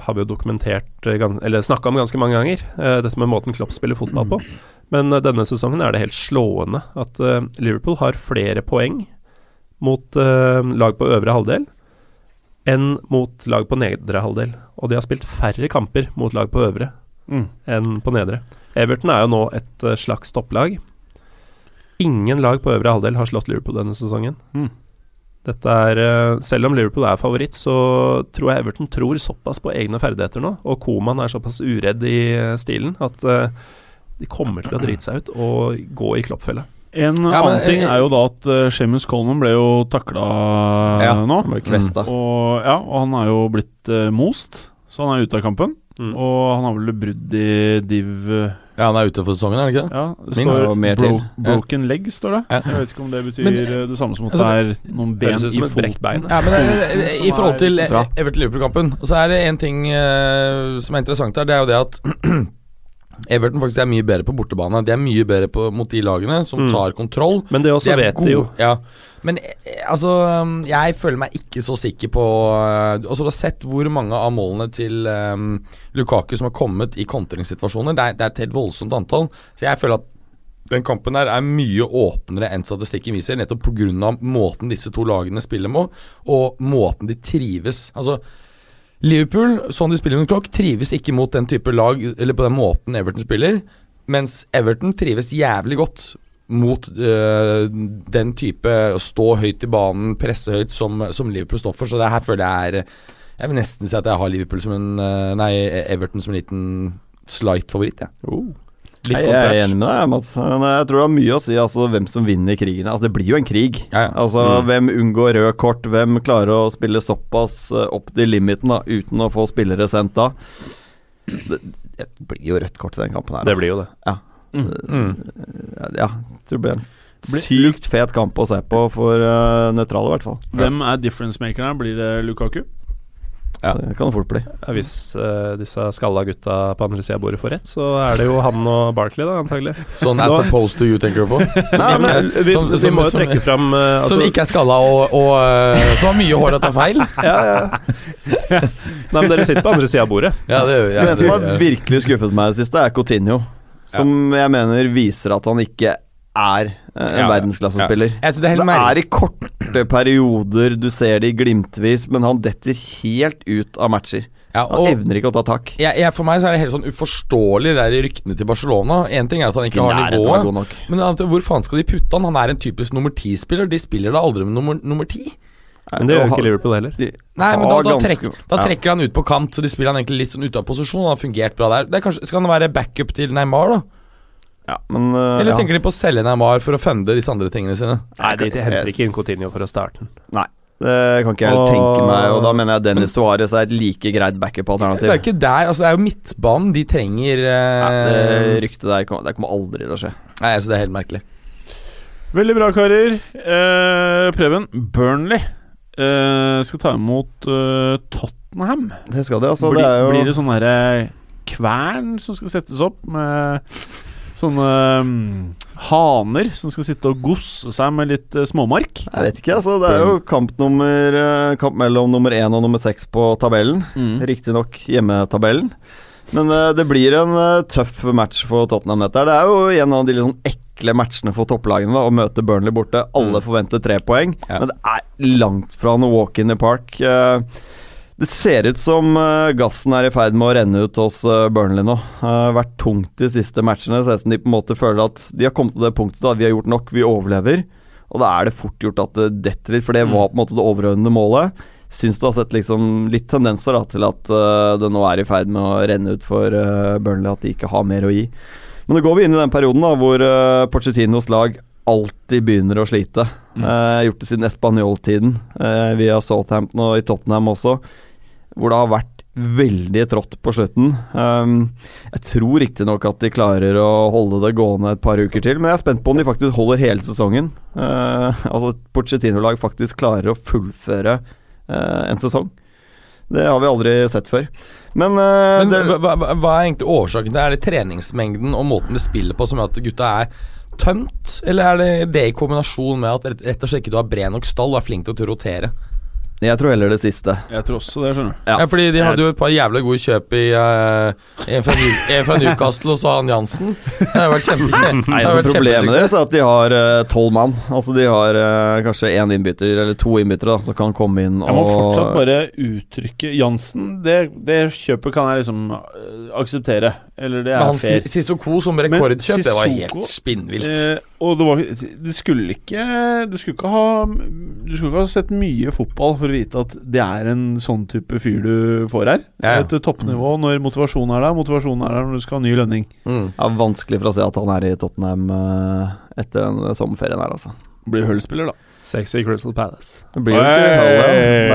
har vi jo dokumentert, eh, eller snakka om ganske mange ganger, eh, dette med måten Klopp spiller fotball på. Men eh, denne sesongen er det helt slående at Liverpool har flere poeng mot lag på øvre halvdel enn mot lag på nedre halvdel. Og de har spilt færre kamper mot lag på øvre Mm. enn på nedre. Everton er jo nå et slags topplag. Ingen lag på øvre halvdel har slått Liverpool denne sesongen. Mm. Dette er, eh, Selv om Liverpool er favoritt, så tror jeg Everton tror såpass på egne ferdigheter nå. Og Koman er såpass uredd i eh, stilen at eh, de kommer til å drite seg ut og gå i kloppfelle. En Ja, men, annen ting er jo da at uh, Seamus Coleman ble jo takla Ja, nå. Ble kvesta. Og, ja, og han er jo blitt uh, most, så han er ute av kampen. Mm. Og han har vel brudd i div eh, Ja, han er ute for sesongen, er han ikke det? Ja, det Minst. står mer bro til. broken leg, står det. Ja. Jeg vet ikke om det betyr Men, eh, det samme som at altså, det er noen ben i foten. bein. Ja, men eh, I forhold til er. Everton-Liverpool-kampen, så er det en ting uh, som er interessant her. Det er jo det at Everton faktisk er mye bedre på bortebane. De er mye bedre på, mot de lagene som Mm. tar kontroll. Men det også De vet de jo. Ja. Men eh, altså um, Jeg føler meg ikke så sikker på uh, Altså Du har sett hvor mange av målene til um, Lukaku som har kommet i kontringssituasjoner. Det det er et helt voldsomt antall. Så jeg føler at den kampen der er mye åpnere enn statistikken viser, nettopp pga. måten disse to lagene spiller på, og måten de trives Altså Liverpool, sånn de spiller under klokk, trives ikke mot den type lag, eller på den måten Everton spiller, mens Everton trives jævlig godt mot øh, den type å stå høyt i banen, presse høyt, som, som Liverpool står for. Så det her føler jeg er Jeg vil nesten si at jeg har Liverpool som en øh, Nei, Everton som en liten slight favoritt, jeg. Litt jeg er enig med deg, Mats. Men jeg tror det har mye å si altså, hvem som vinner krigen. Altså, det blir jo en krig. Ja, ja. Altså, Hvem unngår rød kort? Hvem klarer å spille såpass eh, opp til limiten da, uten å få spillere sendt da? Det, det blir jo rødt kort i den kampen her. da. Det blir jo det. Mm. Ja, jeg tror det blir en sykt fet kamp å se på for uh, nøytrale, i hvert fall. Hvem er difference-makerne? Blir det Lukaku? Ja. Det kan det fort bli. Ja, Hvis uh, disse skalla gutta på andre sida av bordet får rett, så er det jo han og Barkley, da, antagelig. Sånn as opposed to you, tenker du på? Nei, men vi, Som- vi som- må jo som- trekke fram uh, altså, Som ikke er skalla og, og uh, som har mye hår at det er feil? ja, ja. Nei, men dere sitter på andre sida av bordet. Ja, det gjør vi. Ja, Men en som har virkelig skuffet meg i det siste, er Coutinho. Som jeg mener viser at han ikke er eh, en Ja, verdensklassespiller. Ja. det er Det er i korte perioder, du ser det i glimtvis, men han detter helt ut av matcher. Ja, Han evner ikke å ta tak. for meg så er det helt sånn uforståelig det der ryktene til Barcelona. Én ting er at han ikke har nivået, men hvor faen skal de putte han? Han er en typisk nummer ti-spiller. De spiller da aldri med nummer, nummer ti. Men det gjør ikke Liverpool heller. de Nei, men da, da, trekker, da trekker han ut på kant, så de spiller han egentlig litt sånn ute av posisjon. Han har fungert bra der. Det er kanskje, skal han være backup til Neymar, da? Ja, men uh, Eller ja. tenker de på å selge Neymar for å funde disse andre tingene sine? Nei, de, de henter ikke inn Coutinho for å starte den. Nei, det kan ikke jeg Og- tenke meg. Og da mener jeg Dennis Suárez er et like greit Det er backup-alternativ. jo ikke der, altså det er jo midtbanen de trenger Nei, eh, det ryktet der kommer, det kommer aldri til å skje. Nei, altså det er helt merkelig. Veldig bra, karer. Eh, Preben, Burnley eh, skal ta imot eh, Tottenham. Det skal det, altså. blir, det jo blir det sånn herre kvern som skal settes opp med sånne um, haner som skal sitte og gosse seg med litt uh, småmark? Jeg vet ikke, altså. Det er jo kamp, nummer, uh, kamp mellom nummer én og nummer seks på tabellen. Mm. Riktignok hjemmetabellen. Men uh, det blir en tøff match for Tottenham. Dette. Det er jo en av de litt sånn ekle matchene for topplagene da, å møte Burnley borte. Alle forventer tre poeng, Ja. men det er langt fra noe walk in the park. Eh, det ser ut som eh, gassen er i ferd med å renne ut hos eh, Burnley nå. Det har vært tungt de siste matchene. Ser ut som de på en måte føler at de har kommet til det punktet at vi har gjort nok, vi overlever. Og da er det fort gjort at det detter litt, for det var på en måte det overordnede målet. Syns du har sett liksom litt tendenser da, til at eh, det nå er i ferd med å renne ut for Burnley, at de ikke har mer å gi. Men nå går vi inn i den perioden da hvor uh, lag alltid begynner å slite. Mm. Eh, gjort det siden Espanol-tiden, eh, via Southampton og i Tottenham også, hvor det har vært veldig trått på slutten. Um, jeg tror riktignok at de klarer å holde det gående et par uker til, men jeg er spent på om de faktisk holder hele sesongen. Uh, altså at Pochettino-lag faktisk klarer å fullføre uh, en sesong. Det har vi aldri sett før. Men, uh, Men det, hva, hva, er egentlig årsaken til det? Er det treningsmengden og måten de spiller på som gjør at gutta er tømt? Eller er det det i kombinasjon med at rett og slett ikke du har bred nok stall og er flink til å rotere? Jeg tror heller det siste. Jeg tror også det, skjønner du. Ja. Ja, fordi de hadde jo et par jævlig gode kjøp i uh, en, fra fra Newcastle og så han Jansen. Det har vært kjempe, kjempe, Nei, altså Problemet deres er at de har tolv tolv mann. Altså De har uh, kanskje én innbytter, eller to innbyttere, da, som kan komme inn og Jeg må fortsatt bare uttrykke Jansen. Det, det kjøpet kan jeg liksom akseptere. Eller det Men er fair. Si- Sissoko som rekordkjøp, det var helt spinnvilt. Og det var Det skulle ikke Du skulle ikke ha Du skulle ikke ha sett mye fotball for å vite at det er en sånn type fyr du får her. Ja, ja. Et toppnivå når motivasjonen er der. Motivasjonen er der når du skal ha ny lønning. Mm. ja, Vanskelig for å se at han er i Tottenham eh, etter den sommerferien her, altså. Blir Hull-spiller, da. Sexy Crystal Palace. Det blir jo ikke Hull, ja.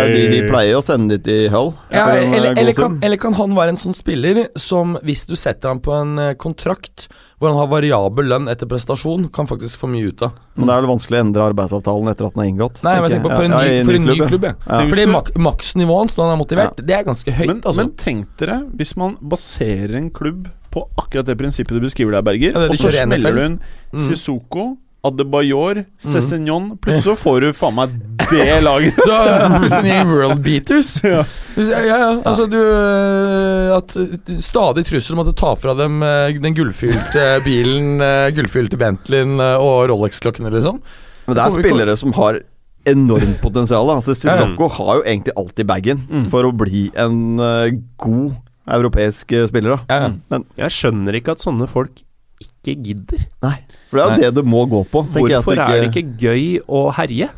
Er de, de pleier å sende dit i Hull. Ja, en, eh, eller, eller, kan, eller kan han være en sånn spiller som, hvis du setter ham på en eh, kontrakt hvor han har variabel lønn etter prestasjon, kan faktisk få mye ut av? Men det er vel vanskelig å endre arbeidsavtalen etter at den er inngått. Nei, men tenk på for en ny, for en ny ja. klubb, jeg. Ja. Fordi mak maksnivået hans når han er motivert, det er ganske høyt, Men, altså. men tenk dere, hvis man baserer en klubb på akkurat det prinsippet du beskriver der, Berger, Ja, og så smeller du inn Mm. Sissoko, Adebayor, Cézignon Plutselig så får du faen meg det laget. Du har plutselig en gjeng world beaters. Ja. Ja, ja, altså du øh, At øh, Stadig trussel om at du tar fra dem øh, den gullfylte bilen, gullfylte Bentleyen og Rolex-klokkene, liksom. Men det er spillere som har enormt potensial. Altså, Sissoko har jo egentlig alt i bagen Mm. for å bli en eh, god europeisk eh, spiller. da Ja, ja. Men Jeg skjønner ikke at sånne folk ikke gidder. nei, for det er jo det det må gå på. Hvorfor er det ikke gøy å herje?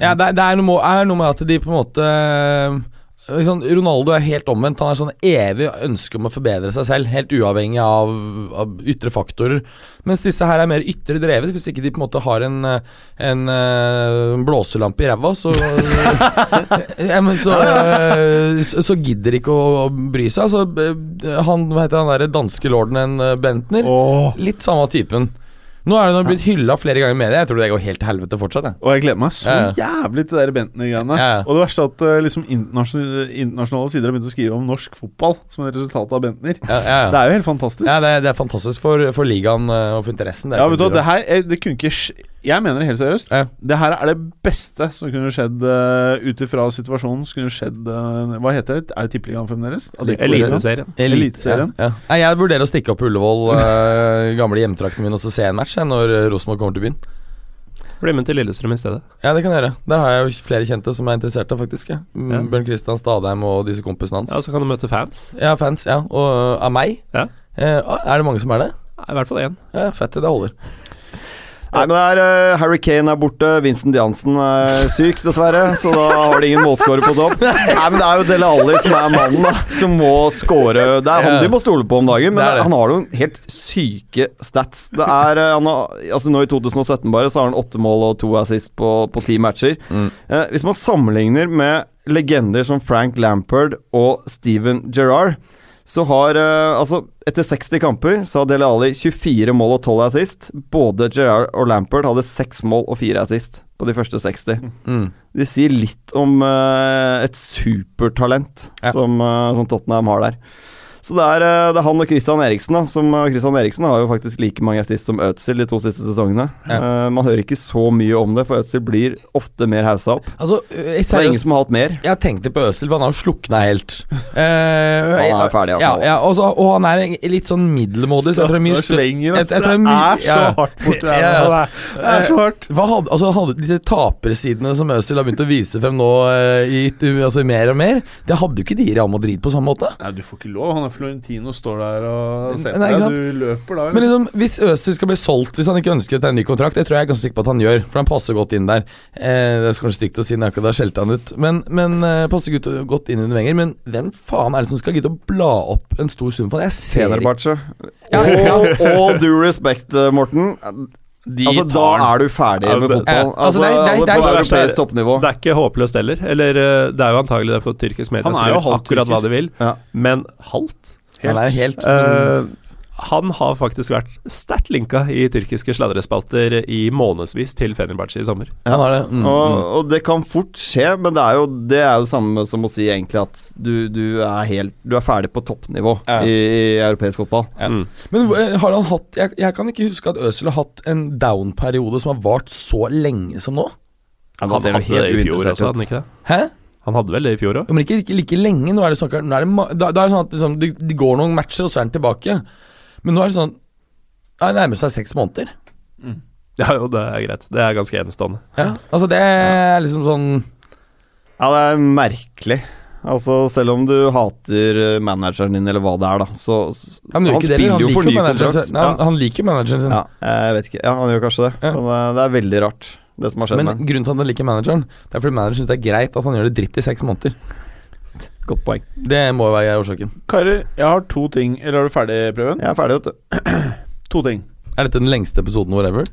Ja, det, er- det er, noe, er noe med at de på en måte liksom, Ronaldo er helt omvendt. Han er sånn evig ønske om å forbedre seg selv, helt uavhengig av, av ytre faktorer. Mens disse her er mer ytre drevet. Hvis ikke de på en måte har en, en, en, eh, blåselampe i ræva, så ja, men så, eh, så så gidder de ikke å bry seg. Altså, eh, han, hva heter han der danske lorden, en eh, Bentner? Oh. Litt samme typen. Nå er det nå blitt hylla flere ganger i media. Jeg tror det går helt til helvete fortsatt. Jeg. Og jeg gleder meg så Ja, jævlig til de Bentner-greiene. Ja. Og det verste er at eh, liksom internasjonale, internasjonale sider har begynt å skrive om norsk fotball som et resultat av Bentner. Det er jo helt fantastisk. Ja, det, det er fantastisk for, for ligaen eh, og for interessen. Det Ja, vet du det her er, det kunne ikke Jeg mener det helt seriøst. Ja. Det her er det beste som kunne skjedd uh, ut ifra situasjonen. Som kunne skjedd uh, Hva heter det? Er det Tippeligaen fremdeles? Eliteserien. Elite- Eliteserien. Ja, ja. Jeg vurderer å stikke opp Ullevål, uh, gamle hjemtrakten min, og så se en match jeg, når Rosenborg kommer til byen. Bli med til Lillestrøm i stedet. Ja, det kan jeg gjøre. Der har jeg jo flere kjente som er interessert, da, faktisk. Ja. Ja. Bjørn Kristian Stadheim og disse kompisene hans. Ja, Så kan du møte fans. Ja, fans. Ja, Og uh, av meg. Ja. Uh, er det mange som er det? I hvert fall én. Ja, Fett, det holder. Nei, men det er uh, Harry Kane er borte, Vincent Jansen er syk, dessverre. Så da har de ingen målskårer på topp. Nei, men det er jo Dele Alli som er mannen, da. Som må skåre. Det er han de må stole på om dagen, men Det det. han har noen helt syke stats. Det er eh, han har, Altså Nå i 2017 bare, så har han åtte mål og to assist på, på ti matcher. Mm. Uh, hvis man sammenligner med legender som Frank Lampard og Steven Gerrard, så har uh, Altså, etter 60 kamper så har Dele Alli 24 mål og 12 assist. Både Gerrard og Lampert hadde 6 mål og 4 assist på de første 60. Mm. De sier litt om uh, et supertalent Ja. som, uh, som Tottenham har der. Så det er, eh, det er han og Christian Eriksen. da Som eh, Christian Eriksen har jo faktisk like mange assist som Øtzil de to siste sesongene. Ja. Eh, man hører ikke så mye om det, for Øtzil blir ofte mer haussa opp. Altså, eh, Det er ingen som har hatt mer. Jeg tenkte på Øzil, for han har jo slukna helt. Eh, Han er ferdig, altså. Ja, ja, og, så, og han er litt sånn middelmådig, så jeg tror mye slenger, jeg- jeg tror Det det er så hardt borti der. Ja, ja. Det er så hardt. Hva hadde, altså, hadde Disse tapersidene som Øzil har begynt å vise frem nå, i, altså, mer og mer, det hadde jo ikke de i Real Madrid på samme måte. Nei, du får ikke lov. Han er Florentino står der og ser på deg. Du løper da. Men liksom, hvis Øzil skal bli solgt, hvis han ikke ønsker å ta en ny kontrakt, det tror jeg er ganske sikker på at han gjør, for han passer godt inn der. Eh, det er kanskje stygt å si, akkurat da skjelte han ut, men, men eh, passer godt, godt inn under Wenger. Men hvem faen er det som skal gidde å bla opp en stor sum for det? Jeg ser ikke Fenerbahçe. Ja, ja. og due respect, eh, Morten. De altså, tar da er du ferdig Ja, med fotball. Altså, Altså, det er- det er- det er-. Det er ikke håpløst heller. Eller eh, det er jo antagelig det for tyrkisk media gjør akkurat hva de vil. Ja. Men halvt? Han er jo helt Eh, han har faktisk vært sterkt linka i tyrkiske sladrespalter i månedsvis til Fenerbahçe i sommer. Har det. Mm, Og, mm. og det kan fort skje, men det er jo det er jo samme som å si egentlig at du, du er helt Du er ferdig på toppnivå Ja. i, i europeisk fotball. Ja. Mm. Men eh, har han hatt jeg, jeg kan ikke huske at Øzil har hatt en down-periode som har vart så lenge som nå. Han, Han hadde det i fjor også, hadde han ikke det? Hæ? Han hadde vel det i fjor òg? Ja, men ikke, ikke like lenge. Nå er det sånn, nå er det, da, da er det sånn at liksom, det, det går noen matcher, og så er han tilbake. Men nå er det sånn ja, Det nærmer seg seks måneder. Ja, jo, det er greit. Det er ganske enestående. Ja, altså Det er liksom sånn Ja, det er merkelig. Altså, selv om du hater manageren din, eller hva det er, da, så så- Han, det, spiller han jo for ny kontrakt. Nei, han, han liker manageren sin. Ja, jeg vet ikke. Ja, han gjør kanskje det. Ja. Men det, det er veldig rart, det som har skjedd Men med grunnen til at han liker manageren, Det er fordi manageren syns det er greit at han gjør det dritt i seks måneder. Godt poeng. Det må jo være årsaken. Karer, jeg har to ting. Eller er du ferdig, Prøven? Jeg er ferdig, vet du. To ting. Er dette den lengste episoden vår ever?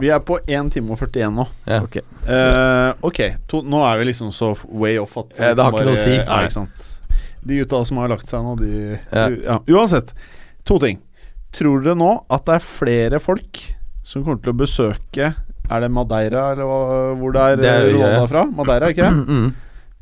Vi er på 1 time og 41 nå. Ja. Ok. uh, ok, to, nå er vi liksom så way off at ja, det har ikke noe å si. Ja, Nei. ikke sant. De gutta som har lagt seg nå, de Ja. de- ja. Uansett, to ting. Tror dere nå at det er flere folk som kommer til å besøke Er det Madeira, eller hva, hvor det er, Det er- ja. er fra? Madeira, ikke det? Mm.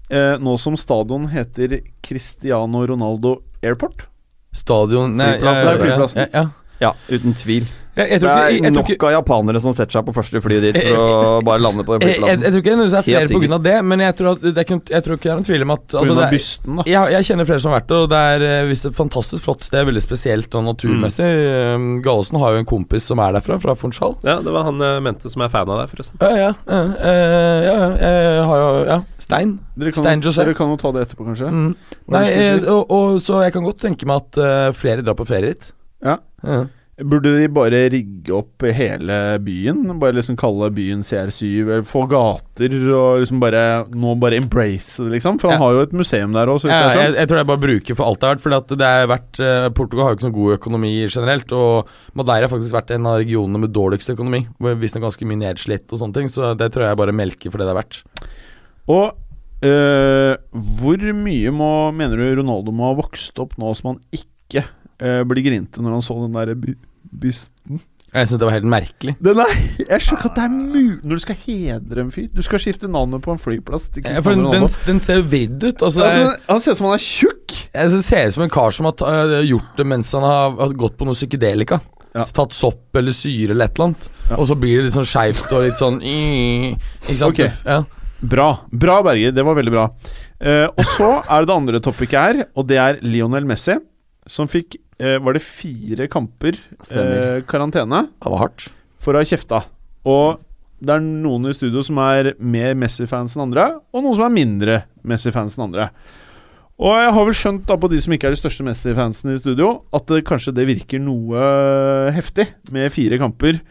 Eh, nå som stadion heter Cristiano Ronaldo Airport. Stadion Nei, Flyplassen, ja. Ja, ja. Ja, uten tvil. Jeg, jeg, Det tror ikke, er jeg, jeg, tror nok ikke, av japanere som setter seg på første fly dit for å bare lande på den jeg, jeg, jeg tror ikke det er flere av det, men jeg tror, at det er jeg tror ikke det er noen tvil om at altså, er, bysten, da. jeg, jeg kjenner flere som har vært der, og det er eh, visst et fantastisk flott sted. Veldig spesielt og naturmessig. Mm. Gallosen har jo en kompis som er derfra, fra Funchal. Ja, det var han jeg mente som er fan av deg, forresten. Ja, ja. ja, eh, ja, ja, jeg har jo Ja, Stein. Dere kan, Stein José. dere kan jo ta det etterpå, kanskje. Mm. Nei, eh, og, og, så jeg kan godt tenke meg at uh, flere drar på ferie dit. Ja. Ja. Burde de bare rigge opp hele byen? Bare liksom kalle byen CR7, eller få gater og liksom bare Nå bare embrace det, liksom? For han Ja. har jo et museum der òg, Ja, jeg jeg, tror det er bare å bruke for alt det er verdt. For det er vært, eh, Portugal har jo ikke noe god økonomi generelt. Og Madeira har faktisk vært en av regionene med dårligst økonomi. hvor Visstnok ganske mye nedslitt og sånne ting. Så det tror jeg bare melker for det det er verdt. Og øh, hvor mye må, mener du Ronaldo må ha vokst opp nå som han ikke øh, blir grinte når han så den der by bysten? Jeg syns det var helt merkelig. Den er, jeg skjønner ikke at det er mulig Når du skal hedre en fyr Du skal skifte navnet på en flyplass Ja, for den, den, den ser vridd ut. Altså, Altså, han ser ut som han er tjukk! jeg det ser ut som en kar som har øh, gjort det mens han har, gått på noe psykedelika. Ja. Tatt sopp eller syre eller et eller annet. Ja. Og så blir det litt sånn skeivt og litt sånn Ikke sant? Okay. Ja. Bra. Bra, Berger. Det var veldig bra. Uh, og så er det det andre topicet her, og det er Lionel Messi, som fikk eh, Var det fire kamper eh, karantene Det var hardt. for å ha kjefta. Og det er noen i studio som er mer Messi-fans enn andre, og noen som er mindre Messi-fans enn andre. Og jeg har vel skjønt da på de som ikke er de største Messi-fansene i studio, at det, kanskje det virker noe heftig med fire kamper.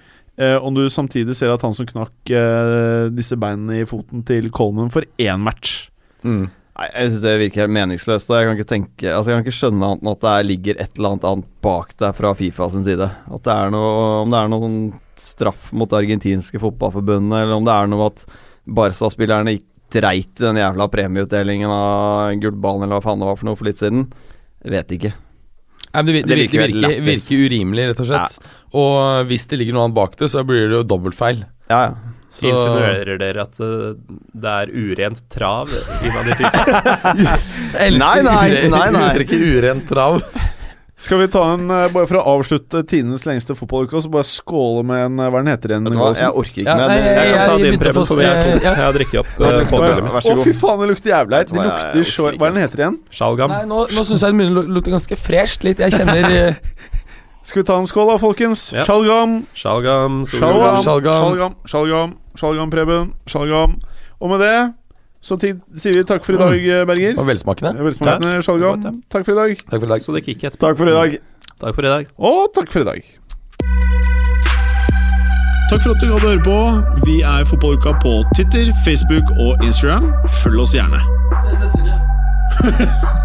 Eh, om du samtidig ser at han som knakk eh, disse beinene i foten til Coleman for én match. Mm. Nei, Jeg syns det virker helt meningsløst. Og jeg kan ikke tenke Altså jeg kan ikke skjønne annet enn at det ligger et eller annet annet bak der fra Fifa sin side. At det er noe Om det er noen straff mot det argentinske fotballforbundet, eller om det er noe at Barca-spillerne gikk dreit i den jævla premieutdelingen av gullballen, eller hva faen det var for noe for litt siden. Vet ikke. Nei, det, det, Det virker, virker virker, virker urimelig, rett og slett. Og hvis det ligger noe annet bak det, så blir det jo dobbeltfeil. Ja, ja. Så Insinuerer dere at eh, det er urent trav Nei, nei, nei, nei. uttrykket urent trav. Skal vi ta en, eh, bare for å avslutte tidenes lengste fotballuke, så bare skåle med en eh, Hva den heter igjen? Jeg orker ikke Ja, mer. Det- jeg- kan ta din Preben, for jeg, jeg har drikket opp Ja, Å, fy faen, det lukter jævlig Vet Det lukter så Hva den heter igjen? Sjalgam. Nei, nå, nå syns jeg det begynner å lukte ganske fresht litt. Jeg kjenner Skal vi ta en skål da, folkens? Ja. Sjalgam, Sjalgam. sjalgam, Sjalgam. sjalgam, sjalgam, sjalgam, Preben. Sjalgam. Og med det så sier vi takk for i dag, eh, Berger. Og var velsmakende. Velsmakende sjalgam. Takk for i dag. Takk for i dag. Så det gikk etterpå. Takk for i dag. Takk for i dag. Og takk for i dag. Takk for at du hadde høre på. Vi er Fotballuka på Twitter, Facebook og Instagram. Følg oss gjerne.